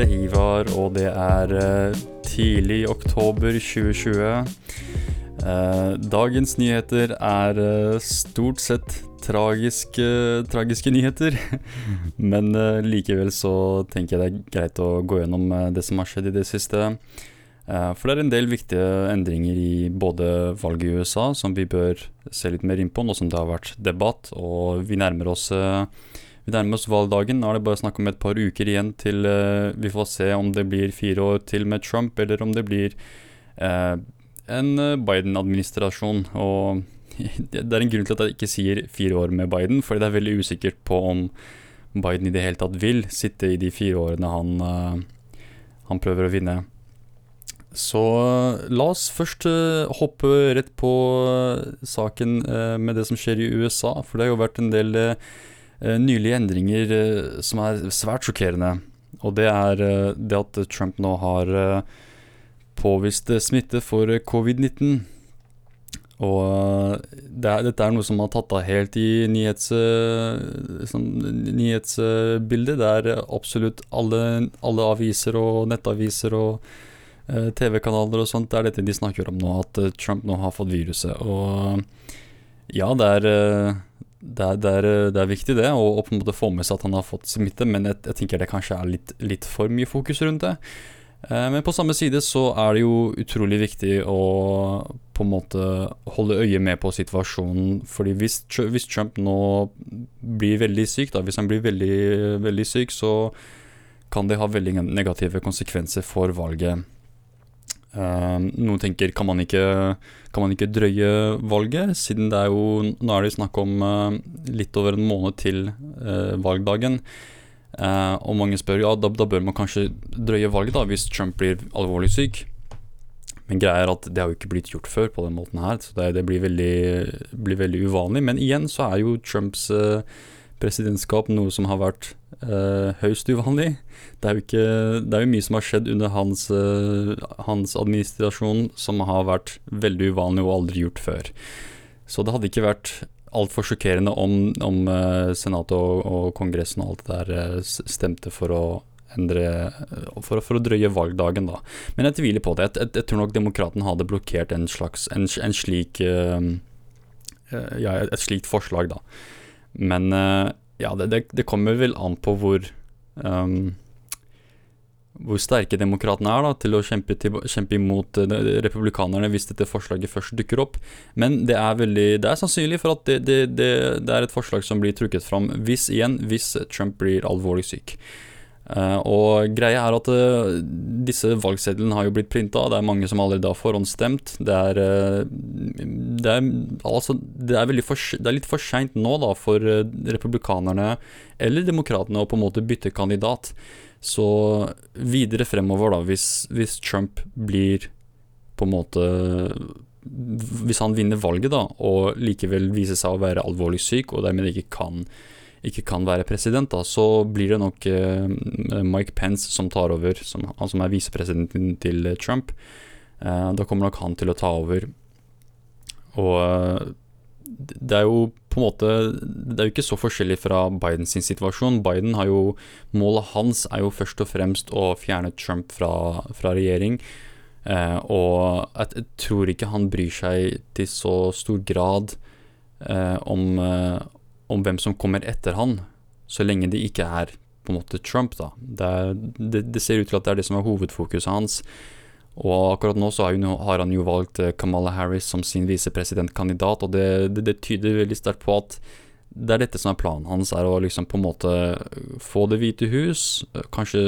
er Ivar, og det er eh, tidlig oktober 2020. Eh, dagens nyheter er eh, stort sett tragiske, tragiske nyheter. Men likevel så tenker jeg det er greit å gå gjennom det som har skjedd i det siste. For det er en del viktige endringer i både valget i USA som vi bør se litt mer inn på, nå som det har vært debatt, og vi nærmer oss nærmer oss valgdagen. Nå er det bare snakk om et par uker igjen til uh, vi får se om det blir fire år til med Trump, eller om det blir uh, en eh, Biden-administrasjon. Og det er en grunn til at jeg ikke sier fire år med Biden, fordi det er veldig usikkert på om Biden i det hele tatt vil sitte i de fire årene han, uh, han prøver å vinne. Så la oss først uh, hoppe rett på uh, saken uh, med det som skjer i USA, for det har jo vært en del nylige endringer eh, som er svært sjokkerende. Og det er eh, det at Trump nå har eh, påvist eh, smitte for eh, covid-19. Og eh, det er, dette er noe som har tatt av helt i nyhets, eh, sånn, nyhetsbildet. Det er absolutt alle, alle aviser og nettaviser og eh, TV-kanaler og sånt. Det er dette de snakker om nå, at eh, Trump nå har fått viruset. Og ja, det er eh, det er, det, er, det er viktig det, å på en måte få med seg at han har fått smitte, men jeg, jeg tenker det kanskje er litt, litt for mye fokus rundt det. Eh, men på samme side så er det jo utrolig viktig å på en måte holde øye med på situasjonen. Fordi hvis, hvis Trump nå blir veldig syk, da, hvis han blir veldig, veldig syk, så kan det ha veldig negative konsekvenser for valget. Eh, noen tenker kan man, ikke, kan man ikke drøye valget, siden det er jo Nå er det snakk om eh, litt over en måned til eh, valgdagen. Og mange spør ja, da, da bør man kanskje drøye valget da hvis Trump blir alvorlig syk. Men greia er at det har jo ikke blitt gjort før på den måten her, så det, det blir, veldig, blir veldig uvanlig. Men igjen så er jo Trumps eh, presidentskap noe som har vært eh, høyst uvanlig. Det er, ikke, det er jo mye som har skjedd under hans, eh, hans administrasjon som har vært veldig uvanlig og aldri gjort før. Så det hadde ikke vært altfor sjokkerende om, om eh, Senatet og, og Kongressen og alt det der eh, stemte for å endre for, for å drøye valgdagen, da. Men jeg tviler på det. Jeg, jeg, jeg tror nok demokraten hadde blokkert en slags en, en slik eh, eh, Ja, et slikt forslag, da. Men eh, ja, det, det, det kommer vel an på hvor um, hvor sterke demokratene er da, til å kjempe, til, kjempe imot eh, republikanerne hvis dette forslaget først dukker opp. Men det er, veldig, det er sannsynlig for at det, det er et forslag som blir trukket fram hvis igjen, hvis Trump blir alvorlig syk. Eh, og greia er at eh, disse valgsedlene har jo blitt printa, det er mange som allerede har forhåndsstemt. Det er, eh, det er, altså, det er, for, det er litt for seint nå da, for republikanerne eller demokratene å på en måte bytte kandidat. Så videre fremover, da, hvis, hvis Trump blir på en måte Hvis han vinner valget, da, og likevel viser seg å være alvorlig syk, og dermed ikke kan ikke kan være president, da, så blir det nok eh, Mike Pence som tar over, som, han som er visepresidenten til Trump. Eh, da kommer nok han til å ta over. Og eh, det er jo på en måte Det er jo ikke så forskjellig fra Bidens situasjon. Biden har jo Målet hans er jo først og fremst å fjerne Trump fra, fra regjering. Eh, og jeg tror ikke han bryr seg til så stor grad eh, om, eh, om hvem som kommer etter han, så lenge det ikke er på en måte Trump, da. Det, er, det, det ser ut til at det er det som er hovedfokuset hans. Og akkurat nå så har, han jo valgt eh, Kamala Harris som sin visepresidentkandidat, og det, det, det tyder veldig sterkt på at det er dette som er planen hans, er å liksom på en måte få Det hvite hus, kanskje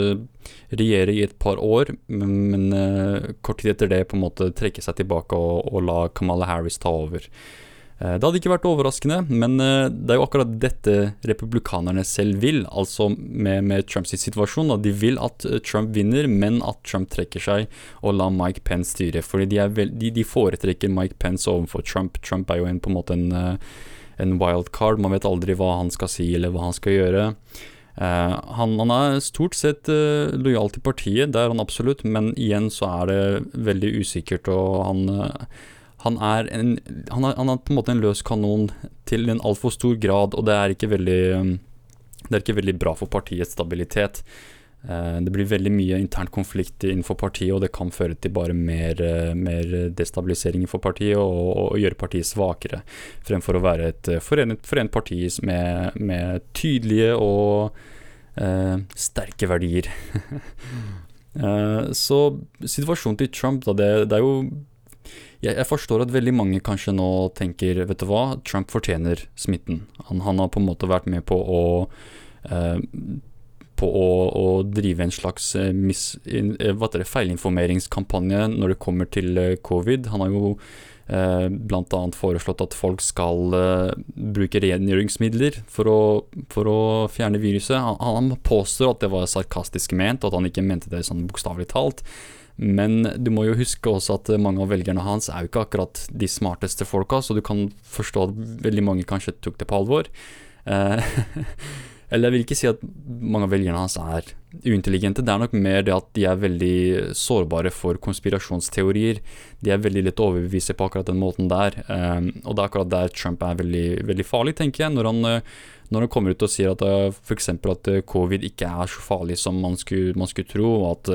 regjere i et par år, men, men eh, kort tid etter det på en måte trekke seg tilbake og, og la Kamala Harris ta over. Eh, Det hadde ikke vært overraskende, men eh, det er jo akkurat dette republikanerne selv vil. Altså med, med Trumps situasjon. Da. De vil at eh, Trump vinner, men at Trump trekker seg og lar Mike Pence styre. Fordi de, er vel, de, de foretrekker Mike Pence overfor Trump. Trump er jo en, på en måte en, en wildcard. Man vet aldri hva han skal si eller hva han skal gjøre. Uh, han, han er stort sett uh, lojal til partiet, det er han absolutt, men igjen så er det veldig usikkert, og han eh, han er, en, han, er, han er på en måte en løs kanon til en altfor stor grad, og det er ikke veldig um, det er ikke veldig bra for partiets stabilitet. Eh, det blir veldig mye intern konflikt innenfor partiet, og det kan føre til bare mer, eh, mer destabilisering for partiet og, og, gjøre partiet svakere, fremfor å være et forent, forent parti med, med, tydelige og eh, sterke verdier. eh, så situasjonen til Trump, da, det, det er jo jeg, jeg, forstår at veldig mange kanskje nå tenker Vet du hva, Trump fortjener smitten. Han, han har på en måte vært med på å eh, på å, å, drive en slags eh, mis, eh, det, feilinformeringskampanje når det kommer til eh, covid. Han har jo eh, bl.a. foreslått at folk skal eh, bruke rengjøringsmidler for å, for å fjerne viruset. Han, han, påstår at det var sarkastisk ment, og at han ikke mente det sånn bokstavelig talt. Men du må jo huske også at mange av velgerne hans er jo ikke akkurat de smarteste folka, så du kan forstå at veldig mange kanskje tok det på alvor. Eh, eller jeg vil ikke si at mange av velgerne hans er uintelligente, det er nok mer det at de er veldig sårbare for konspirasjonsteorier. De er veldig lett overbevise på akkurat den måten der. Eh, og det er akkurat der Trump er veldig, veldig farlig, tenker jeg. Når han eh, når han kommer ut og sier at uh, f.eks. at uh, covid ikke er så farlig som man skulle, man skulle tro, og at,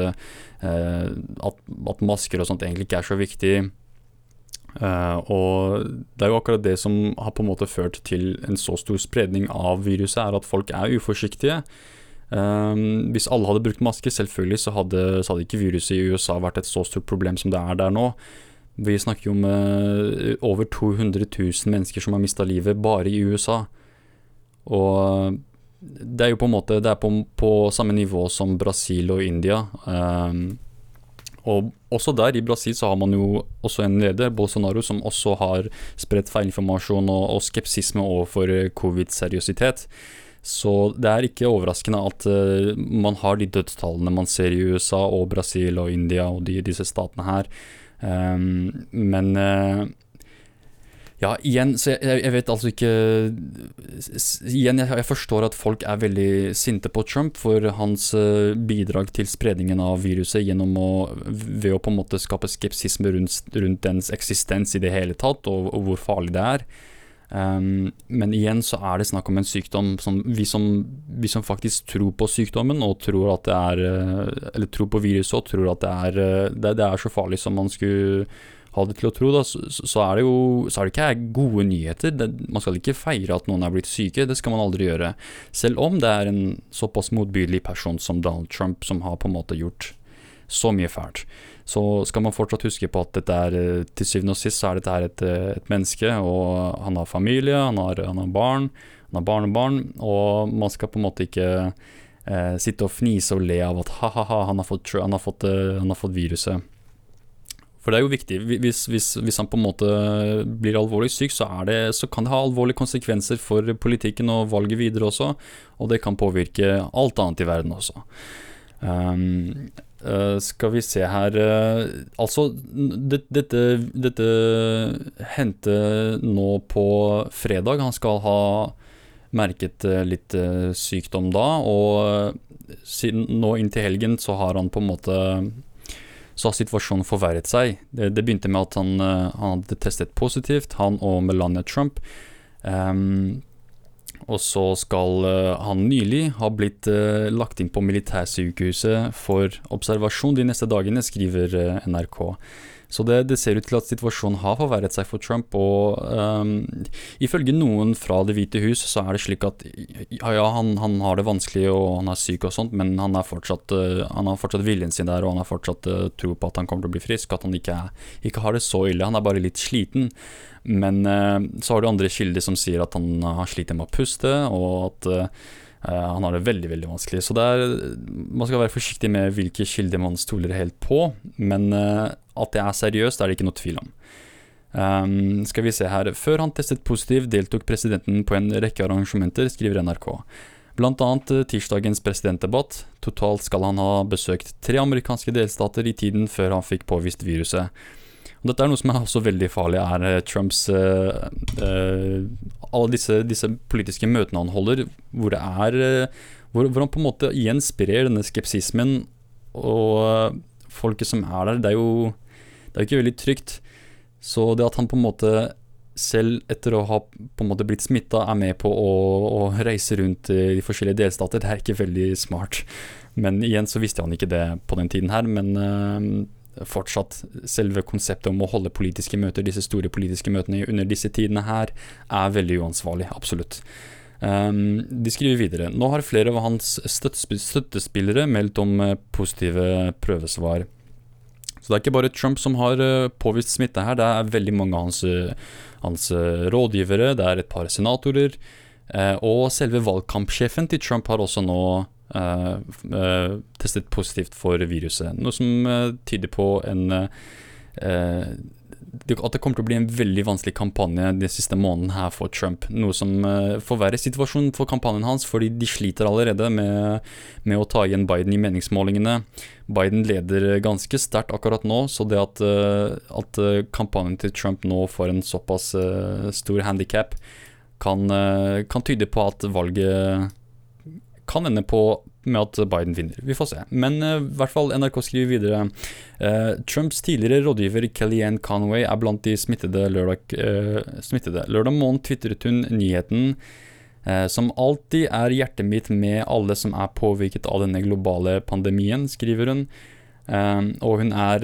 uh, at, at, masker og sånt egentlig ikke er så viktig. Og det er jo akkurat det som har på en måte ført til en så stor spredning av viruset, er at folk er uforsiktige. Um, hvis alle hadde brukt masker, selvfølgelig så hadde, så hadde, ikke viruset i USA vært et så stort problem som det er der nå. Vi snakker jo om over 200 000 mennesker som har mista livet bare i USA. Og det er jo på en måte Det er på, på samme nivå som Brasil og India. Um, og også der, i Brasil, så har man jo også en leder, Bolsonaro, som også har spredt feilinformasjon og, og skepsisme overfor covid-seriøsitet. Så det er ikke overraskende at uh, man har de dødstallene man ser i USA og Brasil og India og de, disse statene her. Um, men uh, ja, igjen, så jeg, jeg, vet altså ikke Igjen, jeg, jeg, forstår at folk er veldig sinte på Trump for hans uh, bidrag til spredningen av viruset gjennom å Ved å på en måte skape skepsisme rundt, rundt dens eksistens i det hele tatt, og, og hvor farlig det er. Um, men igjen så er det snakk om en sykdom som vi, som vi som faktisk tror på sykdommen, og tror at det er uh, Eller tror på viruset og tror at det er, uh, det, det er så farlig som man skulle ha det til å tro, da, så, så, er det jo så er det ikke gode nyheter. Det, man skal ikke feire at noen er blitt syke, det skal man aldri gjøre. Selv om det er en såpass motbydelig person som Donald Trump som har på en måte gjort så mye fælt. Så skal man fortsatt huske på at dette er til syvende og sist så er dette et, et menneske, og han har familie, han har, han har barn, han har barnebarn, og man skal på en måte ikke eh, sitte og fnise og le av at ha-ha-ha, han, han, uh, han har fått viruset. For det er jo viktig. Hvis, hvis, hvis, han på en måte blir alvorlig syk, så, det, så, kan det ha alvorlige konsekvenser for politikken og valget videre også. Og det kan påvirke alt annet i verden også. Um, uh, skal vi se her uh, Altså, det, dette, dette hendte nå på fredag. Han skal ha merket uh, litt sykdom da, og siden nå inntil helgen så har han på en måte så har situasjonen forverret seg. Det, det begynte med at han, uh, han, hadde testet positivt, han og Melania Trump. Um, og så skal uh, han nylig ha blitt uh, lagt inn på militærsykehuset for observasjon de neste dagene, skriver NRK. Så det, det, ser ut til at situasjonen har forverret seg for Trump. Og um, ifølge noen fra Det hvite hus så er det slik at ja, han, han, har det vanskelig og han er syk og sånt, men han, fortsatt, uh, han har fortsatt viljen sin der og han har fortsatt uh, tro på at han kommer til å bli frisk. At han ikke, ikke har det så ille. Han er bare litt sliten. Men uh, så har du andre kilder som sier at han har slitt med å puste, og at han har det veldig veldig vanskelig. Så er, man skal være forsiktig med hvilke kilder man stoler helt på. Men at det er seriøst, er det ikke noe tvil om. Um, skal vi se her. Før han testet positiv, deltok presidenten på en rekke arrangementer, skriver NRK. Blant annet uh, tirsdagens presidentdebatt. Totalt skal han ha besøkt tre amerikanske delstater i tiden før han fikk påvist viruset. Og dette er noe som er også veldig farlig, er Trumps uh, uh, Alle disse, disse, politiske møtene han holder, hvor det er hvor, hvor, han på en måte igjen sprer denne skepsismen, og folket som er der, det er jo det er jo ikke veldig trygt. Så det at han på en måte selv etter å ha på en måte blitt smitta, er med på å, å, reise rundt i de forskjellige delstater. Det er ikke veldig smart. Men igjen så visste han ikke det på den tiden her. Men øh, fortsatt, selve konseptet om å holde politiske møter, disse store politiske møtene under disse tidene her, er veldig uansvarlig. Absolutt. Um, de skriver videre. Nå har flere av hans støttespillere meldt om uh, positive prøvesvar. Så det er ikke bare Trump som har uh, påvist smitte her, det er veldig mange av hans, uh, hans rådgivere, det er et par senatorer, og selve valgkampsjefen til Trump har også nå testet positivt for viruset. Noe som tyder på en at det kommer til å bli en veldig vanskelig kampanje de siste månedene her for Trump. Noe som uh, forverrer situasjonen for kampanjen hans, fordi de sliter allerede med, med å ta igjen Biden i meningsmålingene. Biden leder ganske sterkt akkurat nå, så det at, uh, at uh, kampanjen til Trump nå får en såpass stor handikap, kan, kan tyde på at valget kan ende på med at Biden vinner. Vi får se. Men uh, i hvert fall NRK skriver videre uh, Trumps tidligere rådgiver Kellyanne Conway er blant de smittede lørdag, uh, smittede. lørdag morgen tvitret hun nyheten som alltid er hjertet mitt med alle som er påvirket av denne globale pandemien, skriver hun. og hun er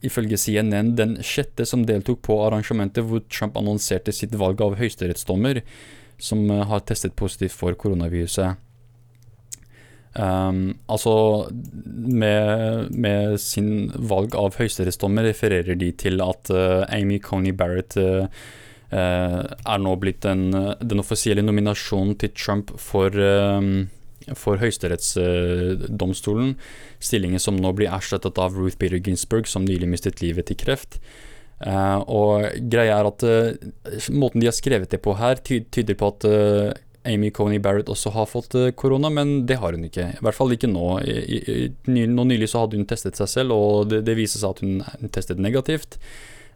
ifølge CNN den sjette som deltok på arrangementet hvor Trump annonserte sitt valg av høyesterettsdommer, som har testet positivt for koronaviruset. Um, altså, med, med, sin valg av høyesterettsdommer refererer de til at uh, Amy Coney Barrett uh, er nå blitt den, den, offisielle nominasjonen til Trump for, for høyesterettsdomstolen. stillingen som nå blir erstattet av Ruth Peter Ginsburg, som nylig mistet livet til kreft. og greia er at måten de har skrevet det på her, tyder på at Amy Coney Barrett også har fått eh, korona, men det har hun ikke. I hvert fall ikke nå. Nå nylig så hadde hun testet seg selv, og det, det viser seg at hun testet negativt.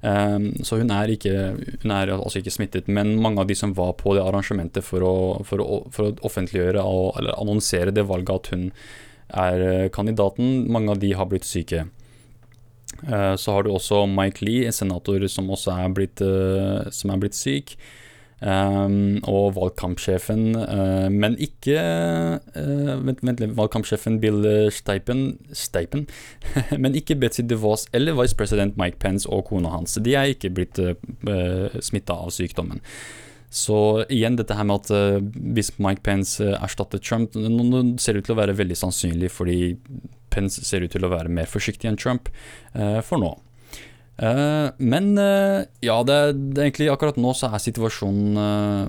Um, så hun er, ikke, hun er altså ikke smittet, men mange av de som var på det arrangementet for å, for å, for å offentliggjøre og, eller annonsere det valget at hun er eh, kandidaten, mange av de har blitt syke. Uh, så har du også Mike Lee, en senator som også er blitt, uh, som er blitt syk. Um, og valgkampsjefen, uh, men ikke uh, vent, vent, valgkampsjefen Bill Steipen, Steipen men ikke Betzy DeVos eller vice president Mike Pence og kona hans. De er ikke blitt uh, eh, smitta av sykdommen. Så igjen dette her med at uh, hvis Mike Pence erstatter Trump, nå ser det ut til å være veldig sannsynlig fordi Pence ser ut til å være mer forsiktig enn Trump for nå. Uh, men uh, ja, det, det, egentlig akkurat nå så er situasjonen uh,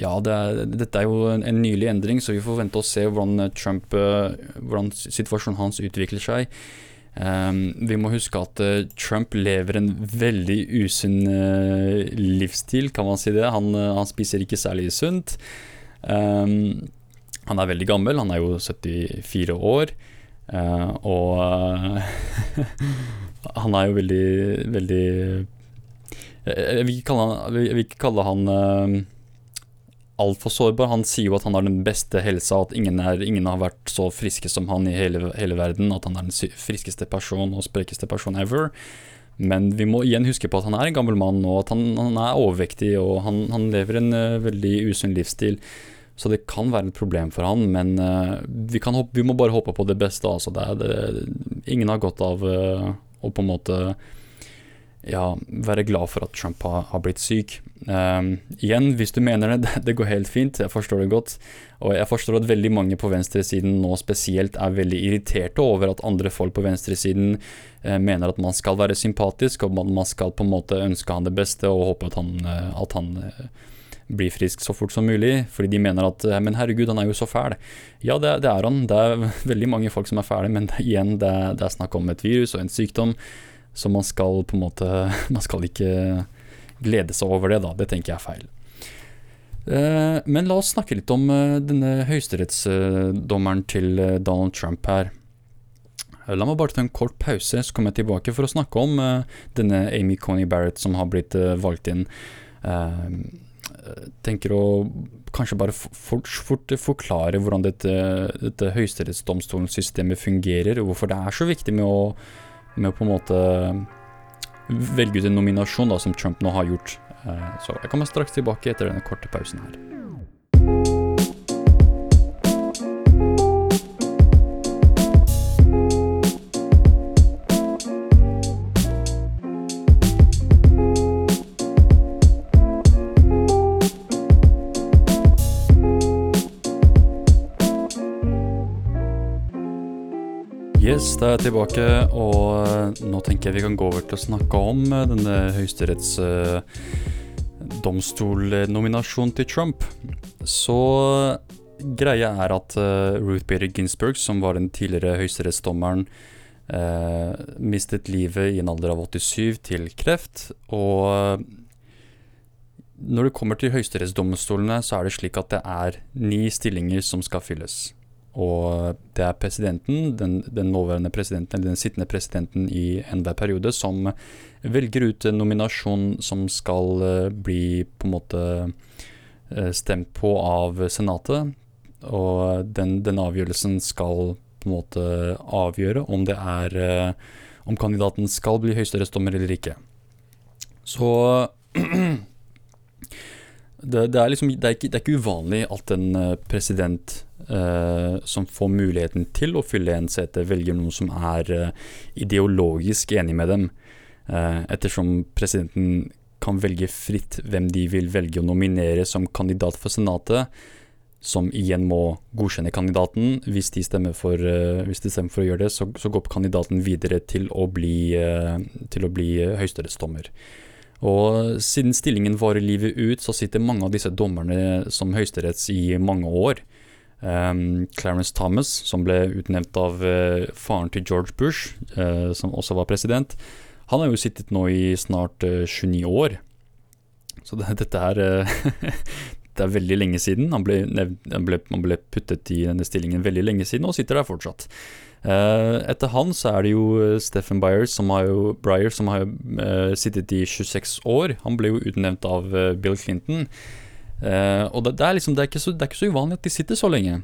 Ja, det, dette er jo en, en, nylig endring, så vi får vente og se hvordan Trump Hvordan situasjonen hans utvikler seg. vi må huske at Trump lever en veldig usunn livsstil, kan man si det. Han, han spiser ikke særlig sunt. han er veldig gammel, han er jo 74 år, og Han er jo veldig, veldig Jeg vil ikke kalle han, jeg vil ikke kalle han uh, altfor sårbar. Han sier jo at han har den beste helsa, at ingen, er, ingen har vært så friske som han i hele, hele, verden. At han er den friskeste person og sprekeste person ever. Men vi må igjen huske på at han er en gammel mann, og at han, han er overvektig, og han, han lever en uh, veldig usunn livsstil. Så det kan være et problem for han, men uh, vi, hoppe, vi, må bare håpe på det beste. Altså. Det det, ingen har godt av og på en måte ja, være glad for at Trump har, har blitt syk. Um, igjen, hvis du mener det, det går helt fint, jeg forstår det godt. Og jeg forstår at veldig mange på venstresiden nå spesielt er veldig irriterte over at andre folk på venstresiden uh, mener at man skal være sympatisk, og man, man, skal på en måte ønske han det beste og håpe at han, uh, at han eh, blir frisk så fort som mulig, fordi de mener at eh, men herregud, han er jo så fæl. Ja, det, det er han. Det er veldig mange folk som er fæle, men det, igjen, det, det, er snakk om et virus og en sykdom, så man skal på en måte Man skal ikke glede seg over det, da. Det tenker jeg er feil. Eh, men la oss snakke litt om eh, denne høyesterettsdommeren til Donald Trump her. La meg bare ta en kort pause, så kommer jeg tilbake for å snakke om denne Amy Coney Barrett som har blitt valgt inn tenker å kanskje bare fort, fort forklare hvordan dette, dette høyesterettsdomstolssystemet fungerer, og hvorfor det er så viktig med å, med å på en måte velge ut en nominasjon da, som Trump nå har gjort. Eh, så jeg kommer straks tilbake etter denne korte pausen her. Yes, da er jeg tilbake, og eh, nå tenker jeg vi kan gå over til å snakke om eh, denne høyesterettsdomstolnominasjonen til Trump. Så greia er at uh, Ruth Bader Ginsburg, som var den tidligere høyesterettsdommeren, mistet livet i en alder av 87 til kreft. Og når det kommer til høyesterettsdomstolene, så er det slik at det er ni stillinger som skal fylles. Og det er presidenten, den, den, nåværende presidenten, eller den sittende presidenten i enhver periode, som velger ut en nominasjon som skal uh, bli på en måte uh, stemt på av Senatet. Og den, den, avgjørelsen skal på en måte avgjøre om det er uh, Om kandidaten skal bli høyesterettsdommer eller ikke. Så det, det, er liksom, det, er ikke, det, er ikke, uvanlig at en president Uh, som får muligheten til å fylle en sete, velger noen som er eh, ideologisk enig med dem. Eh, ettersom presidenten kan velge fritt hvem de vil velge å nominere som kandidat for Senatet, som igjen må godkjenne kandidaten. Hvis de stemmer for, hvis de stemmer for å gjøre det, så, så, går kandidaten videre til å bli, til å bli høyesterettsdommer. Og siden stillingen varer livet ut, så sitter mange av disse dommerne som høyesteretts i mange år. Um, Clarence Thomas, som ble utnevnt av uh, faren til George Bush, uh, som også var president, han har jo sittet nå i snart uh, 29 år. Så det, dette er Det er veldig lenge siden. Han ble, han, ble, han ble, puttet i denne stillingen veldig lenge siden, og sitter der fortsatt. etter han så er det jo Stephen Byers, som har jo, Breyer, som har sittet i 26 år. Han ble jo utnevnt av Bill Clinton. Uh, og det, det, er liksom, det, er så, det, er ikke så, uvanlig at de sitter så lenge.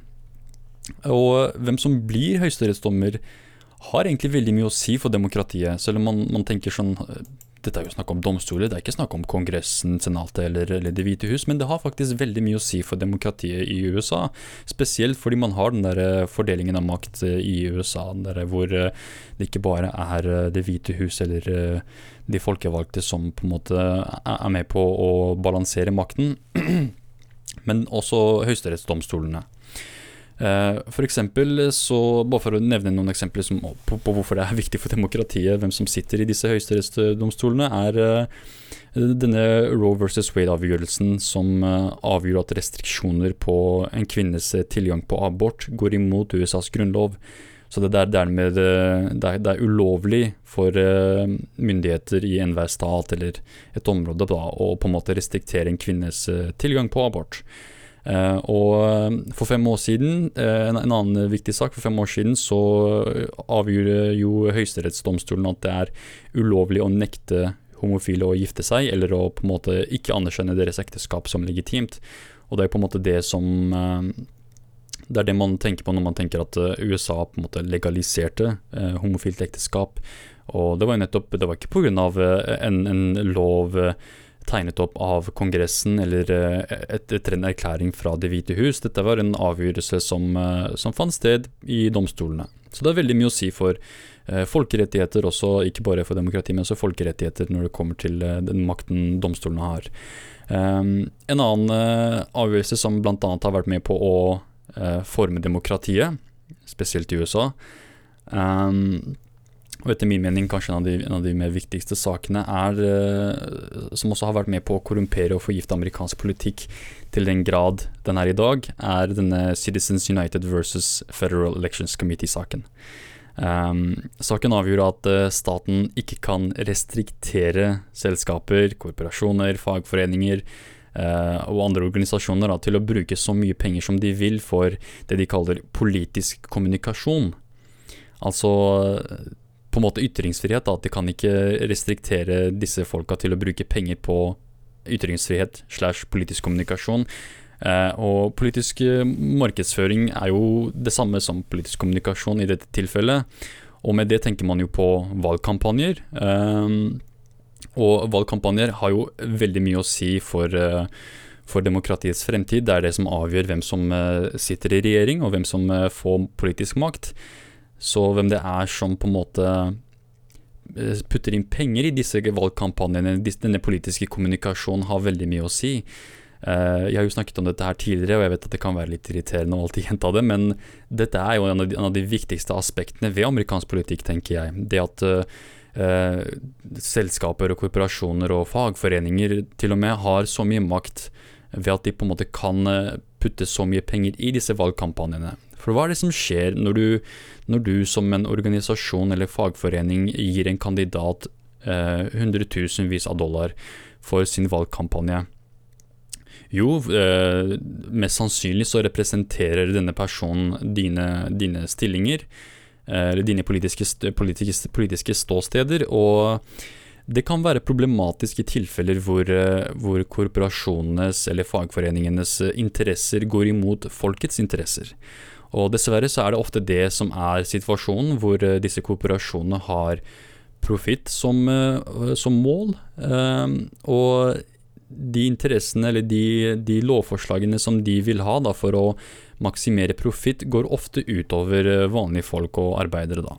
Og hvem som blir høyesterettsdommer, har egentlig veldig mye å si for demokratiet. Selv om man, man tenker sånn Dette er jo snakk om domstoler, det er ikke snakk om Kongressen, Senatet eller, eller, Det hvite hus, men det har faktisk veldig mye å si for demokratiet i USA. Spesielt fordi man har den der eh, fordelingen av makt eh, i USA, hvor det ikke bare er Det hvite hus eller de folkevalgte som på en måte er med på å balansere makten, men også høyesterettsdomstolene. Uh, for eksempel, så, bare for å nevne noen eksempler som, på, på, hvorfor det er viktig for demokratiet, hvem som sitter i disse høyesterettsdomstolene, er uh, denne Roe versus Wade-avgjørelsen som uh, avgjør at restriksjoner på en kvinnes tilgang på abort går imot USAs grunnlov. Så det er dermed eh, det er, det er ulovlig for uh, myndigheter i enhver stat eller et område da, å på en måte restriktere en kvinnes uh, tilgang på abort. Uh, og for fem år siden, en, en, annen viktig sak, for fem år siden så avgjorde jo Høyesterettsdomstolen at det er ulovlig å nekte homofile å gifte seg, eller å på en måte ikke anerkjenne deres ekteskap som legitimt. Og det er på en måte det som det er det man tenker på når man tenker at eh, USA på en måte legaliserte eh, homofilt ekteskap. Og det var jo nettopp Det var ikke pga. Eh, en, en lov eh, tegnet opp av Kongressen eller et, etter en erklæring fra Det hvite hus. Dette var en avgjørelse som, som, fant sted i domstolene. Så det er veldig mye å si for eh, folkerettigheter også, ikke bare for demokrati, men også folkerettigheter når det kommer til eh, den makten domstolene har. Um, en annen eh, avgjørelse som bl.a. har vært med på å forme demokratiet, spesielt i USA. Um, og etter min mening kanskje en av de, en av de mer viktigste sakene er uh, Som også har vært med på å korrumpere og forgifte amerikansk politikk til den grad den er i dag, er denne Citizens United versus Federal Elections Committee-saken. Um, saken avgjorde at uh, staten ikke kan restriktere selskaper, korporasjoner, fagforeninger Eh, og andre organisasjoner da, til å bruke så mye penger som de vil for det de kaller politisk kommunikasjon. Altså på en måte ytringsfrihet. Da, at de kan ikke restriktere disse folka til å bruke penger på ytringsfrihet slash politisk kommunikasjon. Eh, og politisk markedsføring er jo det samme som politisk kommunikasjon i dette tilfellet. Og med det tenker man jo på valgkampanjer. Eh, Og valgkampanjer har jo veldig mye å si for, uh, for demokratiets fremtid. Det er det som avgjør hvem som uh, sitter i regjering, og hvem som uh, får politisk makt. Så hvem det er som på en måte putter inn penger i disse valgkampanjene, denne politiske kommunikasjonen, har veldig mye å si. Jeg har jo snakket om dette her tidligere, og jeg vet at det kan være litt irriterende å alltid gjenta det, men dette er jo en av de, en av de viktigste aspektene ved amerikansk politikk, tenker jeg. Det at eh, selskaper og korporasjoner og fagforeninger til og med har så mye makt ved at de på en måte kan eh, putte så mye penger i disse valgkampanjene. For hva er det som skjer når du, når du som en organisasjon eller fagforening gir en kandidat eh, hundretusenvis av dollar for sin valgkampanje? Jo, eh, mest sannsynlig så representerer denne personen dine, dine stillinger. Eh, eller dine politiske, politiske, politiske, ståsteder. Og det kan være problematisk i tilfeller hvor, eh, hvor, korporasjonenes eller fagforeningenes interesser går imot folkets interesser. Og dessverre så er det ofte det som er situasjonen, hvor eh, disse korporasjonene har profitt som, som, mål. Og de interessene eller de, de, lovforslagene som de vil ha da, for å maksimere profitt, går ofte utover eh, vanlige folk og arbeidere. da.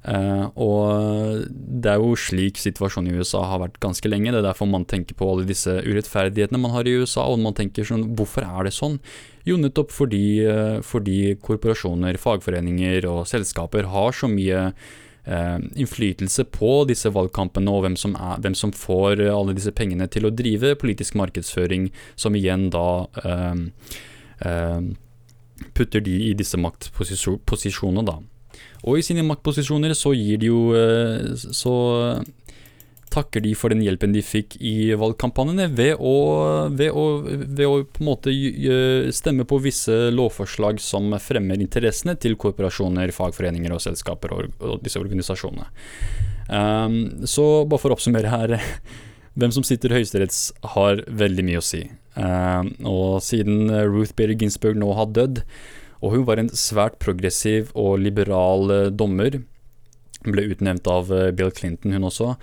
Uh, og det er jo slik situasjonen i USA har vært ganske lenge. Det er derfor man tenker på alle disse urettferdighetene man har i USA. Og man tenker sånn, hvorfor er det sånn? Jo, nettopp fordi, uh, fordi korporasjoner, fagforeninger og selskaper har så mye uh, innflytelse på disse valgkampene og hvem som, er, hvem som, får alle disse pengene til å drive politisk markedsføring, som igjen da putter de i disse maktposisjonene, da. Og i sine maktposisjoner så gir de jo eh, Så takker de for den hjelpen de fikk i valgkampanjene ved å, ved å, ved å på en måte stemme på visse lovforslag som fremmer interessene til korporasjoner, fagforeninger og selskaper og, og disse organisasjonene. Um, så bare for å oppsummere her Hvem som sitter i Høyesterett har veldig mye å si. Uh, og siden Ruth Bader Ginsburg nå har dødd, og hun var en svært progressiv og liberal uh, dommer, ble utnevnt av Bill Clinton, hun også.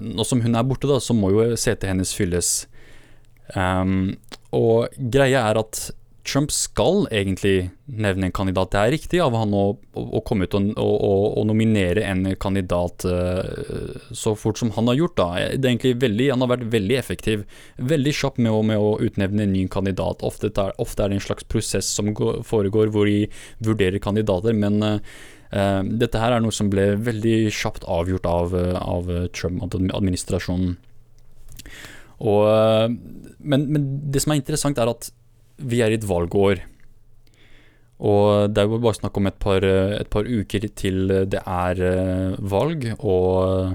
nå som hun er borte, da, så må jo setet hennes fylles. Og greia er at Trump skal egentlig nevne en kandidat. Det er riktig av han å, å komme ut og, og, og, nominere en kandidat uh, så fort som han har gjort. Da. Det er egentlig veldig, Han har vært veldig effektiv. Veldig kjapp med, med, å utnevne en ny kandidat. Ofte er, ofte er, det en slags prosess som går, foregår hvor de vurderer kandidater. Men uh, dette her er noe som ble veldig kjapt avgjort av, av Trump-administrasjonen. Men, men det som er interessant, er at vi er i et valgår. Og det er jo bare snakk om et par, et par uker til det er eh, valg. Og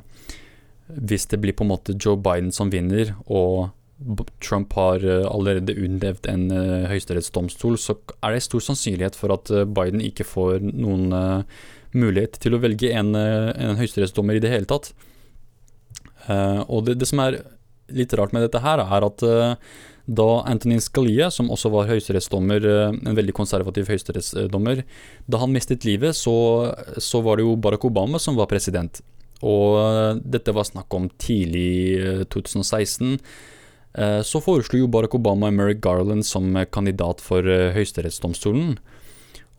hvis det blir på en måte Joe Biden som vinner, og Trump har eh, allerede unnlevd en høyesterettsdomstol, så er det stor sannsynlighet for at Biden ikke får noen mulighet til å velge en, en høyesterettsdommer i det hele tatt. Og det, det, som er litt rart med dette her, er at da Antonin Scalia, som også var høyesterettsdommer, eh, en veldig konservativ høyesterettsdommer, da han mistet livet, så, så, var det jo Barack Obama som var president. Og eh, dette var snakk om tidlig 2016. Eh, så foreslo jo Barack Obama Merrick Garland som kandidat for høyesterettsdomstolen.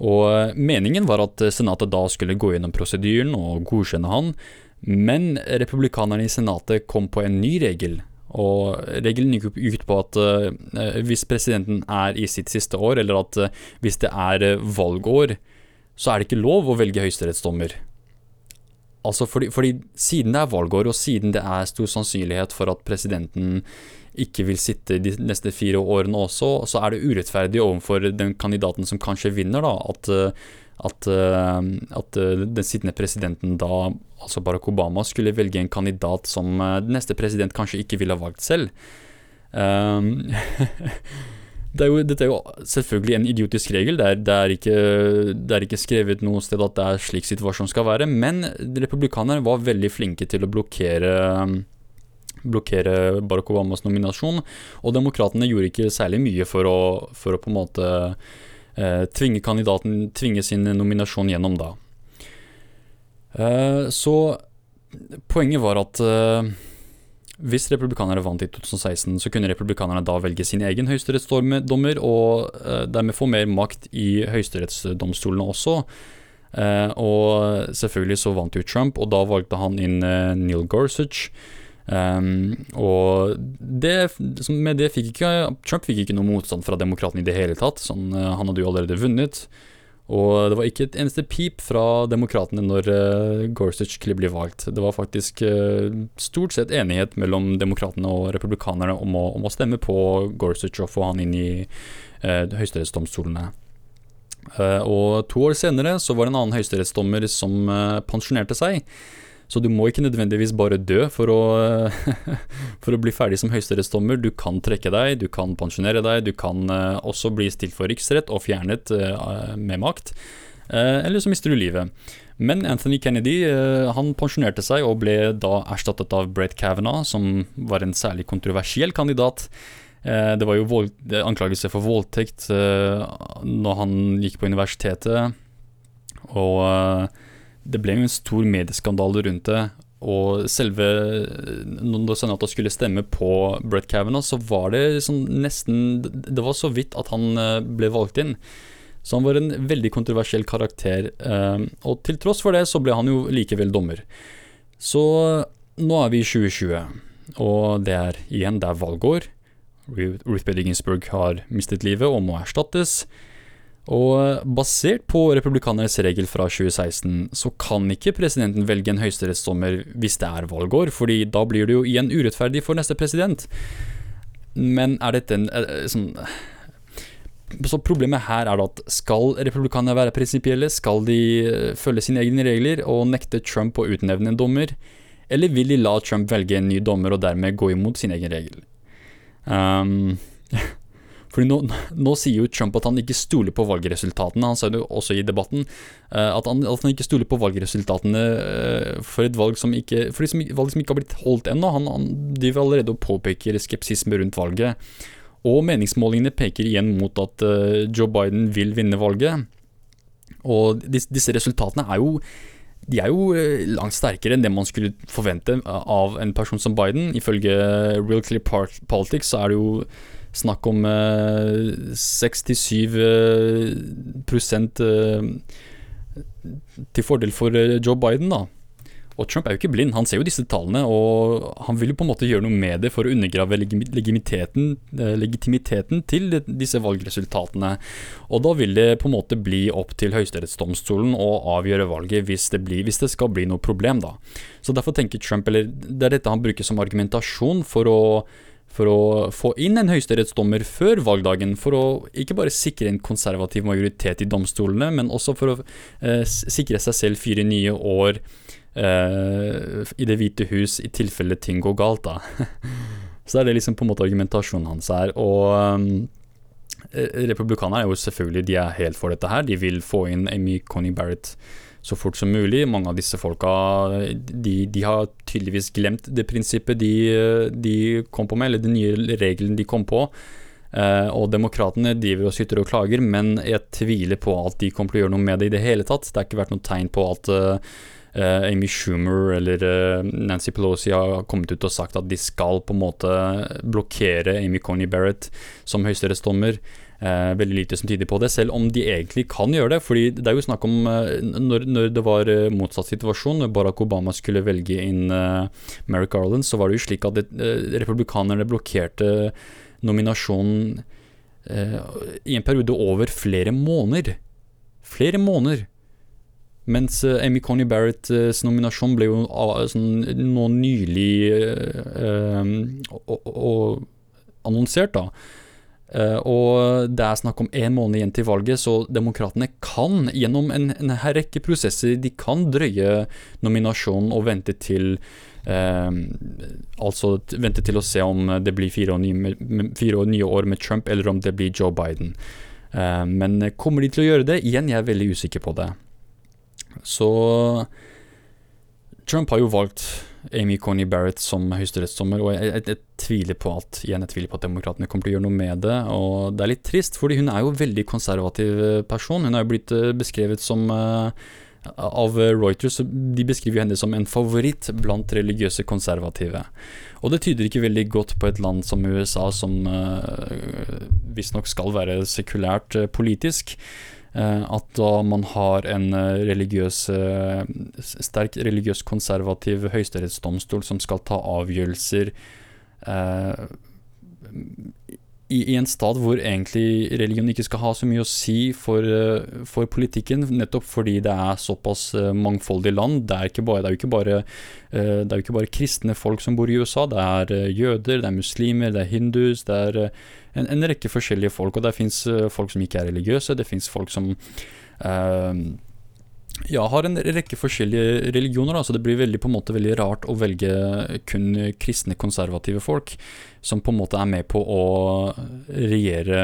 Og meningen var at senatet da skulle gå gjennom prosedyren og godkjenne han, men republikanerne i senatet kom på en ny regel og Regelen gikk ut på at uh, hvis presidenten er i sitt siste år, eller at uh, hvis det er valgår, så er det ikke lov å velge høyesterettsdommer. Altså fordi, fordi, siden det er valgår, og siden det er stor sannsynlighet for at presidenten ikke vil sitte de neste fire årene også, så er det urettferdig overfor den kandidaten som kanskje vinner, da, at at, eh, at, eh, den sittende presidenten da, altså Barack Obama, skulle velge en kandidat som eh, den neste president kanskje ikke ville ha valgt selv. Um, det er jo, dette er jo selvfølgelig en idiotisk regel. Det er, det, er ikke, det er, ikke, skrevet noe sted at det er slik situasjonen skal være. Men republikanerne var veldig flinke til å blokkere, blokkere Barack Obamas nominasjon. Og demokratene gjorde ikke særlig mye for å, for å på en måte eh, tvinge kandidaten, tvinge sin nominasjon gjennom da. Eh, så poenget var at uh, hvis republikanerne vant i 2016, så kunne republikanerne da velge sin egen høyesterettsdommer, og uh, dermed få mer makt i høyesterettsdomstolene også. Og selvfølgelig så vant jo Trump, og da valgte han inn Neil Gorsuch. Um, og det, med det fikk ikke Trump fikk ikke noe motstand fra demokratene i det hele tatt. Sånn, han hadde jo allerede vunnet. Og det var ikke et eneste pip fra demokratene når uh, Gorsuch bli valgt. Det var faktisk uh, stort sett enighet mellom demokratene og republikanerne om å, om å, stemme på Gorsuch og få han inn i uh, høyesterettsdomstolene. Uh, og to år senere så var det en annen høyesterettsdommer som pensjonerte seg. Så du må ikke nødvendigvis bare dø for å, for å bli ferdig som høyesterettsdommer. Du kan trekke deg, du kan pensjonere deg, du kan uh, også bli stilt for riksrett og fjernet uh, med makt. Uh, eller så mister du livet. Men Anthony Kennedy han pensjonerte seg og ble da erstattet av Brett Kavanaugh, som var en særlig kontroversiell kandidat. Det var jo anklagelse for voldtekt når han gikk på universitetet. Og det ble jo en stor medieskandale rundt det. Og selve Når Senatet skulle stemme på Brett Kavanaugh, så var det liksom nesten Det var så vidt at han eh, ble valgt inn. Så han var en veldig kontroversiell karakter. Eh, og til tross for det, så ble han jo likevel dommer. Så nå er vi i 2020, og det er igjen det er valgår. Ruth Bader Ginsburg har mistet livet og må erstattes. Og basert på republikanernes regel fra 2016, så kan ikke presidenten velge en høyesterettsdommer hvis det er valgår, fordi da blir det jo igjen urettferdig for neste president. Men er dette en eh, sånn så Problemet her er at skal republikanerne være prinsipielle, skal de eh, følge sine egne regler og nekte Trump å utnevne en dommer, eller vil de la Trump velge en ny dommer og dermed gå imot sin egen regel? Um, Fordi nå, nå, sier jo Trump at han ikke stoler på valgresultatene. Han sa det også i debatten uh, at, han, at, han, ikke stoler på valgresultatene uh, for et valg som ikke For et valg som ikke har blitt holdt ennå. Han, han driver allerede og påpeker skepsisme rundt valget. Og meningsmålingene peker igjen mot at uh, Joe Biden vil vinne valget. Og disse resultatene er jo de er jo langt sterkere enn det man skulle forvente av en person som Biden. Ifølge Real Clear Politics så er det jo snakk om eh, 67 eh, eh, til fordel for eh, Joe Biden, da. Og Trump er jo ikke blind, han ser jo disse tallene, og han vil jo på en måte gjøre noe med det for å undergrave legitimiteten, eh, legitimiteten til disse valgresultatene. Og da vil det på en måte bli opp til Høyesterettsdomstolen å avgjøre valget hvis det, blir, hvis det, skal bli noe problem, da. Så derfor tenker Trump, eller det er dette han bruker som argumentasjon for å for å få inn en høyesterettsdommer før valgdagen, for å ikke bare sikre en konservativ majoritet i domstolene, men også for å eh, sikre seg selv fire nye år eh, i Det hvite hus i tilfelle ting går galt, da. Så er liksom på en måte argumentasjonen hans her. Og um, republikanerne er jo selvfølgelig de er helt for dette her. De vil få inn Amy Connie Barrett så fort som mulig. Mange av disse folka de, de har tydeligvis glemt det prinsippet de, de, kom på med, eller den nye regelen de kom på. Uh, og demokratene driver og sytter og klager, men jeg tviler på at de kommer til å gjøre noe med det i det hele tatt. Det har ikke vært noe tegn på at uh, Amy Schumer eller Nancy Pelosi har kommet ut og sagt at de skal på en måte blokkere Amy Coney Barrett som høyesterettsdommer. Eh, veldig lite som tyder på det, selv om de egentlig kan gjøre det. fordi det er jo snakk om eh, når, når, det var eh, motsatt situasjon, når Barack Obama skulle velge inn eh, Merrick Garland, så var det jo slik at det, eh, republikanerne blokkerte nominasjonen eh, i en periode over flere måneder. Flere måneder. Mens Amy Coney Barretts nominasjon ble jo sånn, nå nylig uh, annonsert, da. Uh, og det er snakk om én måned igjen til valget, så demokratene kan gjennom en, en rekke prosesser de kan drøye nominasjonen og vente til eh, Altså vente til å se om det blir fire, nye, fire nye år med Trump, eller om det blir Joe Biden. Eh, men kommer de til å gjøre det? Igjen, jeg er veldig usikker på det. Så Trump har jo valgt Amy Coney Barrett som høyesterettsdommer, og jeg, jeg, jeg, tviler på at igjen, jeg tviler på at demokratene kommer til å gjøre noe med det. Og det er litt trist, fordi hun er jo en veldig konservativ eh, person. Hun er jo blitt uh, beskrevet som uh, av Reuters. De beskriver henne som en favoritt blant religiøse konservative. Og det tyder ikke veldig godt på et land som USA, som visstnok skal være sekulært politisk. Uh, at da man har en religiøs, uh, sterk religiøs konservativ høyesterettsdomstol som skal ta avgjørelser uh, i, i, en stat hvor egentlig religion ikke skal ha så mye å si for, uh, for politikken, nettopp fordi det er såpass uh, mangfoldig land. Det er, bare, det er, bare, uh, det er jo ikke bare kristne folk som bor i USA. Det er jøder, det er muslimer, det er hindus, det er en, en, rekke forskjellige folk. Og det fins folk som ikke er religiøse, det fins folk som ja, har en rekke forskjellige religioner, da, så det blir veldig, på en måte veldig rart å velge kun kristne, konservative folk, som på en måte er med på å regjere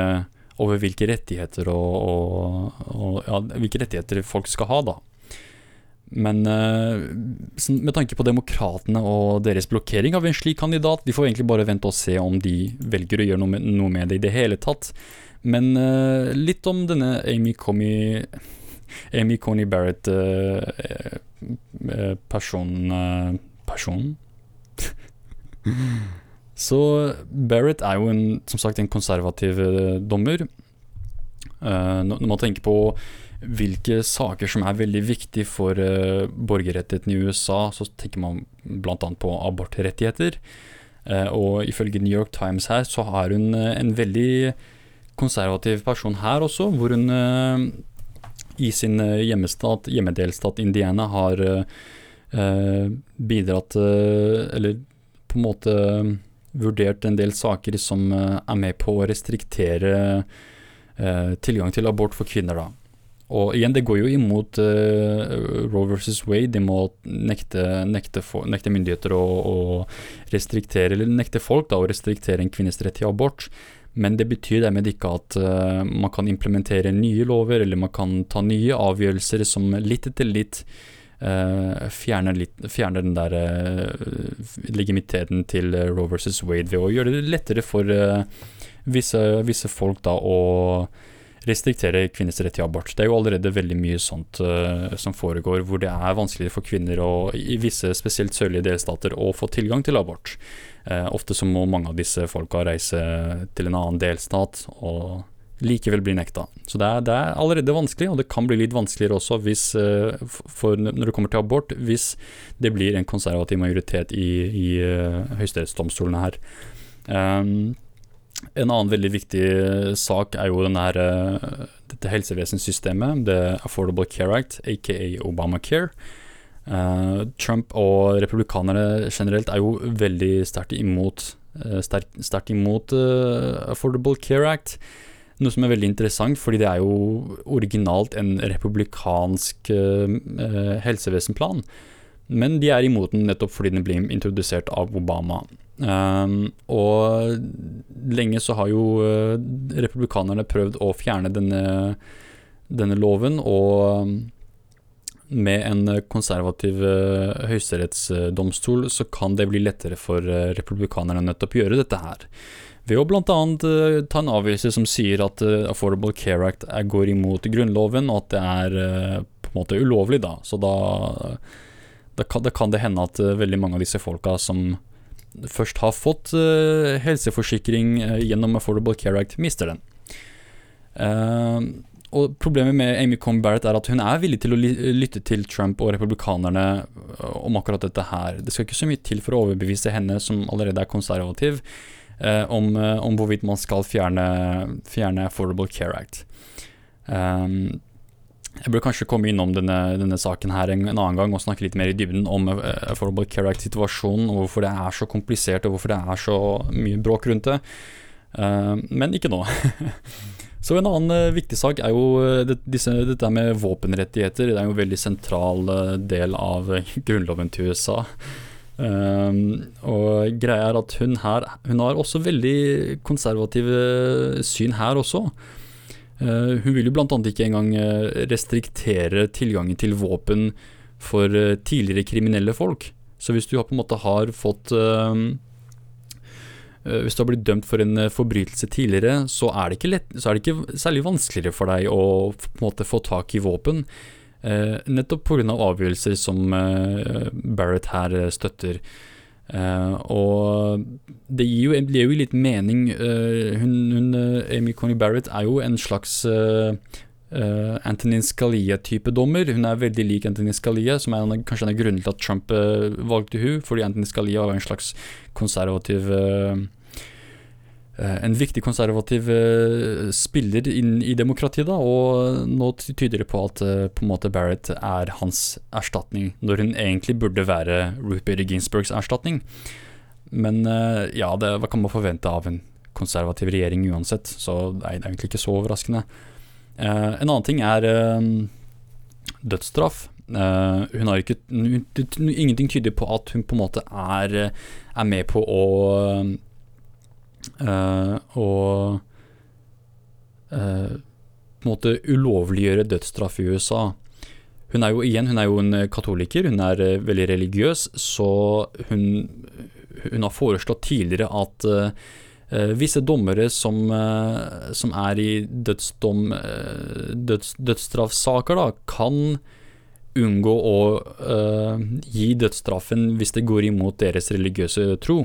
over hvilke rettigheter og, og, og ja, hvilke rettigheter folk skal ha, da. Men uh, med tanke på demokratene og deres blokkering av en slik kandidat, vi får egentlig bare vente og se om de velger å gjøre noe med, noe med det i det hele tatt. Men uh, litt om denne Amy Comey Amy Coney Barrett uh, person, uh, Personen? Så Barrett er jo en, som sagt en konservativ dommer. når man tenker på hvilke saker som er veldig viktige for borgerrettigheten i USA, så tenker man bl.a. på abortrettigheter. Og ifølge New York Times her, så har hun en veldig konservativ person her også, hvor hun i sin eh, hjemmestat, hjemmedelstat Indiana har eh, bidratt Eller på en måte vurdert en del saker som eh, er med på å restriktere tilgang til abort for kvinner. da. Og igjen, det går jo imot eh, Roe versus Wade. De må nekte, nekte, for, nekte myndigheter å, å, restriktere, eller nekte folk da, å restriktere en kvinnes rett til abort. Men det betyr dermed ikke at uh, man kan implementere nye lover, eller man kan ta nye avgjørelser som litt etter litt uh, fjerner, litt, fjerner, den der uh, legitimiteten til Roe versus Wade ved å gjøre det lettere for visse, visse, folk da å restriktere kvinners rett til abort. Det er jo allerede veldig mye sånt som foregår, hvor det er vanskeligere for kvinner å, i visse spesielt sørlige delstater å få tilgang til abort. Eh, ofte så må mange av disse folka reise til en annen delstat og likevel bli nekta. Så det er, det er, allerede vanskelig, og det kan bli litt vanskeligere også hvis, eh, når det kommer til abort, hvis det blir en konservativ majoritet i, i uh, høyesterettsdomstolene her. Um, en annen veldig viktig sak er jo denne, dette helsevesensystemet, det Affordable Care Act, aka Obamacare. Uh, Trump og republikanere generelt er jo veldig sterkt imot, sterkt sterk, sterk imot uh, Affordable Care Act. Noe som er veldig interessant, fordi det er jo originalt en republikansk helsevesenplan. Men de er imot den nettopp fordi den ble introdusert av Obama. Og lenge så har jo republikanerne prøvd å fjerne denne, denne loven, og med en konservativ uh, høyesterettsdomstol så kan det bli lettere for uh, republikanerne nettopp gjøre dette her. Ved å bl.a. Ta en avgjørelse som sier at Affordable Care Act går imot Grunnloven, og at det er på en måte ulovlig, da. Så da, da kan, det hende at veldig mange av disse folka som først har fått helseforsikring gjennom Affordable Care Act, mister den. Og Problemet med Amy Cohn Barrett er at hun er villig til å lytte til Trump og republikanerne øh, om akkurat dette her. Det skal ikke så mye til for å overbevise henne, som allerede er konservativ, eh, om, øh, om, hvorvidt man skal fjerne, fjerne Affordable Care Act. Um, jeg burde kanskje komme innom denne, denne, saken her en, en, annen gang og snakke litt mer i dybden om Affordable Care Act-situasjonen, og hvorfor det er så komplisert og hvorfor det er så mye bråk rundt det. Uh, men ikke nå. Så en annen uh, viktig sak er jo uh, det, disse, dette med våpenrettigheter. Det er jo en veldig sentral uh, del av grunnloven til USA. Um, og greia er at hun her Hun har også veldig konservative syn her også. hun vil jo bl.a. ikke engang restriktere tilgangen til våpen for tidligere kriminelle folk. Så hvis du på en måte har fått Eh, hvis du har blitt dømt for en eh, forbrytelse tidligere, så er det ikke, lett, er det ikke særlig vanskeligere for deg å en måte få tak i våpen. Eh, nettopp pga. avgjørelser som eh, Barrett her støtter. Eh, og det gir, jo, det gir jo litt mening. hun, hun Amy Coney Barrett er jo en slags Antonin Scalia-type dommer. Hun er veldig lik Antonin Scalia, som er kanskje en av grunnene til at Trump valgte hun, fordi Antonin Scalia var en slags konservativ Eh, en viktig konservativ eh, spiller inn i demokratiet, da, og nå tyder det på at eh, på en måte Barrett er hans erstatning, når hun egentlig burde være Bader Ginsburgs erstatning. Men ja, det, hva kan man forvente av en konservativ regjering uansett, så nei, det er egentlig ikke så overraskende. en annen ting er dødsstraff. hun har ikke Ingenting tyder på at hun på en måte er, er med på å Uh, og uh, på en måte ulovliggjøre dødsstraff i USA. Hun er jo igjen hun er jo en katoliker, hun er uh, veldig religiøs, så hun, hun har foreslått tidligere at visse dommere som, som, er i dødsdom, døds, dødsstraffsaker, da, kan unngå å gi dødsstraffen hvis det går imot deres religiøse tro.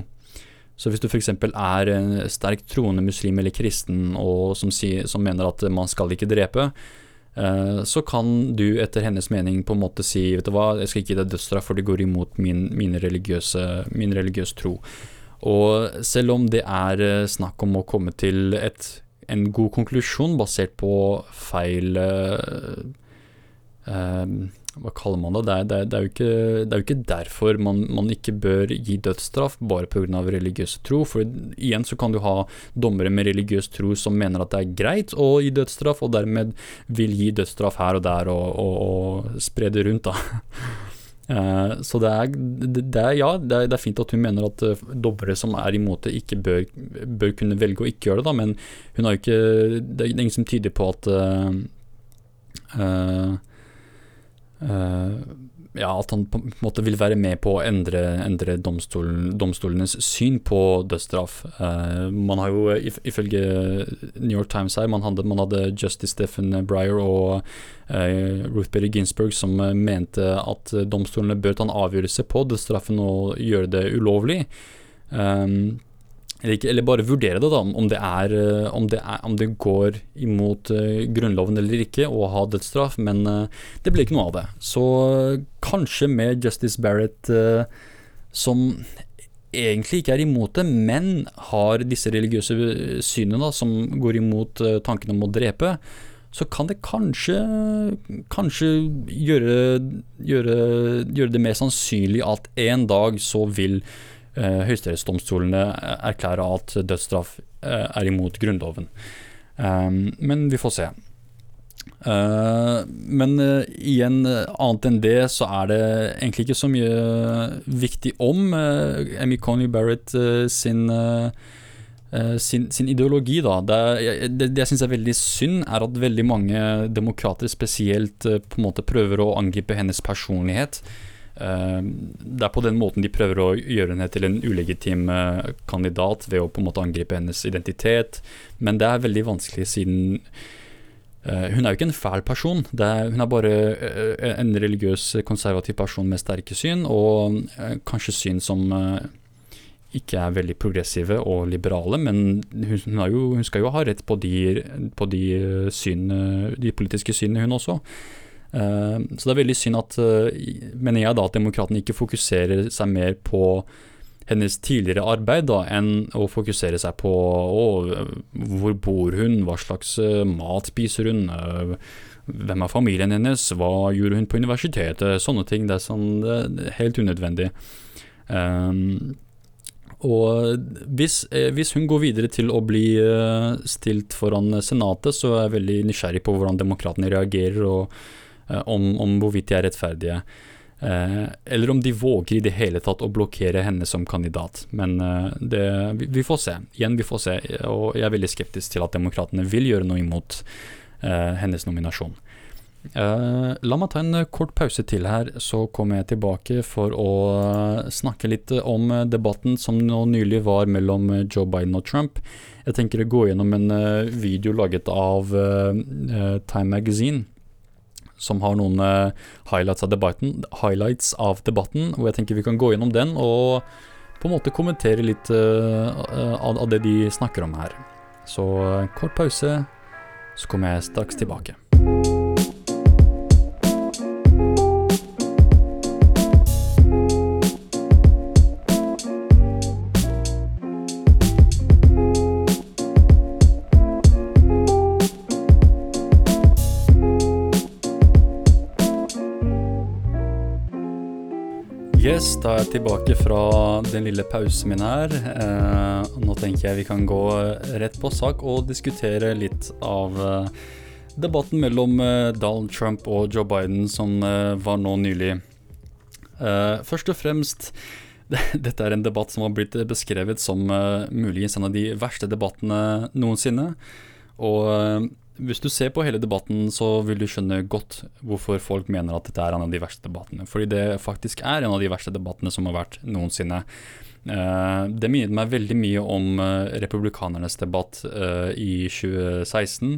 Så hvis du f.eks. er en sterkt troende muslim eller kristen og som, sier, som, mener at man skal ikke drepe, eh, så kan du etter hennes mening på en måte si vet du hva, jeg skal ikke gi deg dødsstraff for det går imot min, min, religiøse, min religiøse tro. Og selv om det er eh, snakk om å komme til et, en god konklusjon basert på feil uh, uh, hva kaller man det? Det er, det er, det er, jo, ikke, det er jo, ikke, derfor man, man, ikke bør gi dødsstraff bare pga. religiøs tro. For igjen så kan du ha dommere med religiøs tro som mener at det er greit å gi dødsstraff, og dermed vil gi dødsstraff her og der og, og, og spre det rundt, da. Uh, så det er, det er, ja, det er, det er, fint at hun mener at uh, dommere som er imot det, ikke bør, bør, kunne velge å ikke gjøre det, da, men hun har jo ikke Det er ingen som tyder på at uh, Uh, ja, at han på en måte vil være med på å endre, endre domstolen, domstolenes syn på dødsstraff. Uh, man har jo ifølge New York Times her, man hadde, man hadde Justice Stephen Breyer og uh, Ruth Bader Ginsburg som mente at domstolene bør ta en avgjørelse på dødsstraffen og gjøre det ulovlig. Um, eller, ikke, eller, bare vurdere det, da, om det, er, eh, om det, er, om det går imot uh, Grunnloven eller ikke å ha dødsstraff, men uh, det blir ikke noe av det. Så kanskje med Justice Barrett som egentlig ikke er imot det, men har disse religiøse synene da, som går imot tanken om å drepe, så kan det kanskje, kanskje gjøre, gjøre, gjøre det mer sannsynlig at en dag så vil uh, høyesterettsdomstolene erklærer at dødsstraff eh, er imot Grunnloven. Um, men vi får se. Uh, men uh, igjen, annet enn det, så er det egentlig ikke så mye viktig om uh, Emmy Coney Barrett sin, sin, sin, ideologi. Da. Det, det, det jeg syns er veldig synd, er at veldig mange demokrater spesielt på en måte prøver å angripe hennes personlighet. Eh, det er på den måten de prøver å gjøre henne til en ulegitim eh, kandidat ved å på en måte angripe hennes identitet, men det er veldig vanskelig siden eh, hun er jo ikke en fæl person, er, hun er bare en religiøs, konservativ person med sterke syn, og kanskje syn som ikke er veldig progressive og liberale, men hun, jo, hun skal jo ha rett på de, på de, syn, de politiske synene, hun også. Eh, så det er veldig synd at, eh, mener jeg da, at demokratene ikke fokuserer seg mer på hennes tidligere arbeid da, enn å fokusere seg på å, hvor bor hun, hva slags uh, mat spiser hun, hvem er familien hennes, hva gjorde hun på universitetet, sånne ting. Det er, sånn, det er helt unødvendig. Um, og hvis, eh, hvis, hun går videre til å bli stilt foran Senatet, så er jeg veldig nysgjerrig på hvordan demokratene reagerer. og Eh, om, om hvorvidt de er rettferdige. Eh, eller om de våger i det hele tatt å blokkere henne som kandidat. Men eh, det, vi, får se. Igjen, vi får se. Og jeg er veldig skeptisk til at demokratene vil gjøre noe imot hennes nominasjon. La meg ta en kort pause til her, så kommer jeg tilbake for å snakke litt om debatten som nå nylig var mellom Joe Biden og Trump. Jeg tenker å gå gjennom en video laget av Time Magazine som har noen highlights av, debatten, highlights av debatten, hvor jeg tenker vi kan gå gjennom den og på en måte kommentere litt av det de snakker om her. Så kort pause, så kommer jeg straks tilbake. Yes, da er jeg tilbake fra den lille pausen min her. Eh, nå tenker jeg vi kan gå rett på sak og diskutere litt av eh, debatten mellom eh, Donald Trump og Joe Biden som eh, var nå nylig. Eh, først og fremst dette er en debatt som har blitt beskrevet som uh, muligens en av de verste debattene noensinne. Og hvis du ser på hele debatten, så vil du skjønne godt hvorfor folk mener at dette er en av de verste debattene. Fordi det faktisk er en av de verste debattene som har vært noensinne. Uh, det minnet meg veldig mye om uh, republikanernes debatt uh, i 2016,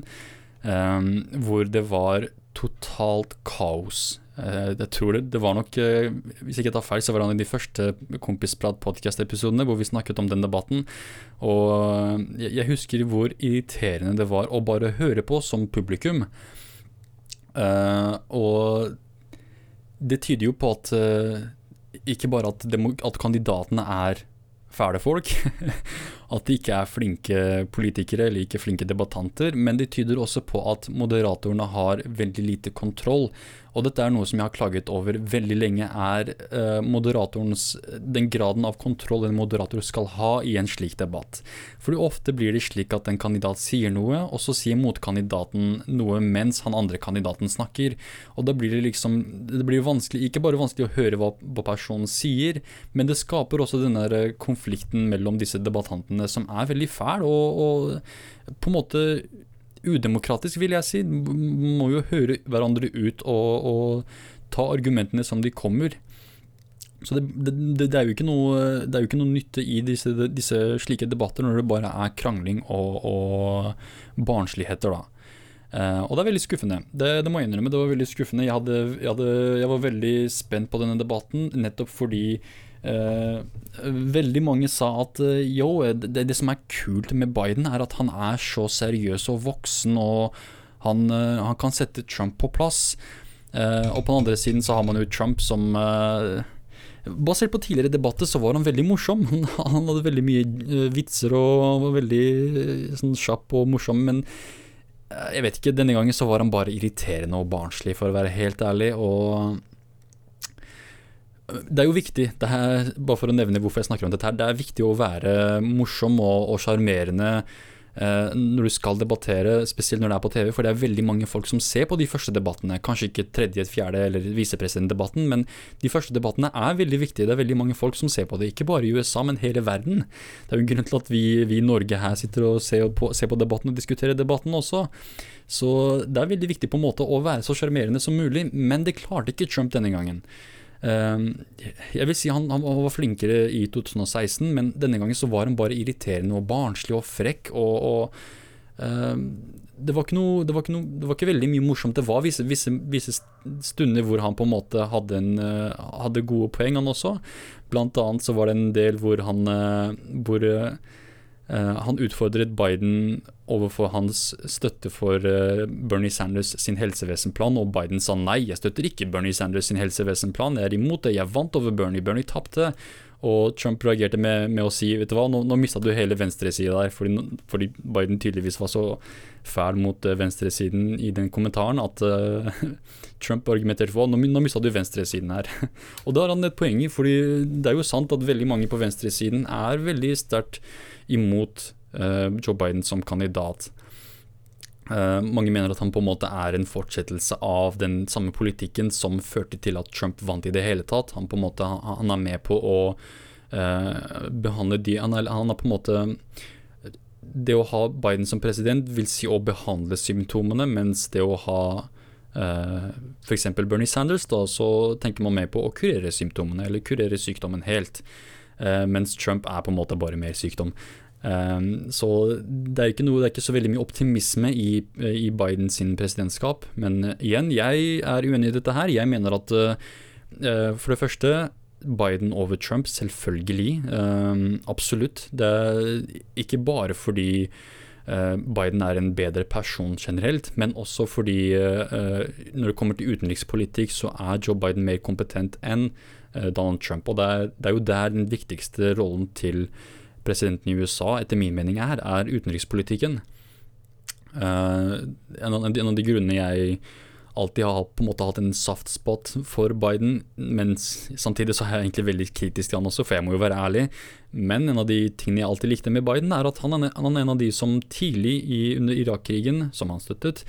hvor det var totalt kaos Eh, jeg tror det, det var nok, hvis jeg ikke tar feil, så var det en av de første Kompisprat-podkast-episodene hvor vi snakket om den debatten. Og jeg husker hvor irriterende det var å bare høre på som publikum. Og det tyder jo på at ikke bare at, at kandidatene er fæle folk. at de ikke er flinke politikere eller ikke flinke debattanter. Men det tyder også på at moderatorene har veldig lite kontroll. Og dette er noe som jeg har klaget over veldig lenge, er uh, moderatorens Den graden av kontroll en moderator skal ha i en slik debatt. Fordi ofte blir det slik at en kandidat sier noe, og så sier motkandidaten noe mens han andre kandidaten snakker. Og da blir det liksom Det blir vanskelig, ikke bare vanskelig å høre hva, hva personen sier, men det skaper også denne konflikten mellom disse debattantene som er veldig fæl, og, og på en måte udemokratisk, vil jeg si. Må jo høre hverandre ut og, og ta argumentene som de kommer. Så det, det, det, er jo ikke noe, det er jo ikke noe nytte i disse, disse, slike debatter når det bare er krangling og, og barnsligheter, da. Uh, og det er veldig skuffende. Det, det, må jeg innrømme. Det var veldig skuffende. Jeg, hadde, jeg, hadde, jeg var veldig spent på denne debatten nettopp fordi veldig mange sa at uh, jo, det, det, som er kult med Biden, er at han er så seriøs og voksen, og han, uh, han kan sette Trump på plass. og på den andre siden så har man jo Trump som Basert på tidligere debatter så var han veldig morsom. Han hadde veldig mye vitser og var veldig sånn kjapp og morsom, men jeg vet ikke, denne gangen så var han bare irriterende og barnslig, for å være helt ærlig. og det er jo viktig, her, bare for å nevne hvorfor jeg snakker om dette her, det er viktig å være morsom og sjarmerende eh, når du skal debattere, spesielt når det er på TV, for det er veldig mange folk som ser på de første debattene. Kanskje ikke tredje, fjerde eller visepresidentdebatten, men de første debattene er veldig viktige. Det er veldig mange folk som ser på det, ikke bare i USA, men hele verden. Det er jo en grunn til at vi, vi i Norge her sitter og ser på, ser på debatten og diskuterer debatten også. Så det er veldig viktig på en måte å være så sjarmerende som mulig, men det klarte ikke Trump denne gangen. Ehm, jeg vil si han, han, var flinkere i 2016, men denne gangen så var han bare irriterende og barnslig og frekk. og, og ehm, det, var noe, det, var noe, det var ikke, veldig mye morsomt. Det var visse, visse, visse stunder hvor han på en måte hadde, en, eh, hadde, gode poeng, han også. Blant annet så var det en del hvor han eh, hvor, Uh, han utfordret Biden overfor hans støtte for uh, Bernie Sanders sin helsevesenplan, og Biden sa nei, jeg støtter ikke Bernie Sanders sin helsevesenplan, jeg er imot det, jeg vant over Bernie, Bernie tapte. Og Trump reagerte med, med, å si vet du hva, nå, nå mista du hele venstresida der, fordi, fordi, Biden tydeligvis var så fæl mot uh, venstresiden i den kommentaren at uh, Trump argumenterte for nå, nå mista du venstresiden her. og da har han et poeng i, fordi det er jo sant at veldig mange på venstresiden er veldig sterkt imot uh, Joe Biden som kandidat. Uh, mange mener at han på en måte er en fortsettelse av den samme politikken som førte til at Trump vant i det hele tatt. Han på en måte han er med på å uh, behandle de han er, han er, på en måte Det å ha Biden som president vil si å behandle symptomene, mens det å ha uh, f.eks. Bernie Sanders, da, så tenker man mer på å kurere symptomene, eller kurere sykdommen helt. Uh, mens Trump er på en måte bare mer sykdom. Um, så det er, ikke noe, det er ikke så veldig mye optimisme i, i Bidens presidentskap. Men igjen, jeg er uenig i dette her. Jeg mener at uh, for det første Biden over Trump, selvfølgelig. Um, absolutt. Det er ikke bare fordi Biden er en bedre person generelt, men også fordi når det kommer til utenrikspolitikk, så er Joe Biden mer kompetent enn Donald Trump. Og det er, det er jo der den viktigste rollen til presidenten i USA, etter min mening, er, er utenrikspolitikken. Uh, en, av, de grunnene jeg alltid har på en måte hatt en soft spot for Biden, men samtidig så er jeg egentlig veldig kritisk til han også, for jeg må jo være ærlig. Men en av de tingene jeg alltid likte med Biden, er at han er, en av de som tidlig i, under Irak-krigen, som han støttet,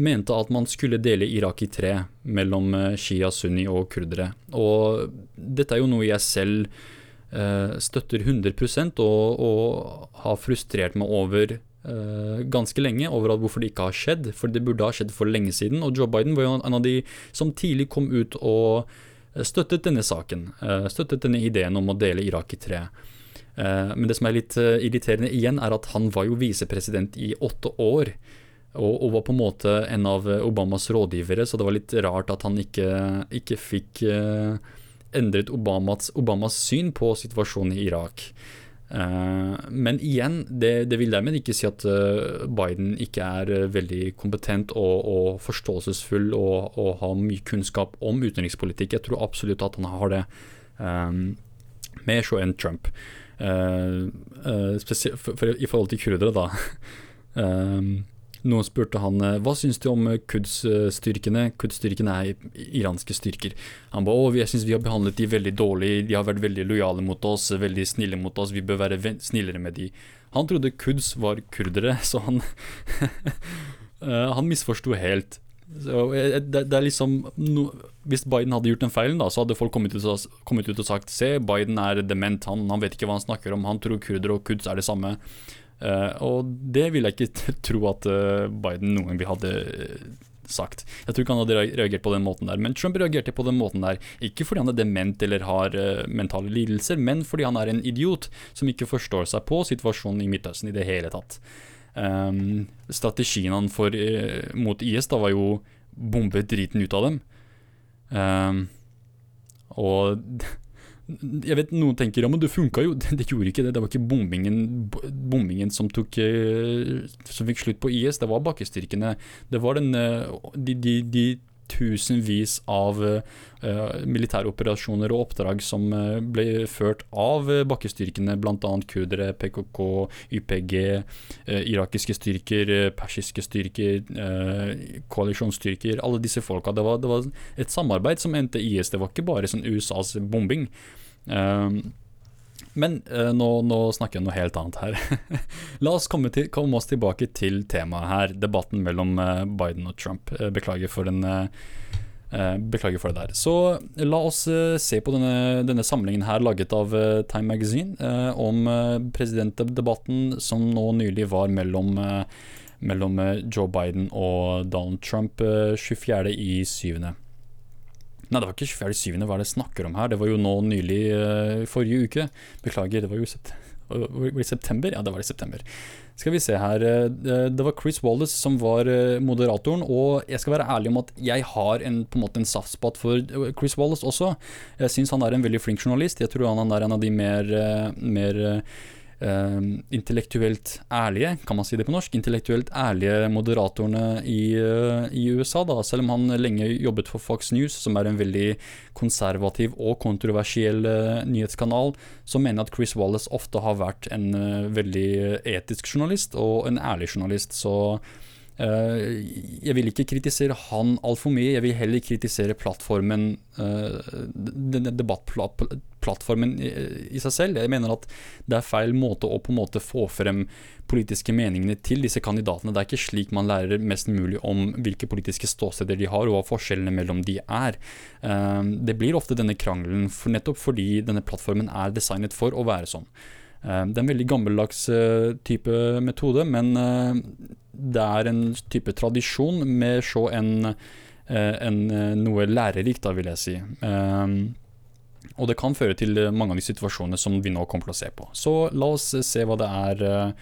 mente at man skulle dele Irak i tre, mellom eh, Shia, Sunni og kurdere. Og dette er jo noe jeg selv støtter 100 og, og har frustrert meg over uh, ganske lenge over hvorfor det ikke har skjedd. For det burde ha skjedd for lenge siden. Og Joe Biden var jo en av de som tidlig kom ut og eh, støttet denne saken. Støttet denne ideen om å dele Irak i tre. Men det som er litt irriterende igjen, er at han var jo visepresident i åtte år. Og, var på en måte en av Obamas rådgivere, så det var litt rart at han ikke, ikke fikk endret Obamas, Obamas syn på situasjonen i Irak. Uh, men igjen, det, det, vil dermed ikke si at uh, Biden ikke er uh, veldig kompetent og, og forståelsesfull og, og, har mye kunnskap om utenrikspolitikk. Jeg tror absolutt at han har det, um, mer så enn Trump. spesielt for, for, I forhold til kurdere, da. um, Noen spurte han eh, hva syns du om eh, Quds-styrkene. Quds-styrkene er iranske styrker. Han ba å, jeg syns vi har behandlet de veldig dårlig, de har vært veldig lojale mot oss, veldig snille mot oss, vi bør være snillere med de. Han trodde Quds var kurdere, så han eh, Han misforsto helt. Så det, det, er liksom no, Hvis Biden hadde gjort den feilen, da, så hadde folk kommet ut, og, kommet ut og sagt Se, Biden er dement, han, han, vet ikke hva han snakker om, han tror kurdere og Quds er det samme. Uh, og det vil jeg ikke tro at uh, Biden noen gang hadde eh, sagt. Jeg tror ikke han hadde reagert på den måten der. Men Trump reagerte på den måten der, ikke fordi han er dement eller har uh, mentale lidelser, men fordi han er en idiot som ikke forstår seg på situasjonen i Midtøsten i det hele tatt. Um, strategien han for, mot IS da var jo bombe driten ut av dem. Um, og jeg vet Noen tenker ja, men det funka jo. Det, det, gjorde ikke det. Det var ikke bombingen, bombingen som, tok, eh, som fikk slutt på IS, det var bakkestyrkene. Det var den, eh, de, de, de tusenvis av uh, militære operasjoner og oppdrag som uh, ble ført av uh, bakkestyrkene, bl.a. kurdere, PKK, YPG, uh, irakiske styrker, persiske styrker, koalisjonsstyrker. Alle disse folka. Det var, det var, et samarbeid som endte IS. Det var ikke bare sånn USAs bombing. Um, men uh, nå, nå, snakker jeg noe helt annet her. La oss komme, til, komme, oss tilbake til temaet her, debatten mellom uh, Biden og Trump. Uh, beklager for den Beklager for det der. Så la oss se på denne, denne, samlingen her laget av Time Magazine om presidentdebatten som nå nylig var mellom, mellom Joe Biden og Donald Trump 24. i 7. Nei, det var ikke 24.7. Hva er det jeg snakker om her? Det var jo nå nylig uh, forrige uke. Beklager, det var jo sept var september? Ja, det var i september. Skal vi se her. Eh, det var Chris Wallace som var eh, moderatoren, og jeg skal være ærlig om at jeg har en, på en måte en saftspott for Chris Wallace også. Jeg syns han er en veldig flink journalist. Jeg tror han er en av de mer, mer Uh, intellektuelt ærlige, kan man si det på norsk, intellektuelt ærlige moderatorene i, uh, i, USA. da, Selv om han lenge jobbet for Fox News, som er en veldig konservativ og kontroversiell uh, nyhetskanal, så mener jeg at Chris Wallace ofte har vært en veldig etisk journalist og en ærlig journalist. så jeg vil ikke kritisere han altfor mye, jeg vil heller kritisere plattformen, denne debattplattformen i, seg selv. Jeg mener at det er feil måte å på en måte få frem politiske meningene til disse kandidatene. Det er ikke slik man lærer mest mulig om hvilke politiske ståsteder de har, og hva forskjellene mellom de er. Ehm, det blir ofte denne krangelen nettopp fordi denne plattformen er designet for å være sånn. Ehm, det er en veldig gammeldags eh, type metode, men eh, det er en type tradisjon med så en, eh, en noe lærerikt, da vil jeg si. Ehm, Og det kan føre til mange av de situasjonene som vi nå kommer til å se på. Så la oss se hva det er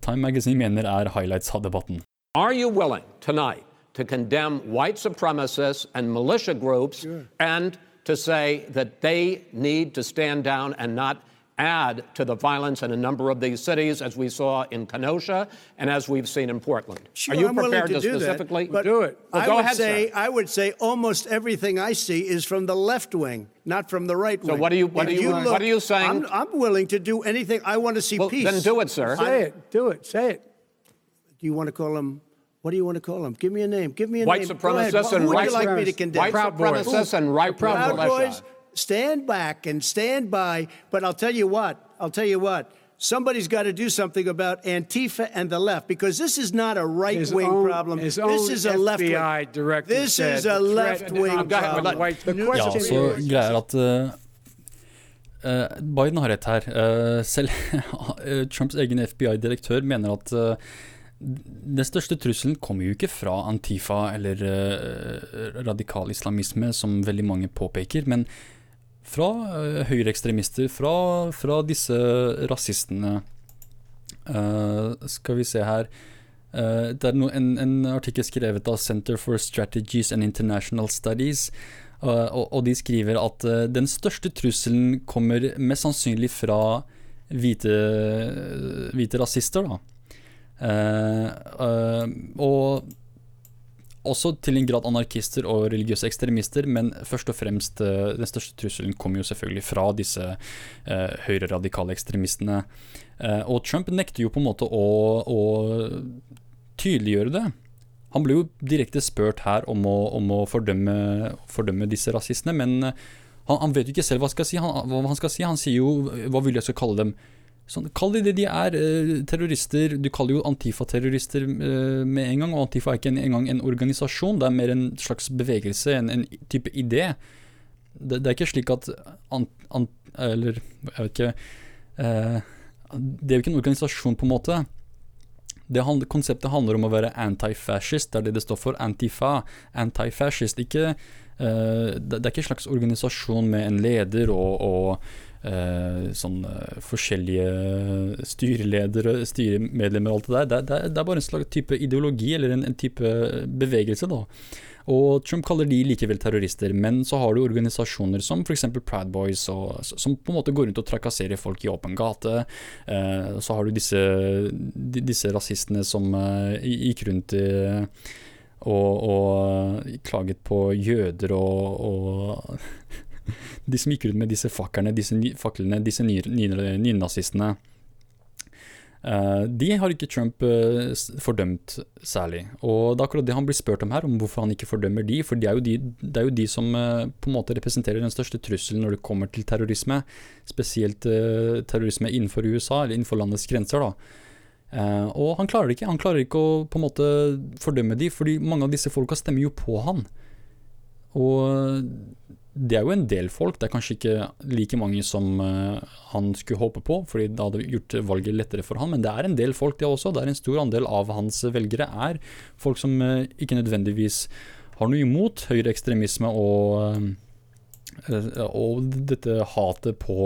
Time Magazine mener er highlights av debatten. Are you willing tonight to condemn white supremacists and militia groups sure. and to say that they need to stand down and not add to the violence in a number of these cities, as we saw in Kenosha and as we've seen in Portland. Sure, Are you I'm prepared to, to specifically that, do it? Well, I go would ahead, say sir. I would say almost everything I see is from the left wing, not from the right wing. So what are you what are you, you look, what are you saying? I'm, I'm, willing to do anything. I want to see well, peace. Then do it, sir. Say it. Do it. Say it. Do you want to call them? What do you want to call them? Give me a name. Give me a white name. Supremacists and Who would you like me to condemn? White Proud supremacists and right Proud militia. boys. Stand back and stand by. But I'll tell you what. I'll tell you what. Somebody's got to do something about Antifa and the left because this is not a right wing problem. His this is a left wing. This is a left wing problem. Ja, så greier at uh, uh, Biden har rett her. Uh, selv Trumps egen FBI-direktør mener at den største trusselen kommer jo ikke fra Antifa eller radikal islamisme, som veldig mange påpeker, men fra uh, høyreekstremister, fra, fra, disse rasistene. Uh, skal vi se her uh, Det er no, en, en, artikkel skrevet av Center for Strategies and International Studies. Uh, og, og, de skriver at den største trusselen kommer mest sannsynlig fra hvite, hvite rasister. Og også til en grad anarkister og religiøse ekstremister, men først og fremst uh, den største trusselen kommer jo selvfølgelig fra disse uh, høyreradikale ekstremistene. Uh, og Trump nekter jo på en måte å, å, tydeliggjøre det. Han ble jo direkte spurt her om å, om å fordømme, fordømme, disse rasistene, men han, han, vet jo ikke selv hva, si. han, hva han skal si. Han sier jo hva vil jeg skal kalle dem Sånn, kall de det de er, eh, terrorister. Du kaller jo Antifa-terrorister eh, med en gang, og Antifa er ikke engang en, en organisasjon, det er mer en slags bevegelse, en, en type idé. Det, det, er ikke slik at an, an, Eller, jeg vet ikke eh, Det er jo ikke en organisasjon, på en måte. Det hand, konseptet handler om å være anti-fascist, det er det det står for. Antifa. Anti-fascist. Ikke det, det, er ikke en slags organisasjon med en leder og, og eh, sånn eh, forskjellige styreledere, styremedlemmer og alt det der. Det, det, er bare en slags type ideologi, eller en, en type bevegelse, da. Og Trump kaller de likevel terrorister, men så har du organisasjoner som f.eks. Proud Boys, og, som på en måte går rundt og trakasserer folk i åpen gate. Eh, så har du disse, disse rasistene som eh, gikk rundt eh, og, og, klaget på jøder og, og de som gikk ut med disse fakkerne, disse faklene, disse nynazistene. Uh, de har ikke Trump uh, fordømt særlig. Og det er akkurat det han blir spurt om her, om hvorfor han ikke fordømmer de. For det er jo de, er jo de som uh, på en måte representerer den største trusselen når det kommer til terrorisme. Spesielt terrorisme innenfor USA, eller innenfor landets grenser. da. Og han klarer det ikke. Han klarer ikke å på en måte fordømme de, fordi mange av disse folka stemmer jo på han. Og det er jo en del folk, det er kanskje ikke like mange som uh, han skulle håpe på, fordi det hadde gjort valget lettere for han, men det er en del folk det også. Det er en stor andel av hans velgere er folk som uh, ikke nødvendigvis har noe imot høyreekstremisme og, uh, og dette hatet på,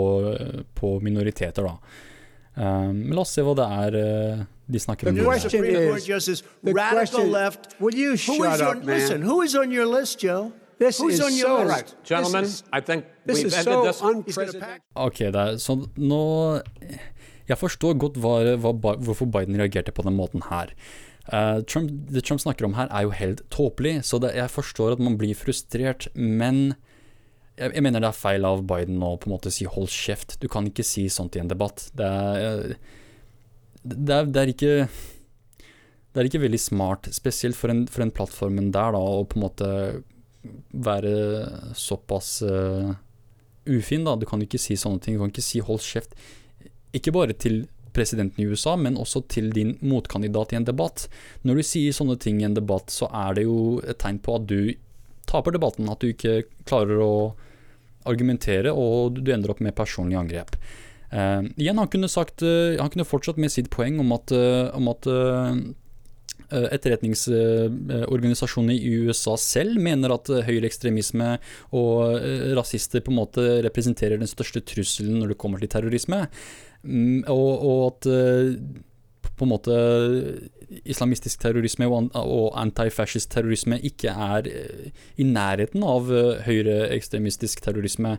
på minoriteter, da. Men la oss se hva det er de snakker om. The question left. Will you shut up, man? Listen, who is on your list, Joe? This Who's is on your so list? Gentlemen, I think we've ended so this. unprecedented. Ok, det er så Nå Jeg forstår godt hva, hva, hvorfor Biden reagerte på den måten her. Uh, Trump, det Trump snakker om her, er jo helt tåpelig, så det, jeg forstår at man blir frustrert, men jeg, jeg, mener det er feil av Biden å på en måte si 'hold kjeft'. Du kan ikke si sånt i en debatt. Det er, det er, det er ikke det er ikke veldig smart, spesielt for en, for en plattformen der, da, å på en måte være såpass uh, ufin, da. Du kan ikke si sånne ting. Du kan ikke si 'hold kjeft'. Ikke bare til presidenten i USA, men også til din motkandidat i en debatt. Når du sier sånne ting i en debatt, så er det jo et tegn på at du taper debatten. At du ikke klarer å argumentere, og du ender opp med personlig angrep. Uh, igjen, han kunne sagt uh, Han kunne fortsatt med sitt poeng om at, om at etterretningsorganisasjonene i USA selv mener at høyreekstremisme og rasister på en måte representerer den største trusselen når det kommer til terrorisme. Mm, og, og at på en måte islamistisk terrorisme og antifascist terrorisme ikke er i nærheten av høyreekstremistisk terrorisme.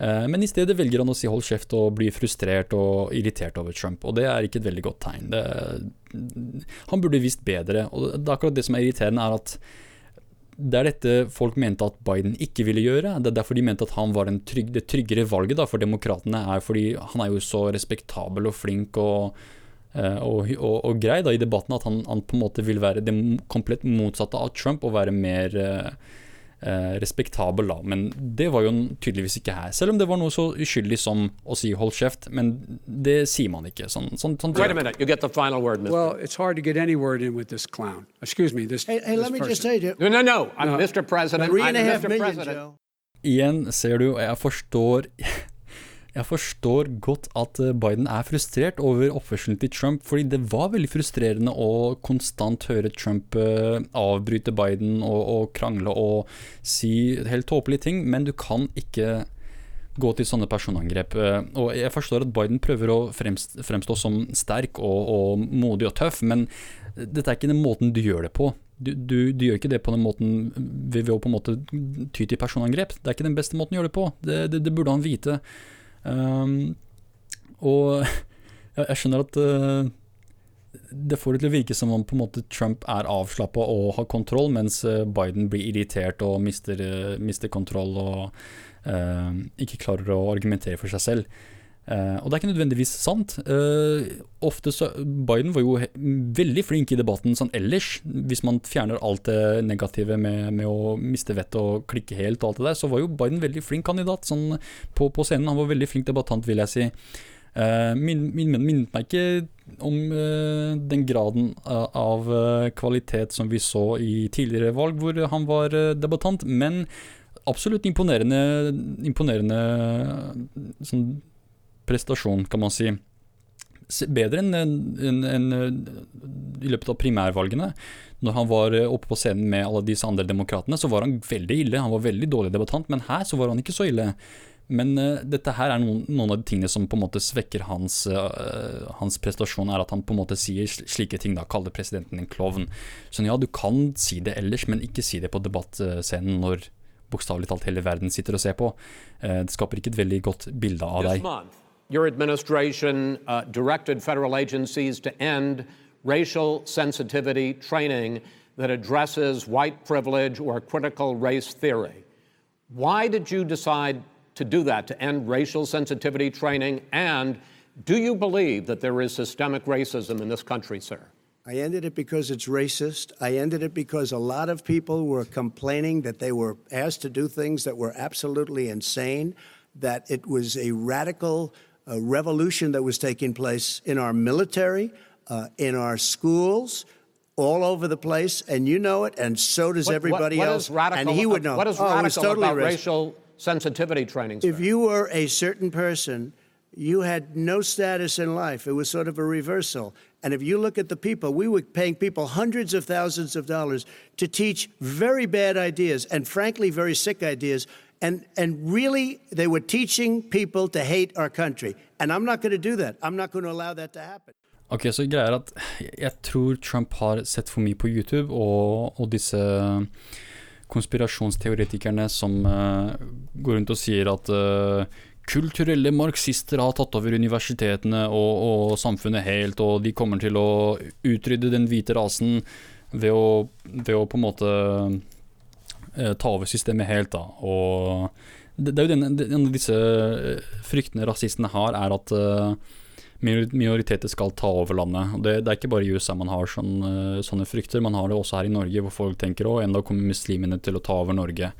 Eh, men i stedet velger han å si hold kjeft og bli frustrert og irritert over Trump, og det er ikke et veldig godt tegn. Det, han burde visst bedre, og det er akkurat det som er irriterende, er at det er dette folk mente at Biden ikke ville gjøre. Det er derfor de mente at han var trygg, det tryggere valget da, for demokratene, er fordi han er jo så respektabel og flink og, eh, og, og, og grei da, i debatten at han, han, på en måte vil være det komplett motsatte av Trump og være mer uh, eh, respektabel, da. Men det var jo tydeligvis ikke her. Selv om det var noe så uskyldig som å si 'hold kjeft', men det sier man ikke. Sånn, sånn, sånn Wait a minute, you get the final word, Mr. Well, it's hard to get any word in with this clown. Excuse me, this. Hey, hey this let me person. just say to. No, no, no, I'm Mr. President. Three and a half million, Joe. Igjen ser du, og jeg forstår Jeg forstår godt at eh, Biden er frustrert over oppførselen til Trump, fordi det var veldig frustrerende å konstant høre Trump uh, avbryte Biden og, og, krangle og si helt tåpelige ting, men du kan ikke gå til sånne personangrep. Uh, og jeg forstår at Biden prøver å fremstå, som sterk og, og, modig og tøff, men dette er ikke den måten du gjør det på. Du, du, du, gjør ikke det på den måten ved å på en måte ty til personangrep. Det er ikke den beste måten å gjøre det på. Det, det, det burde han vite. Um, og jeg, jeg, skjønner at uh, det får det til å virke som om på en måte Trump er avslappa og har kontroll, mens uh, Biden blir irritert og mister, uh, mister kontroll og ikke klarer å argumentere for seg selv. Uh, og det er ikke nødvendigvis sant. Uh, ofte så, Biden var jo veldig flink i debatten sånn ellers. Hvis man fjerner alt det negative med, med å miste vettet og klikke helt og alt det der, så var jo Biden veldig flink kandidat sånn, på, på, scenen. Han var veldig flink debattant, vil jeg si. Uh, min, min, minnet meg ikke om den graden av kvalitet som vi så i tidligere valg, hvor han var debattant, men absolutt imponerende, imponerende sånn prestasjon, kan man si. Bedre enn en, en, en, i løpet av primærvalgene. Når han var eh, oppe på scenen med alle disse andre demokratene, så var han veldig ille. Han var veldig dårlig debattant, men her så var han ikke så ille. Men uh, dette her er noen, noen, av de tingene som på en måte svekker hans, uh, hans prestasjon, er at han på en måte sier slike ting, da, kaller presidenten en klovn. Så ja, du kan si det ellers, men ikke si det på debattscenen når bokstavelig talt hele verden sitter og ser på. Uh, det skaper ikke et veldig godt bilde av deg. Your administration uh, directed federal agencies to end racial sensitivity training that addresses white privilege or critical race theory. Why did you decide to do that, to end racial sensitivity training? And do you believe that there is systemic racism in this country, sir? I ended it because it's racist. I ended it because a lot of people were complaining that they were asked to do things that were absolutely insane, that it was a radical a revolution that was taking place in our military, uh, in our schools, all over the place, and you know it, and so does what, everybody what, what else. Radical, and he would know. What is oh, radical totally about racist. racial sensitivity training? Sir? If you were a certain person, you had no status in life. It was sort of a reversal. And if you look at the people, we were paying people hundreds of thousands of dollars to teach very bad ideas and, frankly, very sick ideas and, and really, they were teaching people to hate our country. And I'm not going to do that. I'm not going to allow that to happen. Ok, så greia er at jeg tror Trump har sett for mye på YouTube, og, og disse konspirasjonsteoretikerne som uh, går rundt og sier at uh, kulturelle marxister har tatt over universitetene og, og, samfunnet helt, og de kommer til å utrydde den hvite rasen ved å, ved å på en måte ta over systemet helt. da, og det, det er jo den, En av disse eh, fryktene rasistene har, er at uh, minoriteter skal ta over landet. det, det, er ikke bare i USA man har sånne, sånne frykter, man har det også her i Norge, hvor folk tenker å, enda kommer muslimene til å ta over Norge.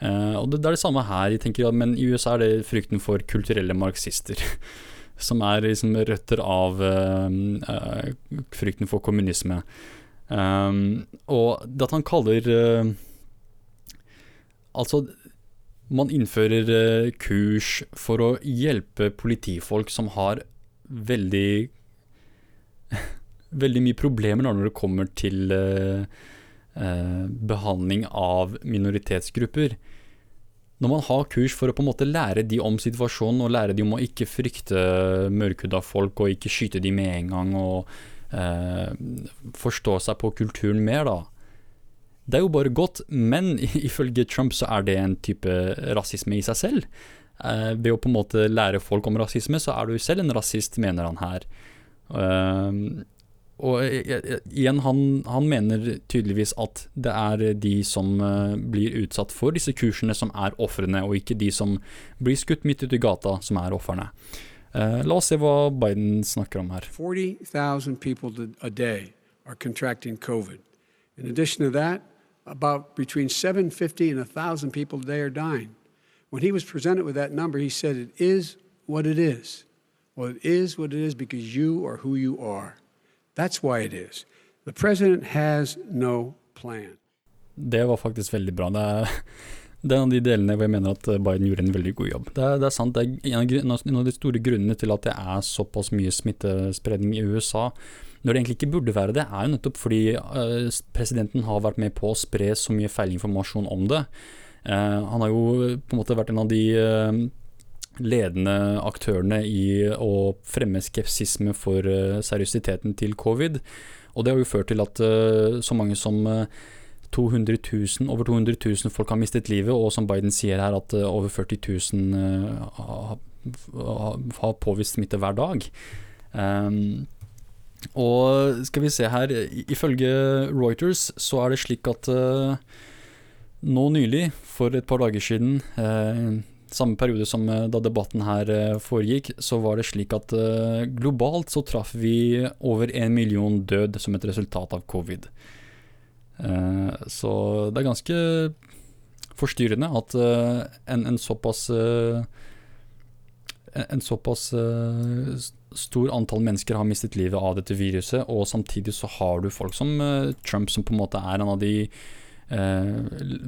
Uh, og det, det, er det samme her, tenker, men i USA er det frykten for kulturelle marxister. som er liksom røtter av uh, uh, frykten for kommunisme. Um, og at han kaller Altså, man innfører eh, kurs for å hjelpe politifolk som har veldig veldig mye problemer når det kommer til uh, uh, behandling av minoritetsgrupper. Når man har kurs for å på en måte lære de om situasjonen, og lære de om å ikke frykte mørkhuda folk, og ikke skyte de med en gang, og forstå seg på kulturen mer, da. Det er jo bare godt, men ifølge Trump så er det en type rasisme i seg selv. Uh, ved å på en måte lære folk om rasisme, så er du selv en rasist, mener han her. Uh, og igjen, han, han, mener tydeligvis at det er de som uh, blir utsatt for disse kursene, som er ofrene, og ikke de som blir skutt midt ute i gata, som er ofrene. la oss se hva Biden snakker om her. 40,000 about between 750 and 1,000 people a day are dying. When he was presented with that number, he said, It is what it is. Well, it is what it is because you are who you are. That's why it is. The president has no plan. Det var faktisk veldig bra. Det er, det er en av de delene hvor jeg mener at Biden gjorde en veldig god jobb. Det er, det er sant, det er en av de store grunnene til at det er såpass mye smittespredning i USA, når det egentlig ikke burde være det, er jo nettopp fordi uh, presidenten har vært med på å spre så mye feilinformasjon om det. Eh, han har jo på en måte vært en av de eh, ledende aktørene i å fremme skepsisme for eh, seriøsiteten til covid. Og det har jo ført til at så mange som 200 000, over 200 000 folk har mistet livet, og som Biden sier her, at over 40 000 har påvist smitte hver dag. Og skal vi se her, ifølge Reuters så er det slik at uh, nå nylig, for et par dager siden, eh, samme periode som eh, da debatten her eh, foregikk, så var det slik at eh, globalt så traff vi over en million død som et resultat av covid. Eh, så det er ganske forstyrrende at eh, en, en, såpass en såpass stor antall mennesker har mistet livet av dette viruset, og samtidig så har du folk som Trump, som på en måte er en av de eh,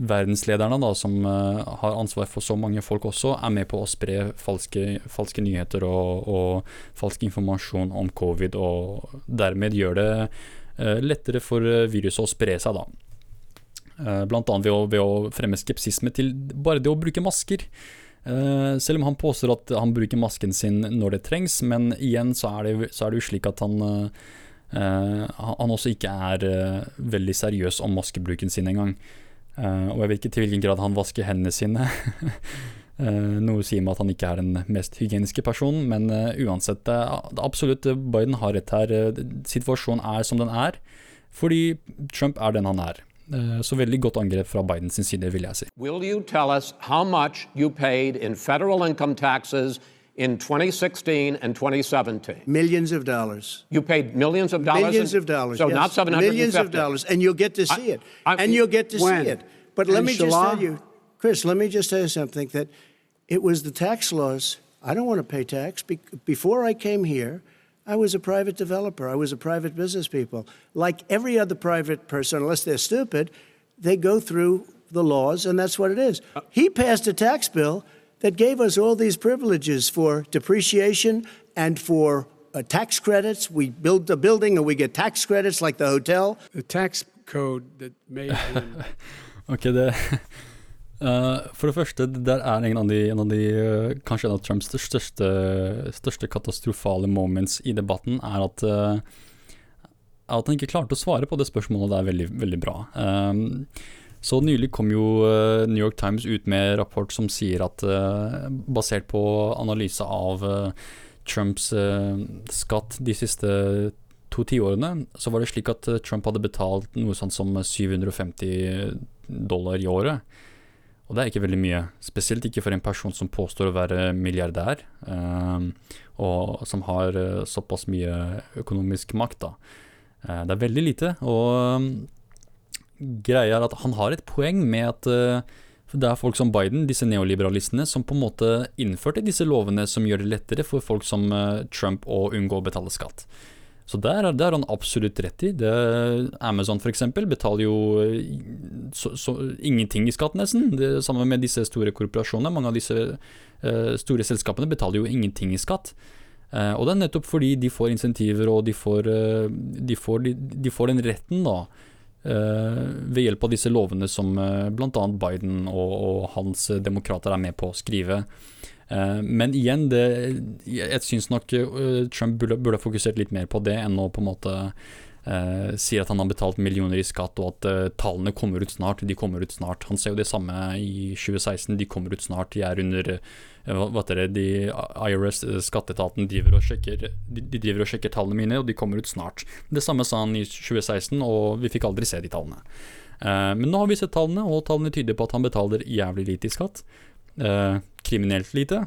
verdenslederne, da, som eh, har ansvar for så mange folk også, er med på å spre falske, falske nyheter og, og, falsk informasjon om covid, og dermed gjør det eh, lettere for eh, viruset å spre seg, da. Eh, blant annet ved å, ved å fremme skepsisme til bare det å bruke masker. Uh, selv om han påstår at han bruker masken sin når det trengs, men igjen så er det, så er det jo slik at han uh, Uh, han også ikke er veldig seriøs om maskebruken sin engang. Og jeg vet ikke til hvilken grad han vasker hendene sine. noe sier meg at han ikke er den mest hygieniske personen, men uansett, absolutt Biden har rett her. situasjonen er som den er, fordi Trump er den han er. Eh, så veldig godt angrep fra Bidens side, vil jeg si. Will you tell us how much you paid in federal income taxes in 2016 and 2017? Millions of dollars. You paid millions of dollars? Millions of dollars. So yes. not 750. Millions of dollars. And you'll get to see I, it. I, and you'll get to when? see it. But let me Inshallah? just tell you, Chris, let me just tell you something that it was the tax laws. I don't want to pay tax. Be- before I came here, I was a private developer. I was a private business people. Like every other private person, unless they're stupid, they go through the laws, and that's what it is. He passed a tax bill that gave us all these privileges for depreciation and for uh, tax credits. We build a building and we get tax credits like the hotel. The tax code that made him Ok, det uh, For det første, det der er en av de, en av de uh, kanskje en av Trumps største, største katastrofale moments i debatten, er at uh, at han ikke klarte å svare på det spørsmålet. Det er veldig, veldig bra. Um, så nylig kom jo New York Times ut med rapport som sier at basert på analyse av Trumps skatt de siste to tiårene, så var det slik at Trump hadde betalt noe sånt som 750 dollar i året. Og det er ikke veldig mye, spesielt ikke for en person som påstår å være milliardær, og som har såpass mye økonomisk makt. da. det er veldig lite, og greia er at han har et poeng med at uh, det er folk som Biden, disse neoliberalistene, som på en måte innførte disse lovene som gjør det lettere for folk som uh, Trump å unngå å betale skatt. Så der, der har han absolutt rett i. Det, Amazon f.eks. betaler jo så, så, ingenting i skatt, nesten. Det samme med disse store korporasjonene. Mange av disse uh, store selskapene betaler jo ingenting i skatt. Uh, og det er nettopp fordi de får insentiver, og de får, uh, de får, de, de får den retten, da. eh, ved hjelp av disse lovene som uh, bl.a. Biden og, og hans demokrater er med på å skrive. Eh, men igjen, det, jeg syns nok eh, Trump burde, burde fokusert litt mer på det enn å på en måte Uh, sier at han har betalt millioner i skatt, og at uh, tallene kommer ut snart. De kommer ut snart. Han ser jo det samme i 2016. De kommer ut snart. De er under uh, hva det, de IRS, skatteetaten, driver og sjekker de, de, driver og sjekker tallene mine, og de kommer ut snart. Det samme sa han i 2016, og vi fikk aldri se de tallene. men nå har vi sett tallene, og tallene tyder på at han betaler jævlig lite i skatt. Kriminelt lite.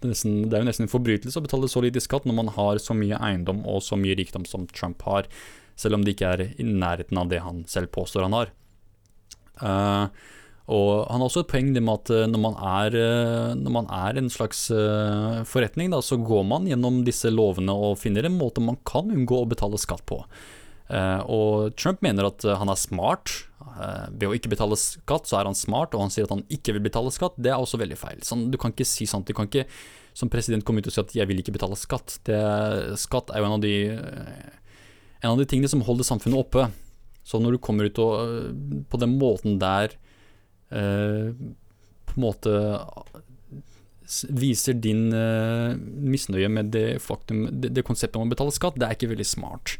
Det er, nesten, det er, jo nesten en forbrytelse å betale så lite skatt når man har så mye eiendom og så mye rikdom som Trump har, selv om det ikke er i nærheten av det han selv påstår han har. Uh, og Han har også et poeng med at eh, når man er, eh, når man er en slags uh, forretning, da, så går man gjennom disse lovene og finner en måte man kan unngå å betale skatt på. Uh, og Trump mener at han er smart. Uh, ved å ikke betale skatt, så er han smart, og han sier at han ikke vil betale skatt. Det er også veldig feil. Sånn, du kan ikke si sånt. Du kan ikke som president komme ut og si at 'jeg vil ikke betale skatt'. Det, skatt er jo en av, de, en av de tingene som holder samfunnet oppe. Så når du kommer ut og på den måten der på en måte viser din misnøye med det, faktum, det, det konseptet om å betale skatt, det er ikke veldig smart.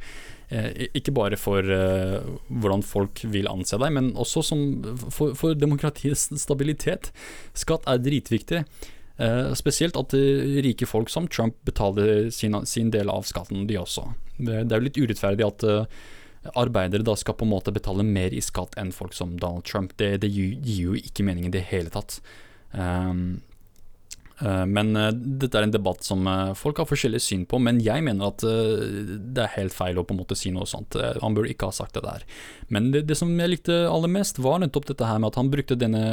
Eh, ikke bare for eh, hvordan folk vil anse deg, men også for, for demokratiets stabilitet. Skatt er dritviktig. Uh, spesielt at rike folk som Trump betaler sin, sin del av skatten, de også. Det, det er jo litt urettferdig at uh, arbeidere da skal på en måte betale mer i skatt enn folk som Donald Trump. Det, det gir, jo ikke mening i det hele tatt. Um, men eh, dette er en debatt som eh, folk har forskjellig syn på, men jeg mener at det er helt feil å på en måte si noe sånt. Han burde ikke ha sagt det der. Men det, det som jeg likte aller mest, var nettopp dette her med at han brukte denne,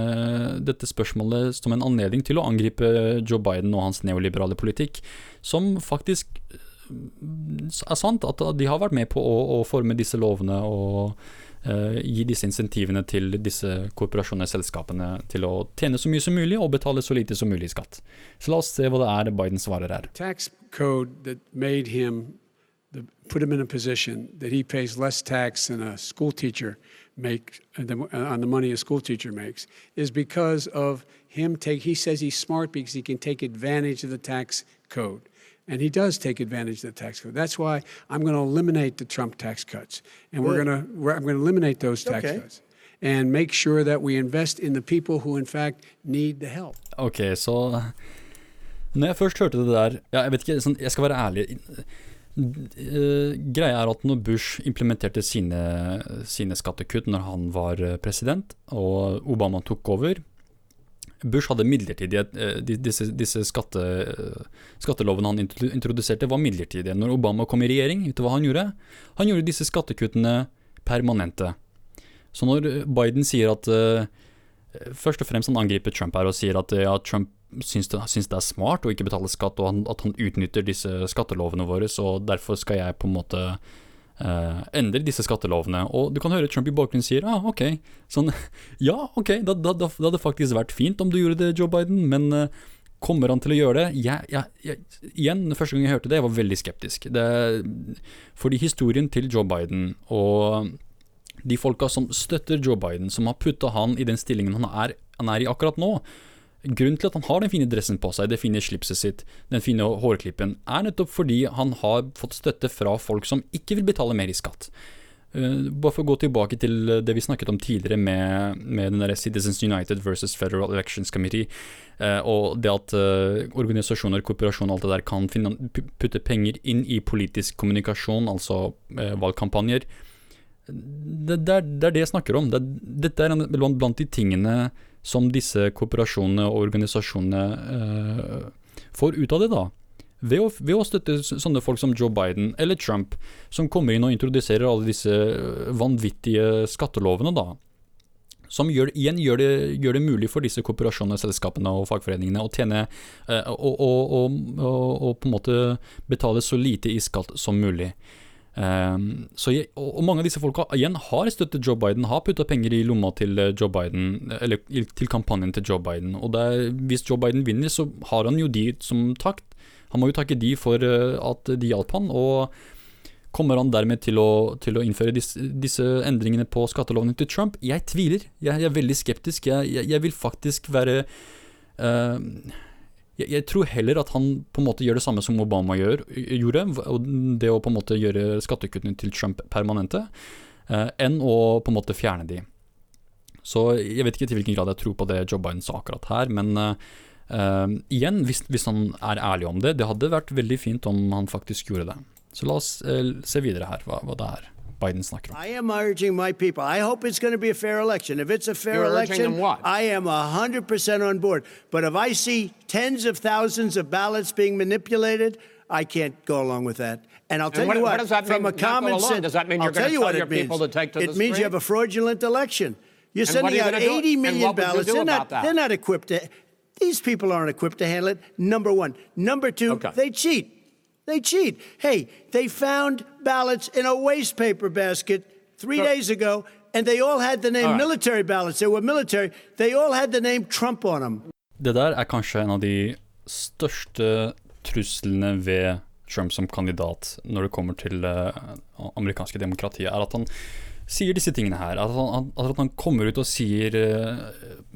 dette spørsmålet som en anledning til å angripe Joe Biden og hans neoliberale politikk, som faktisk er sant. At de har vært med på å, å forme disse lovene og uh, gi disse insentivene til disse korporasjonene, selskapene, til å tjene så mye som mulig og betale så lite som mulig i skatt. Så la oss se hva det er Biden svarer her. Tax code that made him put him in a position that he pays less tax than a school teacher make uh, uh, on the money a school teacher makes is because of him take he says he's smart because he can take advantage of the tax code And he does take advantage of the tax code. That's why I'm going to eliminate the Trump tax cuts. And we're going to, I'm going to eliminate those tax okay. cuts. And make sure that we invest in the people who in fact need the help. Ok, så Når jeg først hørte det der ja, Jeg vet ikke, sånn, jeg skal være ærlig. Uh, greia er at når Bush implementerte sine, sine skattekutt når han var eh, president, og Obama tok over, Bush hadde midlertidige eh, Disse, disse skatte, skattelovene han introduserte, var midlertidige. Når Obama kom i regjering, vet du hva han gjorde? Han gjorde disse skattekuttene permanente. Så når Biden sier at Først og fremst han angriper Trump her og sier at ja, Trump syns det, syns det, er smart å ikke betale skatt, og at han utnytter disse skattelovene våre, så derfor skal jeg på en måte uh, endre disse skattelovene. Og du kan høre Trump i bakgrunnen sier ah, ok, sånn, ja, ok, da, da, da, det hadde faktisk vært fint om du gjorde det, Joe Biden, men uh, kommer han til å gjøre det? Jeg, jeg, jeg, igjen, første gang jeg hørte det, jeg var veldig skeptisk. Det, fordi historien til Joe Biden og de folka som støtter Joe Biden, som har putta han i den stillingen han er, han er i akkurat nå, Grunnen til at han har den fine dressen på seg, det fine slipset sitt, den fine hårklippen, er nettopp fordi han har fått støtte fra folk som ikke vil betale mer i skatt. Uh, bare for å gå tilbake til det vi snakket om tidligere med, med den der Citizens United versus Federal Elections Committee, uh, og det at uh, organisasjoner, korporasjoner og alt det der kan finne, putte penger inn i politisk kommunikasjon, altså valgkampanjer. Det, det, er, det, er, det jeg snakker om. Det, dette er blant de tingene som disse korporasjonene og organisasjonene eh, får ut av det, da. Ved å, ved å, støtte sånne folk som Joe Biden eller Trump, som kommer inn og introduserer alle disse eh, vanvittige skattelovene, da. Som gjør, igjen gjør det, gjør det mulig for disse korporasjonene, selskapene og fagforeningene å tjene eh, og, og, og, og, på en måte betale så lite i skatt som mulig. Um, og, mange av disse folka igjen har støttet Joe Biden, har putta penger i lomma til eh, Joe Biden, eller til kampanjen til Joe Biden. Og der, hvis Joe Biden vinner, så har han jo de som takt Han må jo takke de for at de hjalp han, og Kommer han dermed til å, til å innføre disse, disse, endringene på skattelovene til Trump? Jeg tviler. Jeg, jeg er veldig skeptisk. Jeg, jeg vil faktisk være uh, jeg, tror heller at han på en måte gjør det samme som Obama gjør, gjorde, det å på en måte gjøre skattekuttene til Trump permanente, eh, enn å på en måte fjerne de. Så jeg vet ikke til hvilken grad jeg tror på det Joe Biden sa akkurat her, men eh, igjen, hvis, hvis han er ærlig om det, det hadde vært veldig fint om han faktisk gjorde det. Så la oss eh, se videre her hva, hva det er Biden snakker om. I am urging my people. I hope it's going to be a fair election. If it's a fair You're election, I am 100% on board. But if I see tens of thousands of ballots being manipulated, I can't go along with that. And I'll tell what, you what, what does that from mean, a common sense, does that mean you're I'll tell you tell what your it means. people to take to it the means street? you have a fraudulent election. You're And sending you out gonna do? 80 And million what would you ballots. They're not, they're not equipped to. These people aren't equipped to handle it. Number one. Number two, Okay. they cheat. They cheat. Hey, they found ballots in a waste paper basket three days ago, and they all had the name All right. military ballots. They were military. They all had the name Trump on them. Det der er kanskje en av de største truslene ved Trump som kandidat når det kommer til det amerikanske demokratiet, er at han sier disse tingene her. At han, at han kommer ut og sier uh,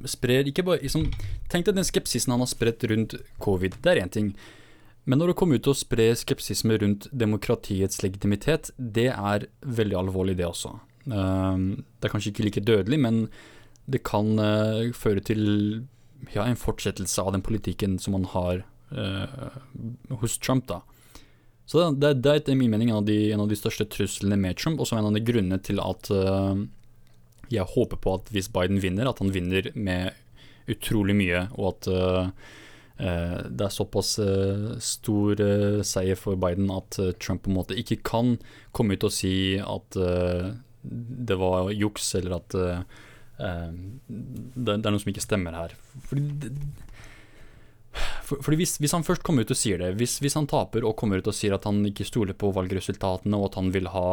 Sprer ikke bare liksom, Tenk deg den skepsisen han har spredt rundt covid. Det er én ting. Men når det kommer ut til å spre skepsisme rundt demokratiets legitimitet, det er veldig alvorlig, det også. Um, det er kanskje ikke like dødelig, men det kan uh, føre til ja, en fortsettelse av den politikken som man har uh, hos Trump. da. Så det, er etter min mening en av, de, en av de største truslene med Trump, og som en av de grunnene til at uh, jeg håper på at hvis Biden vinner, at han vinner med utrolig mye, og at det er såpass uh, stor uh, seier for Biden at Trump på en måte ikke kan komme ut og si at det var juks, eller at det, er noe som ikke stemmer her. Fordi fordi hvis, hvis han først kommer ut og sier det, hvis, hvis han taper og kommer ut og sier at han ikke stoler på valgresultatene, og at han vil ha,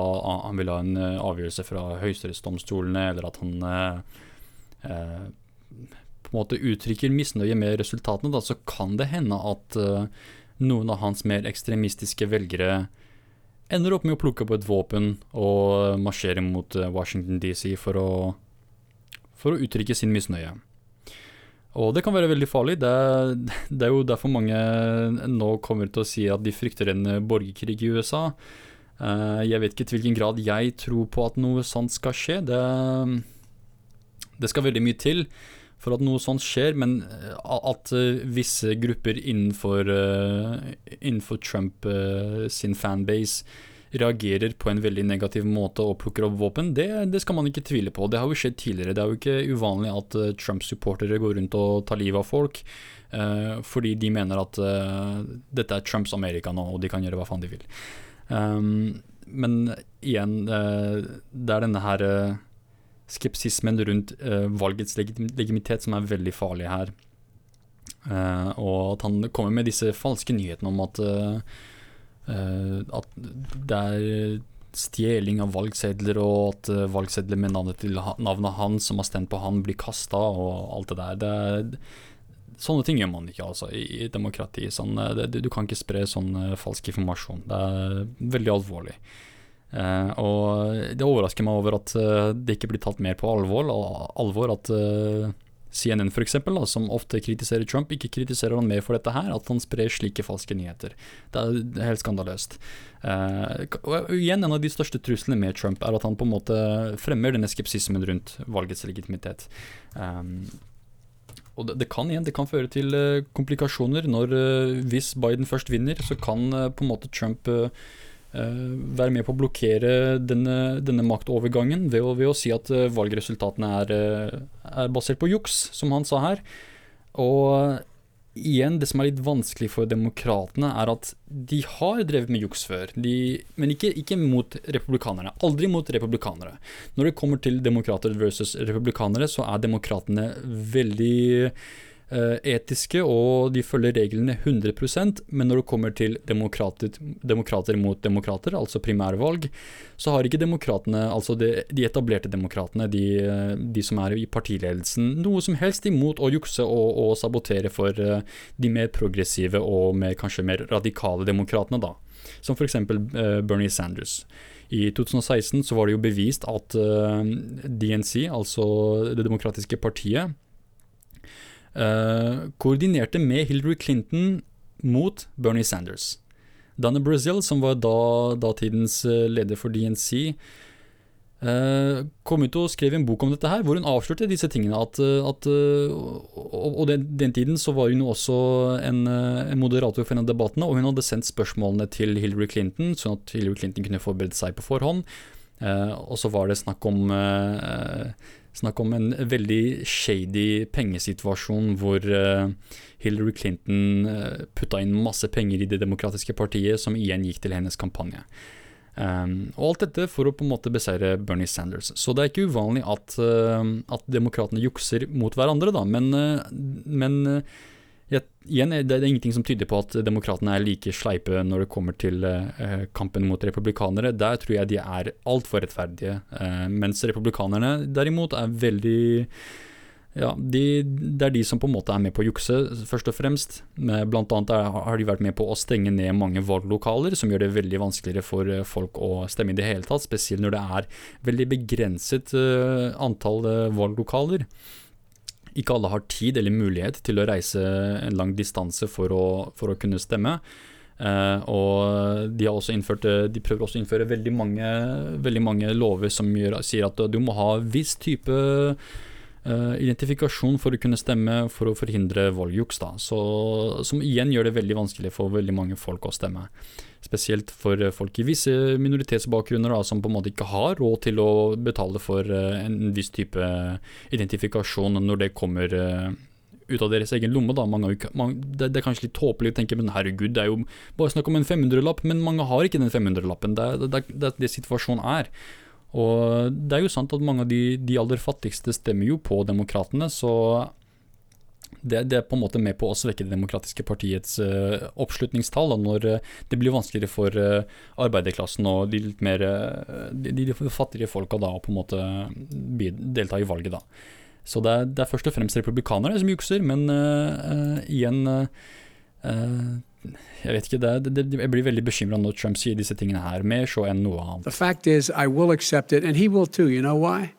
han vil ha en eh, avgjørelse fra høyesterettsdomstolene, eller at han eh, eh, på en måte uttrykker misnøye med resultatene, da, så kan det hende at uh, noen av hans mer ekstremistiske velgere ender opp med å plukke opp et våpen og marsjere mot eh, Washington DC for å, for å uttrykke sin misnøye. Og det kan være veldig farlig. Det er, det er jo derfor mange nå kommer til å si at de frykter en borgerkrig i USA. Eh, jeg vet ikke til hvilken grad jeg tror på at noe sånt skal skje. Det, det skal veldig mye til for at noe sånt skjer, men eh, at eh, visse grupper innenfor, eh, innenfor Trump sin fanbase reagerer på en veldig negativ måte og plukker opp våpen, det, det skal man ikke tvile på. Det har jo skjedd tidligere. Det er jo ikke uvanlig at uh, Trump-supportere går rundt og tar livet av folk uh, fordi de mener at uh, dette er Trumps Amerika nå, og de kan gjøre hva faen de vil. Um, men igjen, det er denne her skepsismen rundt valgets legitimitet som er veldig farlig her. og at han kommer med disse falske nyhetene om at Uh, at det er stjeling av valgsedler, og at valgsedler med navnet, til navnet hans som har stemt på han, blir kasta, og alt det der. Det er, sånne ting gjør man ikke altså, i, demokrati. Sånn, det, du kan ikke spre sånn falsk informasjon. Det er veldig alvorlig. Og det overrasker meg over at det ikke blir tatt mer på alvor, alvor at CNN for eksempel, som ofte kritiserer Trump, ikke kritiserer han mer for dette her, at han sprer slike falske nyheter. Det er, det er helt skandaløst. Uh, og igjen, En av de største truslene med Trump er at han på en måte fremmer denne skepsismen rundt valgets legitimitet. Um, og det, det, kan igjen, det kan føre til uh, komplikasjoner når uh, Hvis Biden først vinner, så kan på en måte Trump være med på å blokkere denne, denne maktovergangen ved å, ved å, si at valgresultatene er, er, basert på juks, som han sa her. Og igjen, det som er litt vanskelig for demokratene, er at de har drevet med juks før. De, men ikke, ikke, mot republikanerne. Aldri mot republikanere. Når det kommer til demokrater versus republikanere, så er demokratene veldig eh, etiske og de følger reglene 100% men når det kommer til demokrater, demokrater mot demokrater, altså primærvalg, så har ikke demokratene, altså de, de etablerte demokratene, de, eh, de, som er i partiledelsen, noe som helst imot å jukse og, og sabotere for uh, de mer progressive og mer, kanskje mer radikale demokratene, da. Som f.eks. Bernie Sanders. I 2016 så var det jo bevist at DNC, altså Det demokratiske partiet, uh, koordinerte med Hillary Clinton mot Bernie Sanders. Dana Brazil, som var da datidens uh, leder for DNC, Uh, kom ut og skrev en bok om dette her, hvor hun avslørte disse tingene. At, at, og, og den, den, tiden så var hun også en, en moderator for en av debattene, og hun hadde sendt spørsmålene til Hillary Clinton, sånn at Hillary Clinton kunne forberede seg på forhånd. Uh, og så var det snakk om, uh, snakk om en veldig shady pengesituasjon hvor Hillary Clinton putta inn masse penger i Det demokratiske partiet, som igjen gikk til hennes kampanje. Um, og alt dette for å på en måte beseire Bernie Sanders. Så det er ikke uvanlig at, uh, at demokratene jukser mot hverandre, da. Men, uh, men uh, jeg, igjen, det er ingenting som tyder på at demokratene er like sleipe når det kommer til kampen mot republikanere. Der tror jeg de er altfor rettferdige. mens republikanerne derimot er veldig ja, de, det er de som på en måte er med på å jukse, først og fremst. Blant annet er, har de vært med på å stenge ned mange valglokaler, som gjør det veldig vanskeligere for eh, folk å stemme i det hele tatt. Spesielt når det er veldig begrenset uh, antall uh, valglokaler. Ikke alle har tid eller mulighet til å reise en lang distanse for å, for å kunne stemme. Uh, og de, har også innført, de prøver også å innføre veldig mange, veldig mange lover som gjør, sier at du må ha viss type Uh, identifikasjon for å kunne stemme for å forhindre valgjuks, som igjen gjør det veldig vanskelig for veldig mange folk å stemme. Spesielt for folk i visse minoritetsbakgrunner da, som på en måte ikke har råd til å betale for uh, en viss type identifikasjon når det kommer uh, ut av deres egen lomme. Da. Mange, mange, det, det, er kanskje litt tåpelig å tenke men herregud, det er jo bare snakk om en 500-lapp, men mange har ikke den 500-lappen. Det er det, det, det situasjonen er. Og det er jo sant at mange av de, de aller fattigste stemmer jo på demokratene, så det, det, er på en måte med på å svekke det demokratiske partiets uh, oppslutningstall, da, når uh, det blir vanskeligere for uh, arbeiderklassen og de litt mer de, de, fattigere folka da, å på en måte delta i valget. da. Så det er, det er først og fremst republikanere som jukser, men igjen jeg vet ikke, er- det, det, jeg blir veldig bekymra når Trump sier disse tingene her, mer så enn noe annet. The fact is, I will accept it, and he will too. You know why?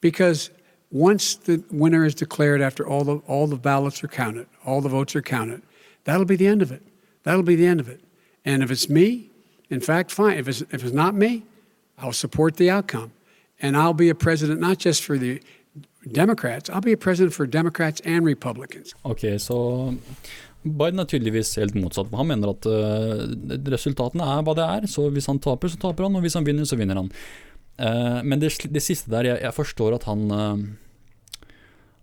Because once the winner is declared after all the, all the ballots are counted, all the votes are counted, that'll be the end of it. That'll be the end of it. And if it's me, in fact, fine. If it's, if it's not me, I'll support the outcome. And I'll be a president not just for the Democrats, I'll be a president for Democrats and Republicans. Okay, so Biden er tydeligvis helt motsatt. Han mener at uh, resultatene er hva det er. Så hvis han taper, så taper han, og hvis han vinner, så vinner han. Uh, men det, det, siste der, jeg, jeg forstår at han uh,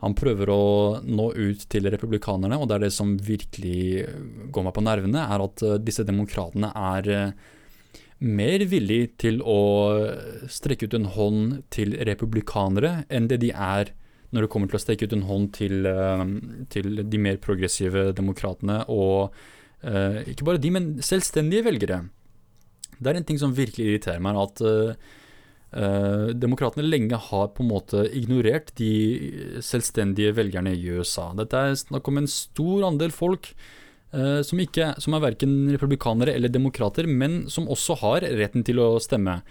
han prøver å nå ut til republikanerne, og det er det som virkelig går meg på nervene, er at disse demokratene er mer villig til å strekke ut en hånd til republikanere enn det de er når det kommer til å steke ut en hånd til, eh, til de mer progressive demokratene, og uh, ikke bare de, men selvstendige velgere. Det er en ting som virkelig irriterer meg, at uh, demokratene lenge har på en måte ignorert de selvstendige velgerne i USA. Dette er snakk om en stor andel folk uh, som, ikke, som er verken republikanere eller demokrater, men som også har retten til å stemme.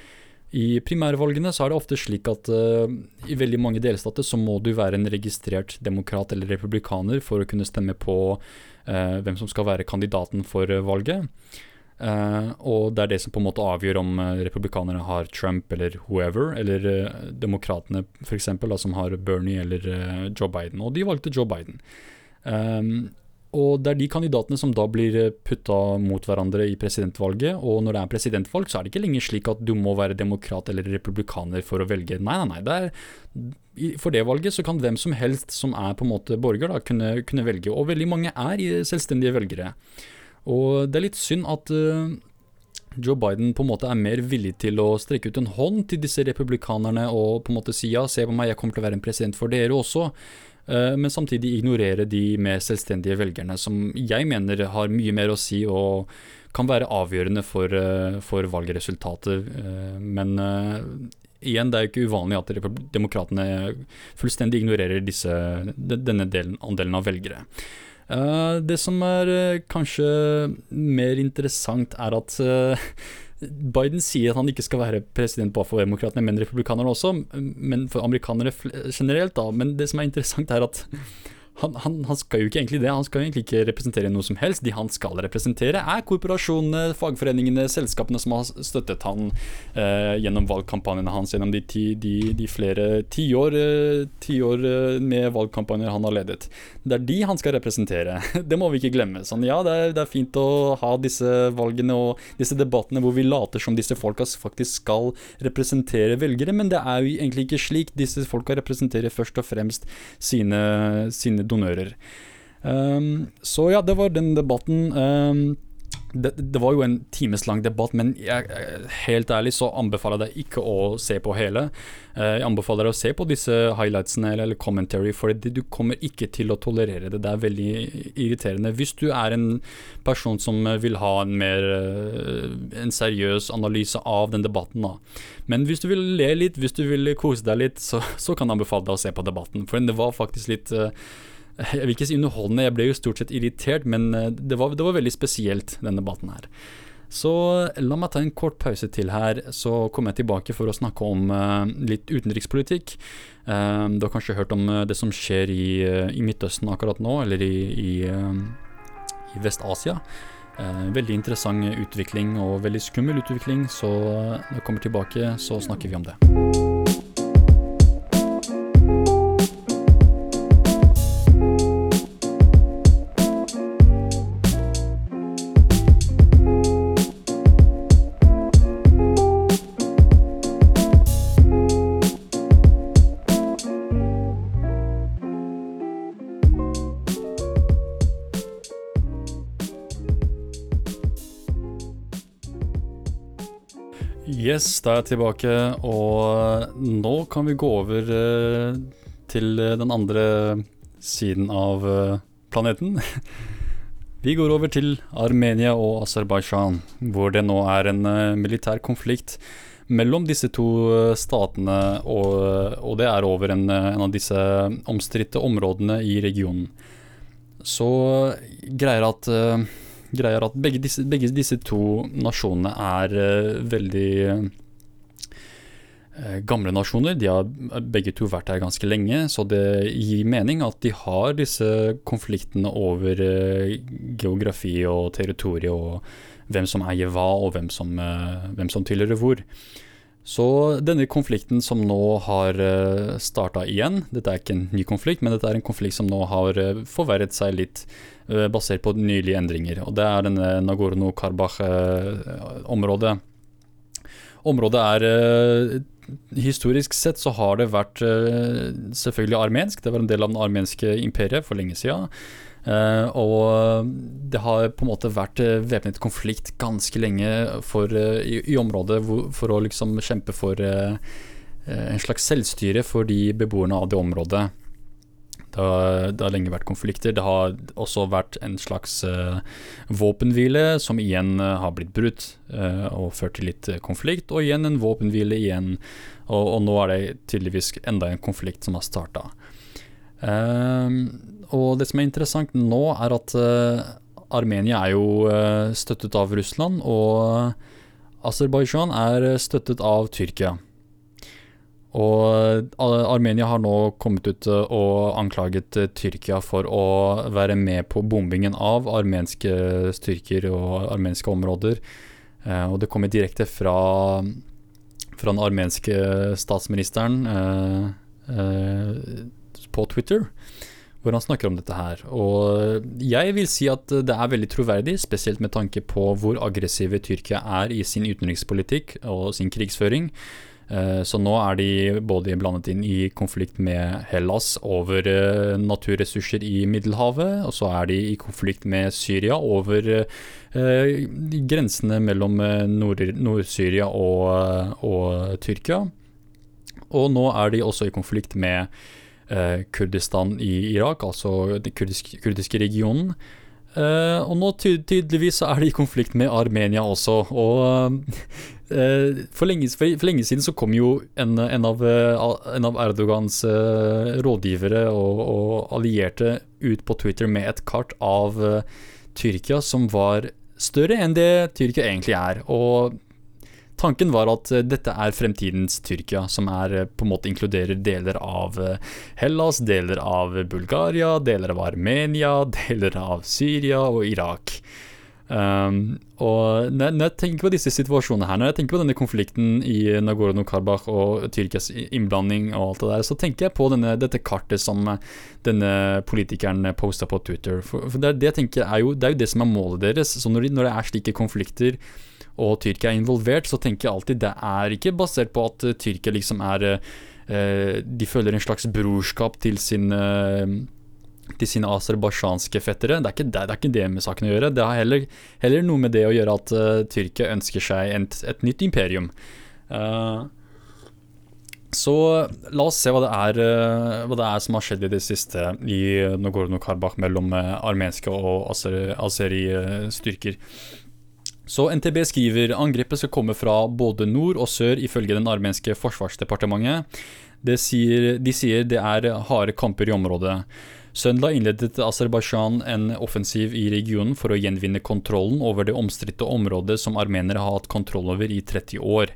I primærvalgene så er det ofte slik at uh, i veldig mange delstater så må du være en registrert demokrat eller republikaner for å kunne stemme på uh, hvem som skal være kandidaten for uh, valget. og det er det som på en måte avgjør om republikanerne har Trump eller whoever, eller demokratene f.eks., som har Bernie eller Joe Biden. Og de valgte Joe Biden. Um, og det er de kandidatene som da blir eh, putta mot hverandre i presidentvalget. Og når det er presidentvalg, så er det ikke lenger slik at du må være demokrat eller republikaner for å velge. Nei, nei, nei. Er, for det valget så kan hvem som helst som er på en måte borger, da, kunne, kunne velge. Og veldig mange er selvstendige velgere. Og det er litt synd at uh, Joe Biden på en måte er mer villig til å strekke ut en hånd til disse republikanerne og på en måte si ja, se på meg, jeg kommer til å være en president for dere også. Eh, men samtidig ignorere de mer selvstendige velgerne, som jeg mener har mye mer å si og kan være avgjørende for, eh, for valgresultatet. Eh, men igjen, det er jo ikke uvanlig at demokratene fullstendig ignorerer disse, denne delen, andelen av velgere. det som er kanskje mer interessant, er at Biden sier at han ikke skal være president bare for demokratene, men republikanerne også, men for amerikanere generelt. da, Men det som er interessant, er at han, han, han, skal jo ikke egentlig det. Han skal jo egentlig ikke representere noe som helst. De han skal representere, er korporasjonene, fagforeningene, selskapene som har støttet han eh, gjennom valgkampanjene hans gjennom de, ti, de, de flere tiår eh, ti eh, med valgkampanjer han har ledet. Det er de han skal representere. Det må vi ikke glemme. Sånn, ja, det er, det er fint å ha disse valgene og disse debattene hvor vi later som disse folka faktisk skal representere velgere, men det er jo egentlig ikke slik. Disse folka representerer først og fremst sine, sine donører. Um, så ja, det var den debatten. Um, det, det, var jo en timeslang debatt, men jeg, helt ærlig så anbefaler jeg deg ikke å se på hele. Eh, jeg anbefaler deg å se på disse highlightsene eller, eller commentary, for du kommer ikke til å tolerere det. Det er veldig irriterende. Hvis du er en person som vil ha en mer eh, en seriøs analyse av den debatten, da. Men hvis du vil le litt, hvis du vil kose deg litt, så, så kan jeg anbefale deg å se på debatten. For det var faktisk litt jeg vil ikke si underholdende, jeg ble jo stort sett irritert, men eh, det var, det var veldig spesielt, denne debatten her. Så la meg ta en kort pause til her, så kommer jeg tilbake for å snakke om uh, litt utenrikspolitikk. Uh, du har kanskje hørt om uh, det som skjer i, i, Midtøsten akkurat nå, eller i, i, i Vest-Asia. veldig interessant utvikling og veldig skummel utvikling, så når jeg kommer tilbake, så snakker vi om det. Yes, da er jeg tilbake, og nå kan vi gå over uh, til den andre siden av uh, planeten. Vi går over til Armenia og Aserbajdsjan, hvor det nå er en militær konflikt mellom disse to statene, og, og det er over en, en av disse omstridte områdene i regionen. Så greier at greier at begge disse, begge disse to nasjonene er uh, veldig uh, gamle nasjoner. De har begge to vært her ganske lenge, så det gir mening at de har disse konfliktene over uh, geografi og territorie og hvem som eier hva, og hvem som, hvem som tilhører hvor. Så denne konflikten som nå har starta igjen, dette er ikke en ny konflikt, men dette er en konflikt som nå har forverret seg litt basert på nylige endringer. Og det er denne Nagorno-Karbakh-området. Området er eh, Historisk sett så har det vært eh, selvfølgelig armensk. Det var en del av det armenske imperiet for lenge siden. og det har på en måte vært væpnet konflikt ganske lenge for, i, i, området for å liksom kjempe for en slags selvstyre for de beboerne av det området. Det har, det har, lenge vært konflikter. Det har også vært en slags uh, våpenhvile som igjen uh, har blitt brutt uh, og ført til litt konflikt. Og igjen en våpenhvile igjen, og, og, nå er det tydeligvis enda en konflikt som har starta. og det som er interessant nå, er at Armenia er jo støttet av Russland, og Aserbajdsjan er støttet av Tyrkia. Og Armenia har nå kommet ut eh, og anklaget eh, Tyrkia for å være med på bombingen av armenske styrker og armenske områder. Eh, og det kommer direkte fra, fra den armenske statsministeren på Twitter, hvor han snakker om dette her. Og jeg vil si at det er veldig troverdig, spesielt med tanke på hvor aggressive Tyrkia er i sin utenrikspolitikk og sin krigsføring. Eh, så nå er de både blandet inn i konflikt med Hellas over eh, naturressurser i Middelhavet, og så er de i konflikt med Syria over eh, grensene mellom Nord-Syria og, og, Tyrkia. Og nå er de også i konflikt med Kurdistan i Irak, altså den kurdiske, kurdiske regionen. Uh, og nå ty tydeligvis er de i konflikt med Armenia også. Og eh, for, lenge, for, lenge, siden så kom jo en, en, av, en av, Erdogans eh, rådgivere og, og, allierte ut på Twitter med et kart av Tyrkia som var større enn det Tyrkia egentlig er. Og tanken var at eh, dette er fremtidens Tyrkia, som er, eh, på en måte inkluderer deler av eh, Hellas, deler av Bulgaria, deler av Armenia, deler av Syria og Irak. Um, og når, når, jeg tenker på disse situasjonene her, når jeg tenker på denne konflikten i Nagorno-Karabakh og Tyrkias innblanding og alt det der, så tenker jeg på denne, dette kartet som denne politikeren posta på Twitter. For, for det, det, jeg tenker er jo, det er jo det som er målet deres. Så når, når det er slike konflikter og Tyrkia er involvert, så tenker jeg alltid det er ikke basert på at Tyrkia liksom er uh, De føler en slags brorskap til sin uh, til sine aserbajdsjanske fettere. Det er, ikke, det, det ikke det med saken å gjøre. Det har heller, heller noe med det å gjøre at uh, Tyrkia ønsker seg et, et nytt imperium. Uh, så la oss se hva det, er, uh, hva det, er, som har skjedd i det siste i Nagorno-Karabakh mellom armenske og azeri-styrker. Så NTB skriver angrepet skal komme fra både nord og sør, ifølge den armenske forsvarsdepartementet. Sier, de sier det er harde kamper i området. Søndag innledet Aserbajdsjan en offensiv i regionen for å gjenvinne kontrollen over det omstridte området som armenere har hatt kontroll over i 30 år.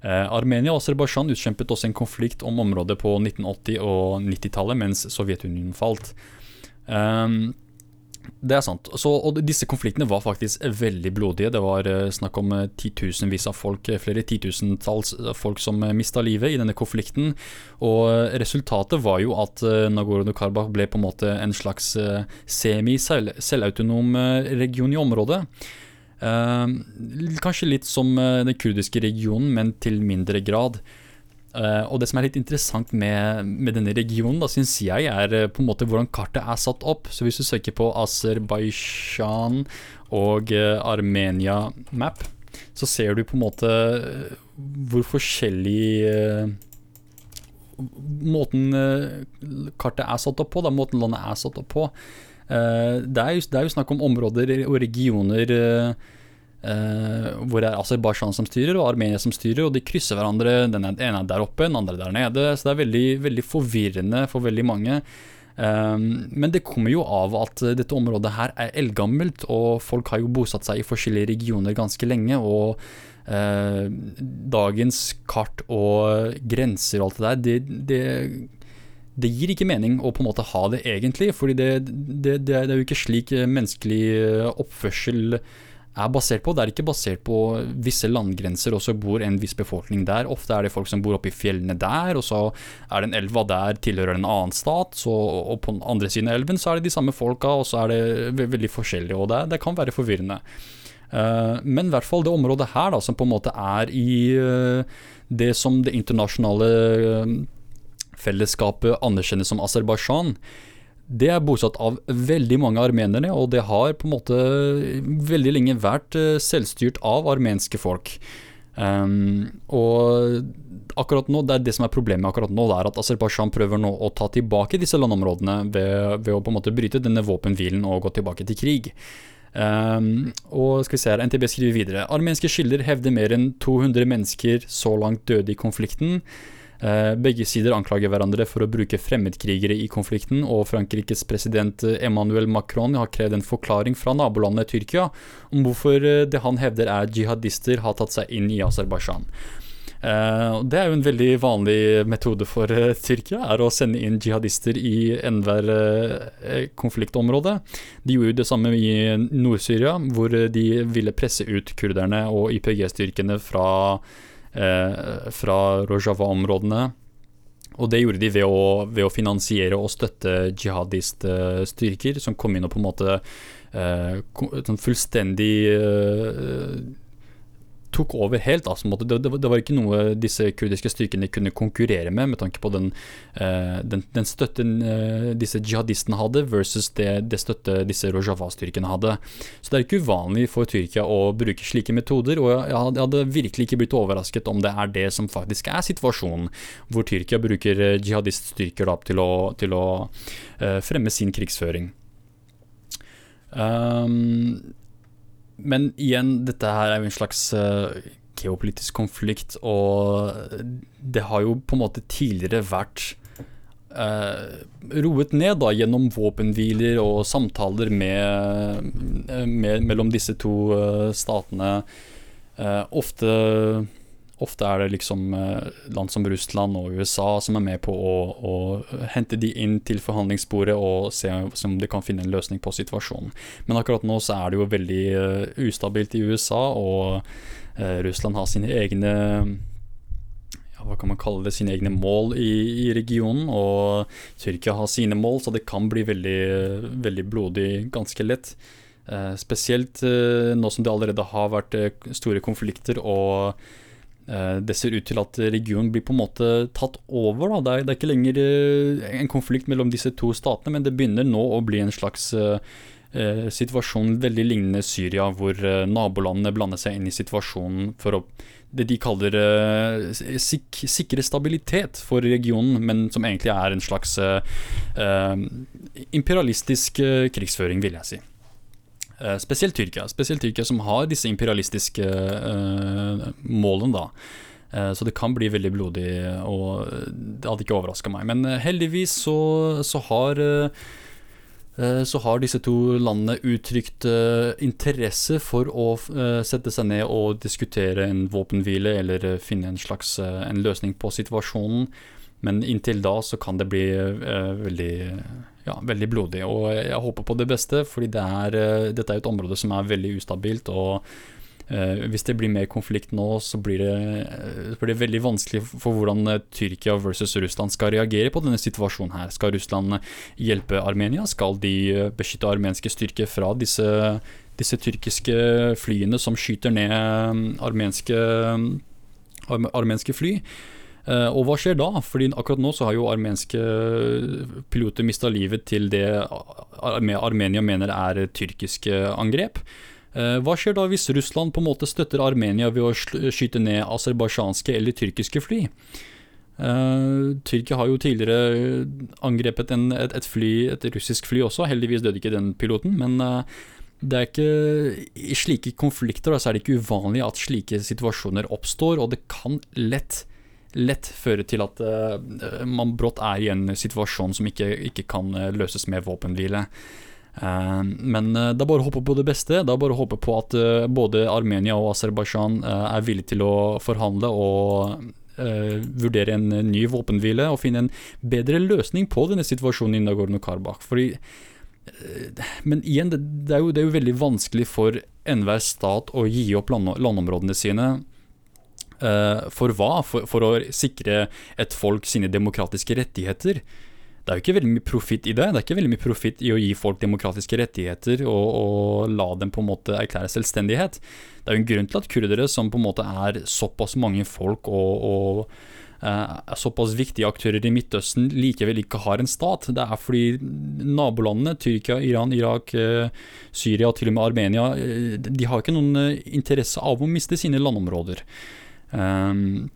Eh, Armenia og Aserbajdsjan utkjempet også en konflikt om området på 1980- og 90-tallet, mens Sovjetunionen falt. Um, det er sant. Så, og disse konfliktene var faktisk veldig blodige. Det var uh, snakk om uh, titusenvis av folk, eh, flere titusentalls folk som mista livet i denne konflikten. Og resultatet var jo at Nagorno-Karabakh ble på en måte en slags semi-selvautonom region i området. kanskje litt som den kurdiske regionen, men til mindre grad. Uh, og det som er litt interessant med, med denne regionen, da syns jeg, er uh, på en måte hvordan kartet er satt opp. Så hvis du søker på Aserbajdsjan og uh, Armenia map, så ser du på en måte hvor forskjellig Måten kartet er satt opp på, da, måten landet er satt opp på. det, er jo, det er jo snakk om områder og regioner Uh, hvor det er Aserbajdsjan som styrer og Armenia som styrer, og de krysser hverandre. Den ene er der oppe, den andre der nede. Så det er veldig, veldig forvirrende for veldig mange. Um, men det kommer jo av at dette området her er eldgammelt, og folk har jo bosatt seg i forskjellige regioner ganske lenge. Og uh, dagens kart og grenser og alt det der, det, det, det, gir ikke mening å på en måte ha det egentlig. fordi det, det er jo ikke slik menneskelig oppførsel er basert på. Det er ikke basert på visse landgrenser, og så bor en viss befolkning der. Ofte er det folk som bor oppe i fjellene der, og så er den elva der tilhører en annen stat. Så, og på den andre siden av elven så er det de samme folka, og så er det veldig forskjellig. Og det, det kan være forvirrende. Uh, men i hvert fall det området her, da, som på en måte er i uh, det som det internasjonale uh, fellesskapet anerkjenner som Aserbajdsjan det er bosatt av veldig mange armenere, og det har på en måte veldig lenge vært eh, selvstyrt av armenske folk. Um, og akkurat nå, det er det som er problemet akkurat nå, det er at Aserbajdsjan prøver nå å ta tilbake disse landområdene ved, ved, å på en måte bryte denne våpenhvilen og gå tilbake til krig. Um, og skal vi se her, NTB skriver videre. Armenske kilder hevder mer enn 200 mennesker så langt døde i konflikten. Eh, begge sider anklager hverandre for å bruke fremmedkrigere i konflikten, og Frankrikes president eh, Emmanuel Macron har krevd en forklaring fra nabolandet Tyrkia om hvorfor eh, det han hevder er jihadister har tatt seg inn i Aserbajdsjan. det er jo en veldig vanlig metode for Tyrkia, er å sende inn jihadister i enhver konfliktområde. De gjorde jo det samme i Nord-Syria, hvor de ville presse ut kurderne og YPG-styrkene fra eh, fra Rojava-områdene. Og det gjorde de ved å, ved å finansiere og støtte jihadiststyrker som kom inn og på en måte eh, sånn fullstendig eh, tok over helt. Altså, det, det, var ikke noe disse kurdiske styrkene kunne konkurrere med, med tanke på den, uh, den, den støtten uh, disse jihadistene hadde, versus det, det støtte disse Rojava-styrkene hadde. Så det er ikke uvanlig for Tyrkia å bruke slike metoder, og jeg hadde, virkelig ikke blitt overrasket om det er det som faktisk er situasjonen, hvor Tyrkia bruker jihadiststyrker til å, til å fremme sin krigsføring. Um, men igjen, dette her er jo en slags uh, geopolitisk konflikt, og det har jo på en måte tidligere vært uh, roet ned da, gjennom våpenhviler og samtaler med, med, mellom disse to uh, statene. ofte Ofte er det liksom eh, land som Russland og USA som er med på å, å hente de inn til forhandlingsbordet og se om de kan finne en løsning på situasjonen. Men akkurat nå så er det jo veldig uh, ustabilt i USA, og uh, Russland har sine egne hva kan man kalle det, sine egne mål i, i, regionen, og Tyrkia har sine mål, så det kan bli veldig, veldig blodig ganske lett. Eh, spesielt nå som det allerede har vært store konflikter og Eh, det ser ut til at regionen blir på en måte tatt over. Det er, det, er, ikke lenger eh, en konflikt mellom disse to statene, men det begynner nå å bli en slags uh, situasjon veldig lignende Syria, hvor uh, nabolandene blander seg inn i situasjonen for å det de kaller uh, sik sikre stabilitet for regionen, men som egentlig er en slags imperialistisk krigsføring, vil jeg si. Eh, spesielt Tyrkia. Spesielt Tyrkia som har disse imperialistiske uh, målene, da. Uh, så det kan bli veldig blodig, og det hadde ikke overraska meg. Men heldigvis så, så har så har disse to landene uttrykt interesse for å sette seg ned og diskutere en våpenhvile eller finne en slags en løsning på situasjonen. Men inntil da så kan det bli veldig ja, veldig blodig. Og jeg håper på det beste, fordi det er, eh, dette er et område som er veldig ustabilt. og Uh, hvis det blir mer konflikt nå, så blir det, uh, blir det veldig vanskelig for hvordan uh, Tyrkia versus Russland skal reagere på denne situasjonen her. Skal Russland hjelpe Armenia? Skal de beskytte armenske styrker fra disse, disse tyrkiske flyene som skyter ned armenske, armenske fly? Eh, og hva skjer da? Fordi akkurat nå så har jo armenske piloter mista livet til det Armenia mener er tyrkiske angrep. Eh, hva skjer da hvis Russland på en måte støtter Armenia ved å skyte ned aserbajdsjanske eller tyrkiske fly? Uh, Tyrkia har jo tidligere angrepet en, et, et, fly, et russisk fly også, heldigvis døde ikke den piloten. Men uh, det er ikke, i slike konflikter da, så er det ikke uvanlig at slike situasjoner oppstår, og det kan lett lett føre til at uh, man brått er i en situasjon som ikke, ikke kan uh, løses med våpenhvile. Uh, men det er bare å håpe på det beste. Er bare å håpe på at både Armenia og Aserbajdsjan er villige til å forhandle og vurdere en ny våpenhvile og finne en bedre løsning på denne situasjonen i Nagorno-Karabakh. Fordi men igjen, det, er jo, det, er jo, veldig vanskelig for enhver stat å gi opp land, landområdene sine for hva? For, for, å sikre et folk sine demokratiske rettigheter. Det er jo ikke veldig mye profitt i det. Det er ikke veldig mye profitt i å gi folk demokratiske rettigheter og, og, la dem på en måte erklære selvstendighet. Det er jo en grunn til at kurdere, som på en måte er såpass mange folk og, og uh, er såpass viktige aktører i Midtøsten, likevel ikke har en stat. Det er fordi nabolandene, Tyrkia, Iran, Irak, uh, Syria og til og med Armenia, de har ikke noen interesse av å miste sine landområder. Um,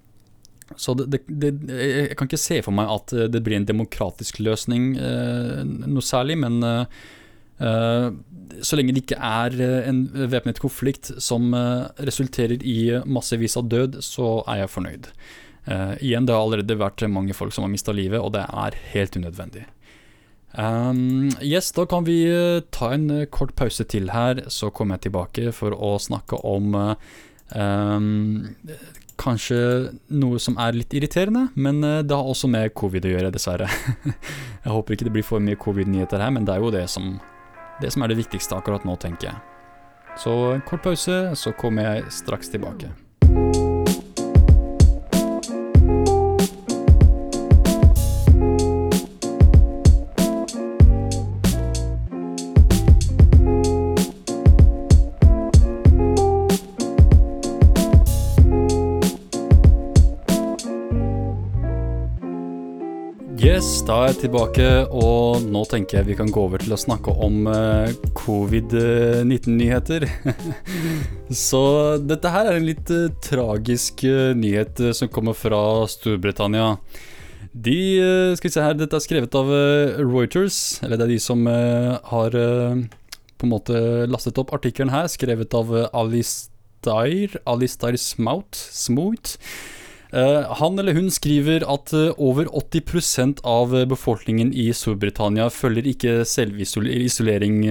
så det, det, det, jeg kan ikke se for meg at eh, det blir en demokratisk løsning uh, noe særlig, men uh, uh, så lenge det ikke er en væpnet konflikt som resulterer i massevis av død, så er jeg fornøyd. igjen, det har allerede vært mange folk som har mista livet, og det er helt unødvendig. Um, yes, da kan vi ta en kort pause til her, så kommer jeg tilbake for å snakke om um, kanskje noe som er litt irriterende, men eh, det har også med covid å gjøre, dessverre. jeg håper ikke det blir for mye covid-nyheter her, men det er jo det som, det som er det viktigste akkurat nå, tenker jeg. Så kort pause, så kommer jeg straks tilbake. Yes, da er jeg tilbake, og nå tenker jeg vi kan gå over til å snakke om uh, covid-19-nyheter. Så dette her er en litt uh, tragisk uh, nyhet som kommer fra Storbritannia. De skal vi se her, Dette er skrevet av Reuters, eller det er de som har på en måte lastet opp artikkelen her, skrevet av Alistair, Alistair Smout. Smout. Uh, han eller hun skriver at uh, over 80% av befolkningen i Storbritannia følger ikke selvisolering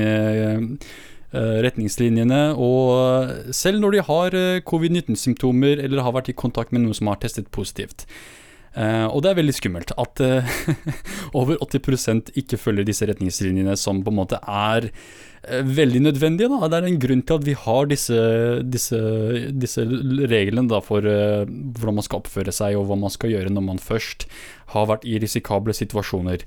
retningslinjene, og selv når de har covid-19-symptomer eller har vært i kontakt med noen som har testet positivt. Og det er veldig skummelt at over 80% ikke følger disse retningslinjene, som på en måte er veldig nødvendige. Da. Det er en grunn til at vi har disse, disse, disse reglene da, for hvordan man skal oppføre seg, og hva man skal gjøre når man først har vært i risikable situasjoner.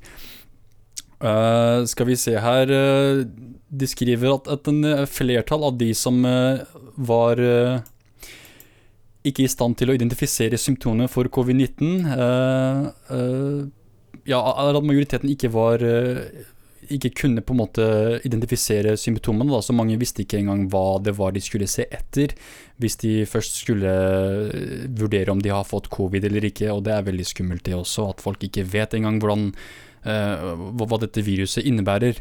skal vi se her De skriver at, at en flertall av de som var ikke i stand til å identifisere symptomer for covid-19. Uh, uh, ja, at majoriteten ikke var uh, ikke kunne på en måte identifisere symptomene. Da. Så mange visste ikke engang hva det var de skulle se etter, hvis de først skulle vurdere om de har fått covid eller ikke. Og det er veldig skummelt det også, at folk ikke vet engang hvordan, hva, hva dette viruset innebærer.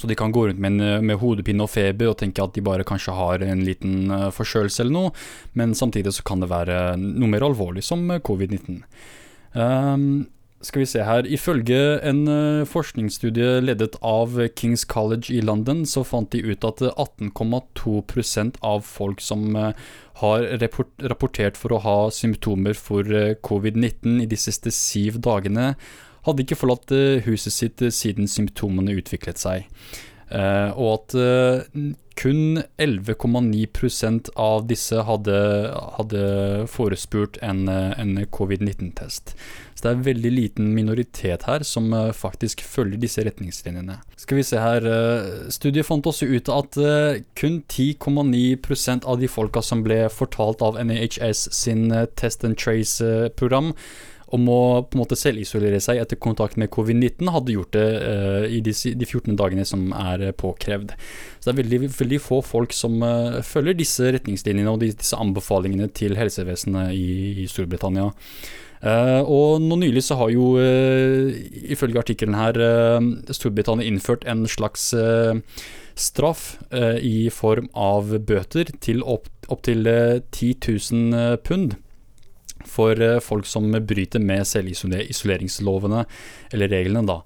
Så de kan gå rundt med, en, med, hodepine og feber og tenke at de bare kanskje har en liten forkjølelse eller noe, men samtidig så kan det være noe mer alvorlig, som covid-19. Um, skal vi se her. Ifølge en uh, forskningsstudie ledet av Kings College i London, så fant de ut at 18,2% av folk som uh, har rapportert for å ha symptomer for covid-19 i de siste syv dagene, hadde ikke forlatt eh, huset sitt eh, siden symptomene utviklet seg. Og at kun 11,9% av disse hadde, hadde forespurt en, en covid-19-test. Så det er en veldig liten minoritet her som uh, faktisk følger disse retningslinjene. Skal vi se her Studiet fant også ut at kun 10,9% av de folka som ble fortalt av NHS sin Test and Trace-program, om å på en måte selvisolere seg etter kontakt med covid-19, hadde gjort det uh, i de, de, 14 dagene som er uh, påkrevd. Så det er veldig, veldig få folk som uh, følger disse retningslinjene og disse anbefalingene til helsevesenet i, i Storbritannia. og nå nylig så har jo, ifølge artikkelen her, Storbritannia innført en slags straff i form av bøter til opptil opp 10 000 pund for eh, folk som bryter med selvisoleringslovene, eller reglene, da.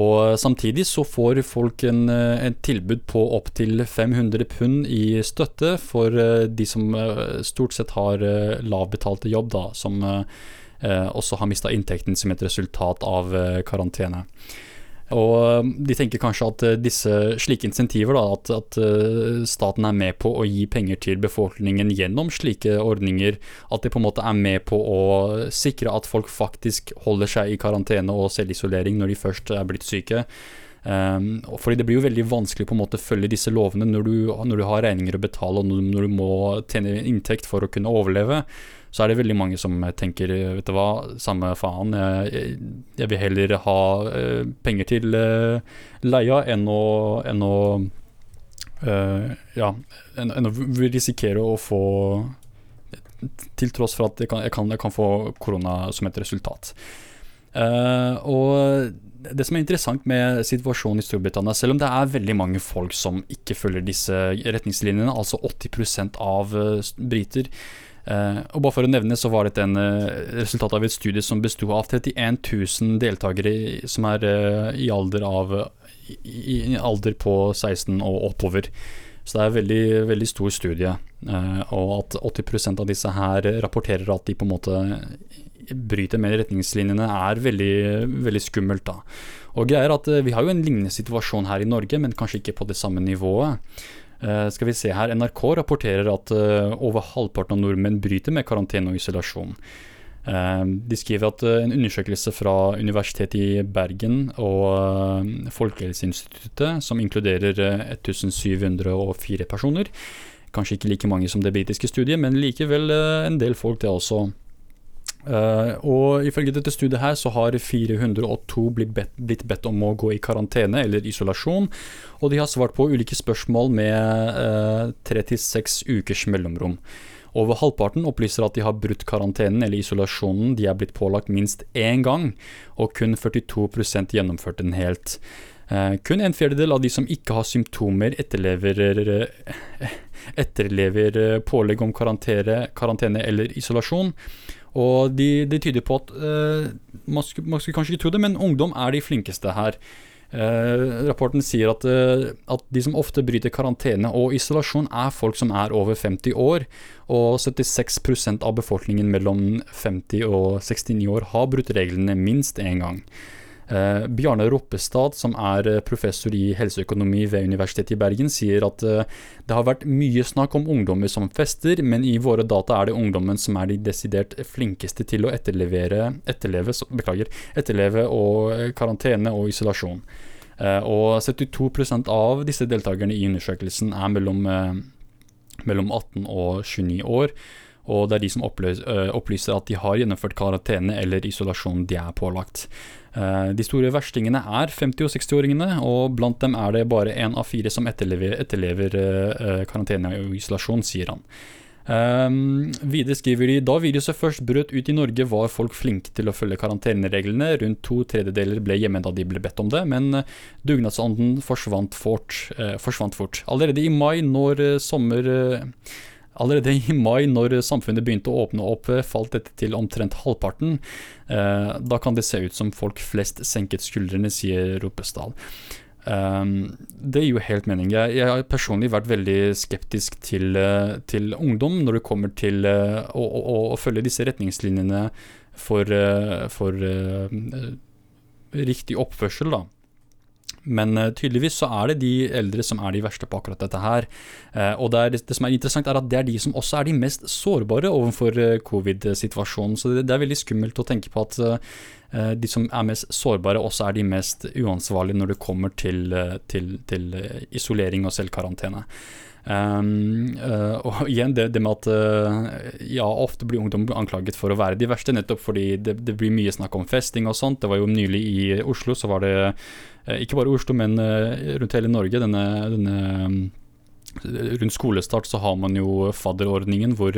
Og samtidig så får folk en, eh, en tilbud på opptil 500 pund i støtte for eh, de som stort sett har lavbetalte jobb, da, som også har mista inntekten som et resultat av karantene. Og um, de tenker kanskje at uh, disse slike insentiver, da, at, at, uh, staten er med på å gi penger til befolkningen gjennom slike ordninger, at de på en måte er med på å sikre at folk faktisk holder seg i karantene og selvisolering når de først er blitt syke. Um, fordi det blir jo veldig vanskelig på en måte å følge disse lovene når du, når du har regninger å betale og når, du må tjene inntekt for å kunne overleve så er det veldig mange som tenker vet du hva, samme faen, jeg, jeg vil heller ha uh, penger til uh, leia enn å, enn å uh, ja, enn, enn å risikere å få Til tross for at jeg kan, jeg kan, jeg kan få korona som et resultat. og det som er interessant med situasjonen i Storbritannia, selv om det er veldig mange folk som ikke følger disse retningslinjene, altså 80% av briter, og bare for å nevne så var dette en uh, resultat av et studie som besto av 31 000 deltakere som er uh, i, alder av, i, alder på 16 og oppover. Så det er en veldig, veldig stor studie. og at 80% av disse her rapporterer at de på en måte bryter med retningslinjene, er veldig, veldig skummelt. da. Og greier at Vi har jo en lignende situasjon her i Norge, men kanskje ikke på det samme nivået. Uh, skal vi se her, NRK rapporterer at uh, over halvparten av nordmenn bryter med karantene og isolasjon. Uh, de skriver at en undersøkelse fra Universitetet i Bergen og Folkehelseinstituttet, som inkluderer 1704 personer, kanskje ikke like mange som det britiske studiet, men likevel en del folk det også, Uh, og ifølge dette studiet her så har 402 blitt bedt, blitt bedt, om å gå i karantene eller isolasjon, og de har svart på ulike spørsmål med tre til seks ukers mellomrom. Over halvparten opplyser at de har brutt karantenen eller isolasjonen de er blitt pålagt minst én gang, og kun 42% gjennomførte den helt. Uh, kun en fjerdedel av de som ikke har symptomer, etterlever, etterlever pålegg om karantene, karantene eller isolasjon. Og de, de tyder på at uh, man, skulle, man, skulle, kanskje ikke tro det, men ungdom er de flinkeste her. Uh, rapporten sier at, uh, at, de som ofte bryter karantene og isolasjon, er folk som er over 50 år. Og 76% av befolkningen mellom 50 og 69 år har brutt reglene minst én gang. Eh, Bjarne Roppestad, som er eh, professor i helseøkonomi ved Universitetet i Bergen, sier at eh, det har vært mye snakk om ungdommer som fester, men i våre data er det ungdommen som er de desidert flinkeste til å etterleve, beklager, etterleve og karantene og isolasjon. Og 72% av disse deltakerne i undersøkelsen er mellom, mellom 18 og 29 år. Og det er de som opplyser at de har gjennomført karantene eller isolasjon de er pålagt. Eh, de store verstingene er 50- og 60-åringene, og blant dem er det bare én av fire som etterlever, etterlever uh, karantene og isolasjon, sier han. Um, videre skriver de da viruset først brøt ut i Norge, var folk flinke til å følge karantenereglene. Rundt to tredjedeler ble hjemme da de ble bedt om det, men dugnadsånden forsvant fort. Eh, forsvant fort. Allerede i mai, når sommer Allerede i mai, når samfunnet begynte å åpne opp, falt dette til omtrent halvparten. Eh, da kan det se ut som folk flest senket skuldrene, sier Ropestad. Um, det gir jo helt mening. Jeg, jeg, har personlig vært veldig skeptisk til, uh, til ungdom når det kommer til uh, å, å, å, følge disse retningslinjene for, uh, for riktig oppførsel. da. Men uh, tydeligvis så er det de eldre som er de verste på akkurat dette her. Uh, og det, er, det, som er interessant, er at det er de som også er de mest sårbare overfor uh, covid-situasjonen. Så det, er veldig skummelt å tenke på at de som er mest sårbare, også er de mest uansvarlige når det kommer til, til, til isolering og selvkarantene. Um, uh, og igjen det, det med at uh, ja, ofte blir ungdom anklaget for å være de verste, nettopp fordi det, det, blir mye snakk om festing og sånt. Det var jo nylig i Oslo, så var det uh, ikke bare Oslo, men rundt hele Norge, denne, denne Rundt skolestart så har man jo fadderordningen, hvor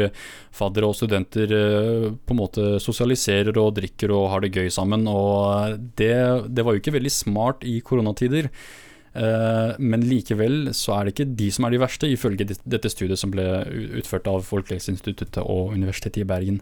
faddere og studenter på en måte sosialiserer og drikker og har det gøy sammen. Og det, det var jo ikke veldig smart i koronatider. Eh, men likevel så er det ikke de som er de verste, ifølge dette studiet som ble utført av Folkehelseinstituttet og Universitetet i Bergen.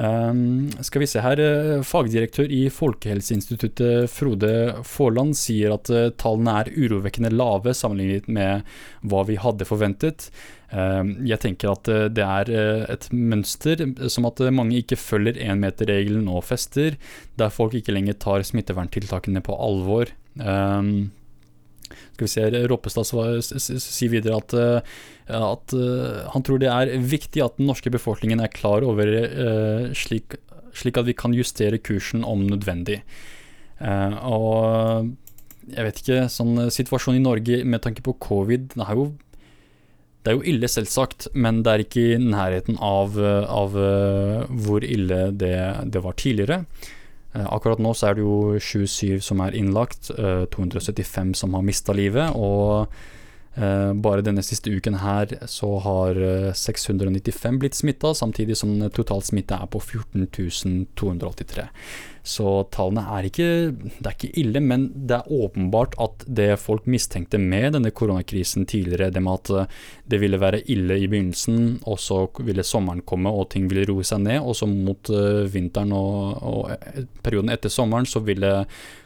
Um, skal vi se her, Fagdirektør i Folkehelseinstituttet Frode Forland sier at tallene er urovekkende lave sammenlignet med hva vi hadde forventet. Uh, jeg tenker at det er et mønster som at mange ikke følger énmeterregelen og fester, der folk ikke lenger tar smitteverntiltakene på alvor. Um, skal vi se, Roppestad sier videre at, eh, at, eh, han tror det er viktig at den norske befolkningen er klar over uh, slik, slik, at vi kan justere kursen om nødvendig. Og jeg vet ikke, sånn situasjonen i Norge med tanke på covid det er jo, det er jo ille, selvsagt, men det er ikke i nærheten av, av hvor ille det, det var tidligere. Eh, akkurat nå så er det jo 27 som er innlagt, 275 eh, som har mista livet. Og eh, bare denne siste uken her så har 695 blitt smitta, samtidig som totalt smitte er på 14 283. Så tallene er ikke, det er ikke ille, men det er åpenbart at det folk mistenkte med denne koronakrisen tidligere, det med at eh, det ville være ille i begynnelsen, og så ville sommeren komme og ting ville roe seg ned, og så mot uh, vinteren og, og, eh, perioden etter sommeren så ville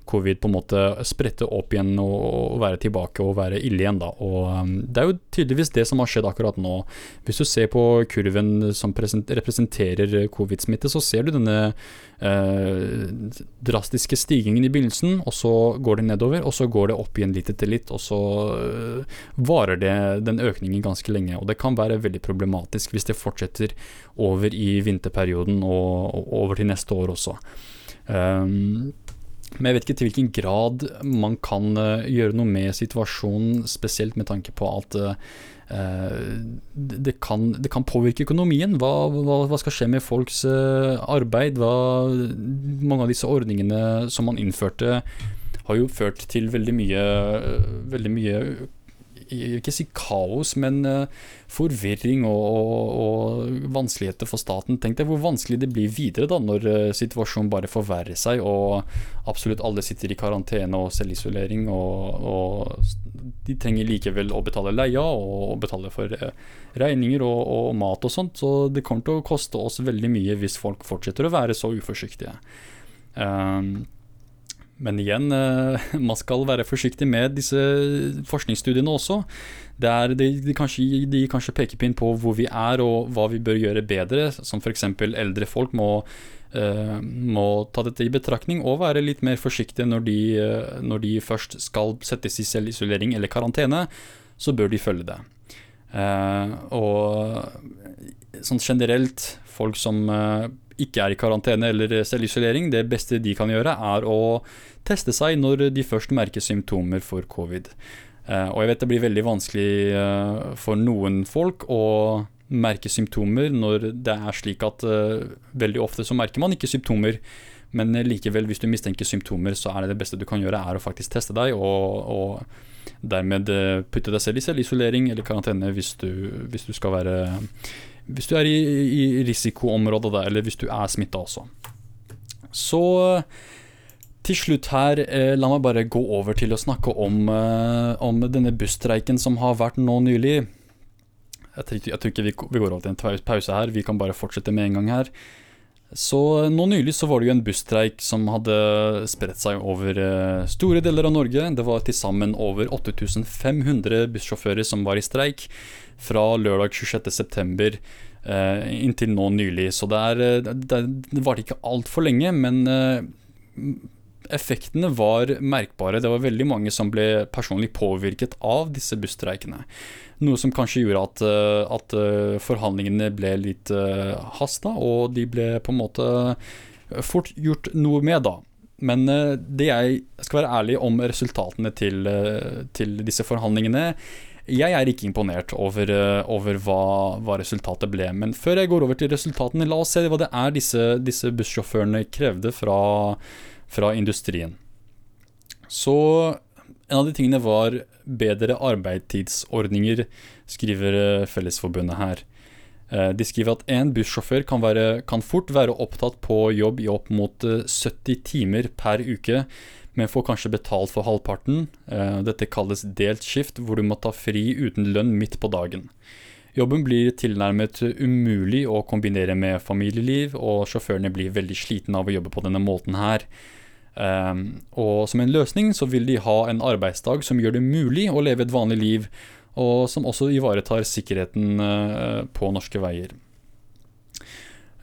covid på en måte sprette opp igjen og, være tilbake og være ille igjen. da. Og um, Det er jo tydeligvis det som har skjedd akkurat nå. Hvis du ser på kurven som representerer covid-smitte, så ser du denne eh, drastiske stigningen i begynnelsen, og så går det nedover, og så går det opp igjen litt etter litt, og så eh, varer det den økningen ganske lenge. Og det kan være veldig problematisk hvis det fortsetter over i vinterperioden og, og over til neste år også. Um, Men jeg vet ikke til hvilken grad man kan uh, gjøre noe med situasjonen, spesielt med tanke på at uh, det, kan, det, kan, påvirke økonomien. Hva, hva, hva skal skje med folks arbeid? Hva, mange av disse ordningene som man innførte, har jo ført til veldig mye, veldig mye ikke si kaos, men uh, forvirring og, og, og, vanskeligheter for staten. Tenk deg hvor vanskelig det blir videre da, når uh, situasjonen bare forverrer seg og absolutt alle sitter i karantene og selvisolering. Og, og de trenger likevel å betale leia og betale for uh, regninger og, mat og sånt. Så det kommer til å koste oss veldig mye hvis folk fortsetter å være så uforsiktige. Um, men igjen, eh, man skal være forsiktig med disse forskningsstudiene også. Der de, de, kanskje, de kanskje peker pinn på hvor vi er og hva vi bør gjøre bedre, som f.eks. eldre folk må, uh, må, ta dette i betraktning og være litt mer forsiktige når de, uh, når de først skal settes i selvisolering eller karantene, så bør de følge det. Og sånn generelt, folk som ikke er i karantene eller selvisolering, det beste de kan gjøre, er å teste seg når de først merker symptomer for covid. Uh, og jeg vet det blir veldig vanskelig uh, for noen folk å merke symptomer når det er slik at uh, veldig ofte så merker man ikke symptomer. Men likevel, hvis du mistenker symptomer, så er det det beste du kan gjøre, er å faktisk teste deg, og, og dermed putte deg selv i selvisolering eller karantene hvis du, hvis du skal være hvis du er i, i risikoområdet, der, eller hvis du er smitta også. Så til slutt her, eh, la meg bare gå over til å snakke om, eh, om denne busstreiken som har vært nå nylig. Jeg tror, jeg tror ikke vi, vi, går over til en pause her, vi kan bare fortsette med en gang her. Så nå nylig så var det jo en busstreik som hadde spredt seg over eh, store deler av Norge. Det var til sammen over 8500 bussjåfører som var i streik fra lørdag 26.9. Eh, inntil nå nylig. Så det, er, eh, det, det varte ikke altfor lenge, men eh, effektene var merkbare. Det var veldig mange som ble personlig påvirket av disse busstreikene. Noe som kanskje gjorde at, at forhandlingene ble litt uh, hasta, og de ble på en måte fort gjort noe med, da. Men det jeg skal være ærlig om resultatene til, til disse forhandlingene jeg er ikke imponert over, over hva, hva, resultatet ble. Men før jeg går over til resultatene, la oss se hva det er disse, disse bussjåførene krevde fra, fra industrien. Så en av de tingene var bedre arbeidstidsordninger, skriver eh, Fellesforbundet her. Eh, de skriver at en bussjåfør kan, være, kan, fort være opptatt på jobb i opp mot 70 eh, timer per uke, men får kanskje betalt for halvparten. Dette kalles delt skift, hvor du må ta fri uten lønn midt på dagen. Jobben blir tilnærmet umulig å kombinere med familieliv, og sjåførene blir veldig slitne av å jobbe på denne måten her. Um, og som en løsning så vil de ha en arbeidsdag som gjør det mulig å leve et vanlig liv, og som også ivaretar sikkerheten uh, på norske veier.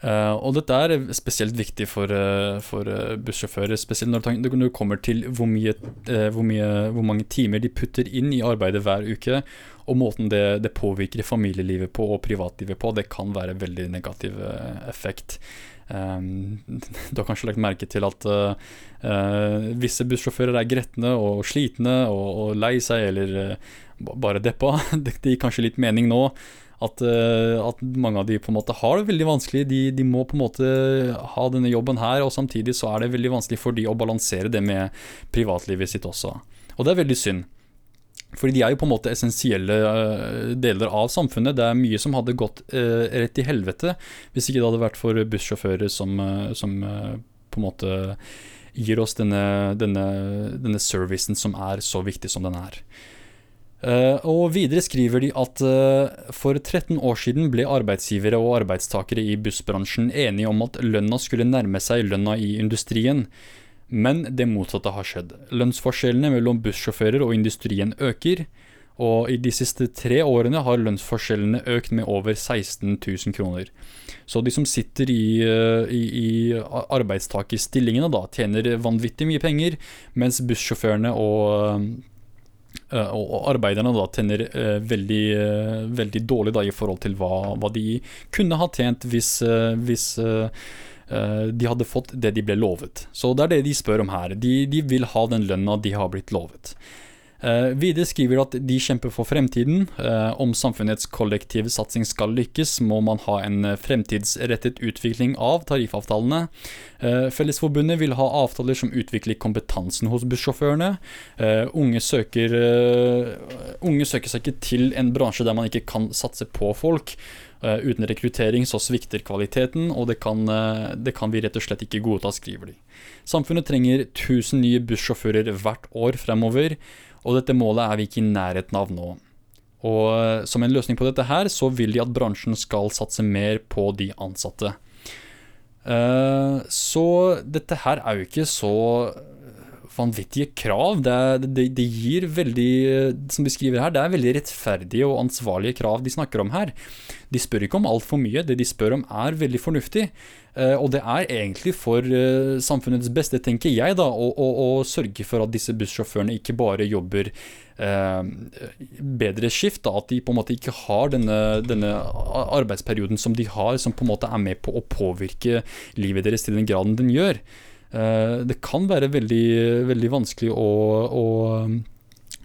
Uh, og dette er spesielt viktig for, uh, for bussjåfører, spesielt når det kommer til hvor, mye, hvor, mye, hvor, mange timer de putter inn i arbeidet hver uke, og måten det, det påvirker familielivet på og privatlivet på. Det kan være veldig negativ effekt. Um, du har kanskje lagt merke til at uh, uh, visse bussjåfører er gretne og slitne og, og lei seg eller uh, bare deppa. det gir kanskje litt mening nå at, at, mange av de på en måte har det veldig vanskelig. De, de, må på en måte ha denne jobben her, og samtidig så er det veldig vanskelig for de å balansere det med privatlivet sitt også. Og det er veldig synd. Fordi de er jo på en måte essensielle uh, deler av samfunnet. Det er mye som hadde gått uh, rett i helvete hvis ikke det hadde vært for bussjåfører som, som på en måte gir oss denne, denne, denne, servicen som er så viktig som den er. Og videre skriver de at for 13 år siden ble arbeidsgivere og arbeidstakere i bussbransjen enige om at lønna skulle nærme seg lønna i industrien. Men det motsatte har skjedd. Lønnsforskjellene mellom bussjåfører og industrien øker. Og i de siste tre årene har lønnsforskjellene økt med over 16 000 kroner. Så de som sitter i, eh, i, i arbeidstakerstillingene, da, tjener vanvittig mye penger, mens bussjåførene og, eh, og arbeiderne da tjener uh, veldig, uh, veldig dårlig da, i forhold til hva, hva, de kunne ha tjent hvis, hvis de hadde fått det de ble lovet. Så det er det de spør om her. De, de vil ha den lønna de har blitt lovet. Uh, videre skriver de at de kjemper for fremtiden. Uh, om samfunnets kollektive satsing skal lykkes, må man ha en fremtidsrettet utvikling av tariffavtalene. Uh, Fellesforbundet vil ha avtaler som utvikler kompetansen hos bussjåførene. Unge søker, unge, søker, seg ikke til en bransje der man ikke kan satse på folk. uten rekruttering så svikter kvaliteten, og det kan, det kan vi rett og slett ikke godta, skriver de. Samfunnet trenger 1000 nye bussjåfører hvert år fremover og dette målet er vi ikke i nærheten av nå. Og eh, som en løsning på dette her, så vil de at bransjen skal satse mer på de ansatte. Uh, så dette her er jo ikke så vanvittige krav. Det, det, det, gir veldig, som de skriver her, det er veldig rettferdige og ansvarlige krav de snakker om her. De spør ikke om altfor mye, det de spør om er veldig fornuftig. Eh, og det er egentlig for eh, samfunnets beste, tenker jeg, da, å, å, å sørge for at disse bussjåførene ikke bare jobber eh, bedre skift. Da, at de på en måte ikke har denne, denne, arbeidsperioden som de har, som på en måte er med på å påvirke livet deres til den graden den gjør. Eh, det kan være veldig, veldig vanskelig å, å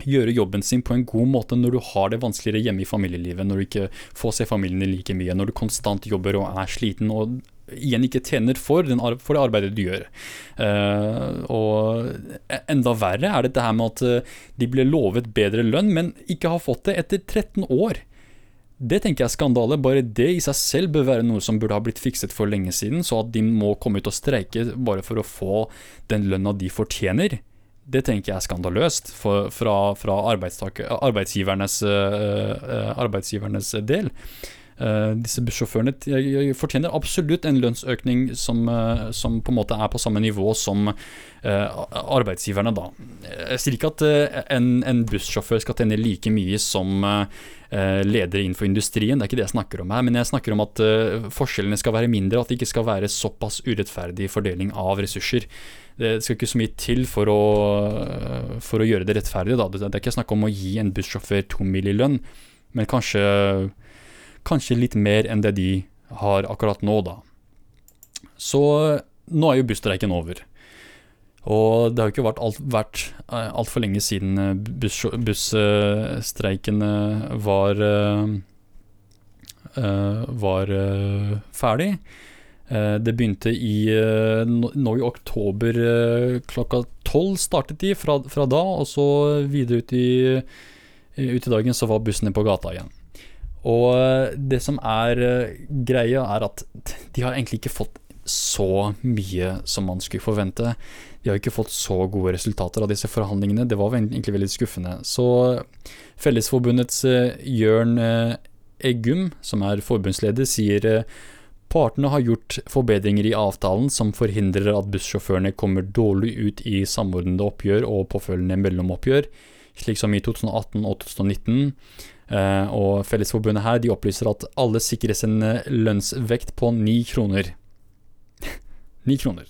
gjøre jobben sin på en god måte når du har det vanskeligere hjemme i familielivet, når du ikke får se familien like mye, når du konstant jobber og er sliten og igjen ikke tjener for, for det arbeidet du gjør. Uh, og e, enda verre er dette her med at eh, de ble lovet bedre lønn, men ikke har fått det etter 13 år. Det tenker jeg er skandale. Bare det i seg selv bør være noe som burde ha blitt fikset for lenge siden, så at de må komme ut og streike bare for å få den lønna de fortjener det tenker jeg er skandaløst for, fra, fra arbeidsgivernes, øh, arbeidsgivernes, del. Uh, disse bussjåførene fortjener absolutt en lønnsøkning som, uh, som, på en måte er på samme nivå som arbeidsgiverne, da. Jeg sier ikke at en, en bussjåfør skal tjene like mye som ledere innenfor industrien, det er ikke det jeg snakker om her. Men jeg snakker om at forskjellene skal være mindre, at det ikke skal være såpass urettferdig fordeling av ressurser det skal ikke så mye til for å, for å gjøre det rettferdig. Da. Det er ikke snakk om å gi en bussjåfør to mil i lønn, men kanskje, kanskje, litt mer enn det de har akkurat nå, da. Så nå er jo busstreiken over. Og det har jo ikke vært altfor alt, alt for lenge siden buss, bussstreiken var, var ferdig. Eh, det begynte i eh, nå i oktober eh, klokka tolv startet de fra, fra, da, og så videre ut i, ut i dagen så var bussene på gata igjen. Og det som er greia, er at de har egentlig ikke fått så mye som man skulle forvente. De har ikke fått så gode resultater av disse forhandlingene. Det var egentlig veldig skuffende. Så Fellesforbundets Jørn Eggum, som er forbundsleder, sier Partene har gjort forbedringer i avtalen som forhindrer at bussjåførene kommer dårlig ut i samordnede oppgjør og påfølgende mellomoppgjør, slik som i 2018 og 2019. Eh, og Fellesforbundet her de opplyser at alle sikres en lønnsvekt på ni kroner. Ni kroner.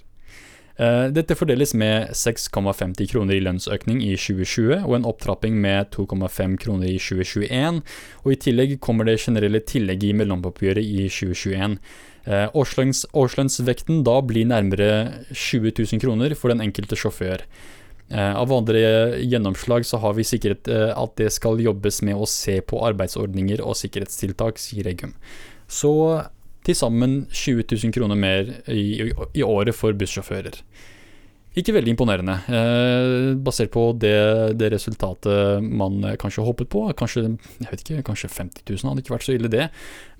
Eh, dette fordeles med 6,50 kroner i lønnsøkning i 2020 og en opptrapping med 2,5 kroner i 2021. Og I tillegg kommer det generelle tillegget i mellomoppgjøret i 2021. Eh, årslønns, årslønnsvekten da blir nærmere 20 000 kroner for den enkelte sjåfør. Eh, av andre gjennomslag så har vi sikret at det skal jobbes med å se på arbeidsordninger og sikkerhetstiltak, sier Eggum. Så til sammen 20 000 kroner mer i, i året for bussjåfører. Ikke veldig imponerende, eh, basert på det, det, resultatet man kanskje håpet på. Kanskje jeg vet ikke, kanskje 50 000 hadde ikke vært så ille, det.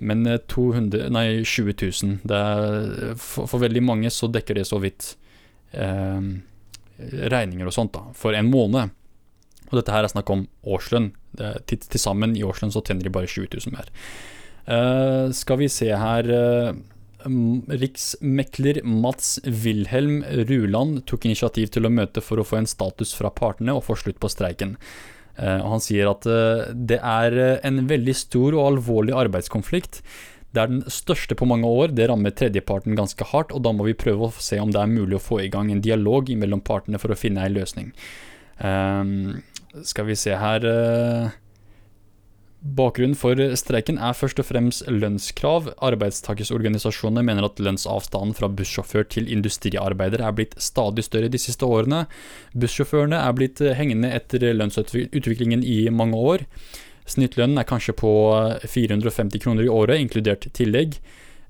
Men 200, eh, nei, 20 000 er, for, for, veldig mange så dekker det så vidt eh, regninger og sånt da, for en måned. Og dette her er snakk om årslønn. Til, sammen i årslønn så tjener de bare 20 000 mer. Uh, skal vi se her uh, Riksmekler Mats Wilhelm Ruland tok initiativ til å møte for å få en status fra partene og få slutt på streiken. Uh, han sier at det er en veldig stor og alvorlig arbeidskonflikt. Det er den største på mange år, det rammer tredjeparten ganske hardt, og da må vi prøve å se om det er mulig å få i gang en dialog mellom partene for å finne en løsning. skal vi se her Bakgrunnen for streiken er først og fremst lønnskrav. Arbeidstakersorganisasjonene mener at lønnsavstanden fra bussjåfør til industriarbeider er blitt stadig større de siste årene. Bussjåførene er blitt hengende etter lønnsutviklingen i mange år. Snittlønnen er kanskje på 450 kroner i året, inkludert tillegg.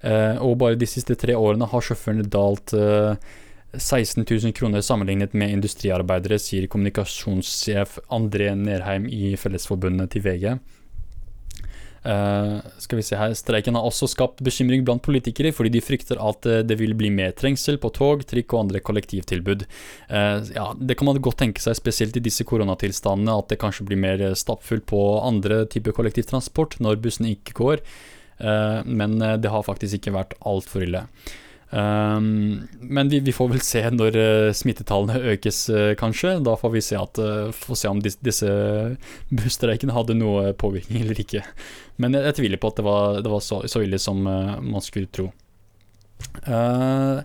Eh, og bare de siste tre årene har sjåførene dalt 16 eh, 000 kroner sammenlignet med industriarbeidere, sier kommunikasjonssjef André Nerheim i Fellesforbundet til VG. Uh, skal vi se her, Streiken har også skapt bekymring blant politikere, fordi de frykter at det vil bli mer trengsel på tog, trikk og andre kollektivtilbud. Uh, ja, Det kan man godt tenke seg, spesielt i disse koronatilstandene, at det kanskje blir mer stappfullt på andre typer kollektivtransport når bussene ikke går. Eh, men eh, det har faktisk ikke vært altfor ille. Um, men vi, vi, får vel se når uh, smittetallene økes, uh, kanskje. Da får vi se, at, uh, får se om dis, disse busstreikene hadde noe påvirkning eller ikke. Men jeg, jeg tviler på at det var, det var så, så, ille som man skulle tro. Uh,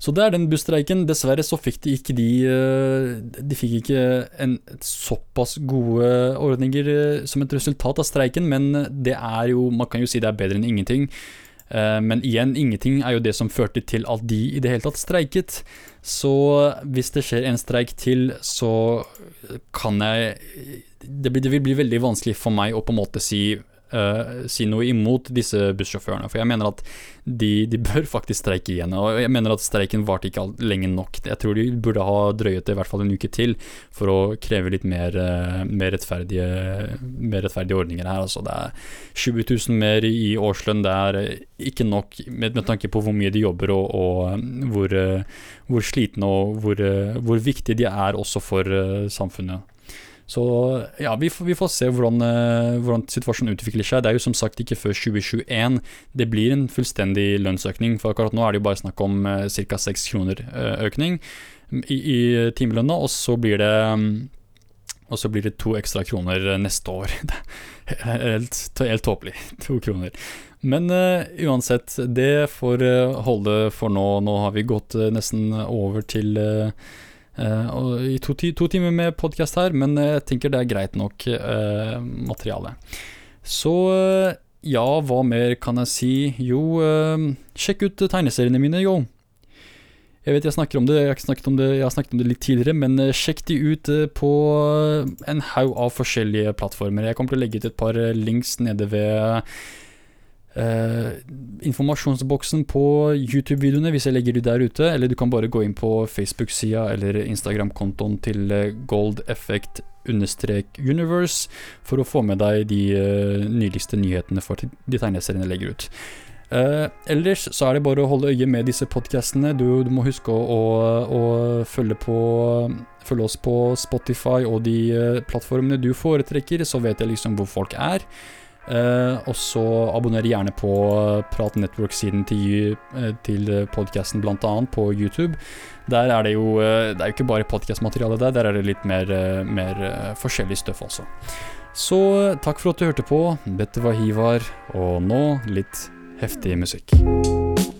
så det er den busstreiken. Dessverre så fikk de ikke de eh, De fikk ikke en såpass gode ordninger eh, som et resultat av streiken, men det er jo Man kan jo si det er bedre enn ingenting. Eh, men igjen, ingenting er jo det som førte til at de i det hele tatt streiket. Så hvis det skjer en streik til, så kan jeg det, blir, det vil bli veldig vanskelig for meg å på en måte si uh, si noe imot disse bussjåførene. For jeg mener at de, de, bør faktisk streike igjen. Og jeg mener at streiken varte ikke lenge nok. Jeg tror de burde ha drøyet det i hvert fall en uke til for å kreve litt mer, uh, mer, rettferdige, mer rettferdige, ordninger her. Altså, det er 20 000 mer i årslønn. Det er ikke nok med, med tanke på hvor mye de jobber og, og hvor, uh, hvor slitne og hvor, hvor viktige de er også for samfunnet. Så ja, vi vi får se hvordan, uh, hvordan, situasjonen utvikler seg. Det er jo som sagt ikke før 2021 det blir en fullstendig lønnsøkning. For akkurat nå er det jo bare snakk om uh, ca. 6 kroner uh, økning i, i timelønna, og så blir det um, og så blir det to ekstra kroner neste år. helt, helt tåpelig. To kroner. Men uh, uansett, det får holde for nå. Nå har vi gått uh, nesten over til Uh, i to, to, timer med podkast her, men jeg tenker det er greit nok uh, materiale. Så uh, ja, hva mer kan jeg si? Jo, sjekk ut tegneseriene mine, yo. Jeg vet jeg snakker om det, jeg har om det, jeg har snakket om det litt tidligere, men sjekk de ut på en haug av forskjellige plattformer. Jeg kommer til å legge ut et par links nede ved Uh, informasjonsboksen på YouTube-videoene hvis jeg legger de der ute, eller du kan bare gå inn på Facebook-sida eller Instagram-kontoen til eh, Gold Effect universe for å få med deg de uh, nyligste nyhetene for de tegneseriene jeg legger ut. Uh, ellers så er det bare å holde øye med disse podkastene. Du, du, må huske å, å, å følge, på, følge, oss på Spotify og de plattformene du foretrekker, så vet jeg liksom hvor folk er. Uh, og så abonner gjerne på Prat Network-siden til, uh, til podkasten, bl.a. på YouTube. Der er det jo Det er jo ikke bare podkastmateriale der, der er det litt mer, mer forskjellig støff også. Så takk for at du hørte på. Dette var Hivar, og nå litt heftig musikk.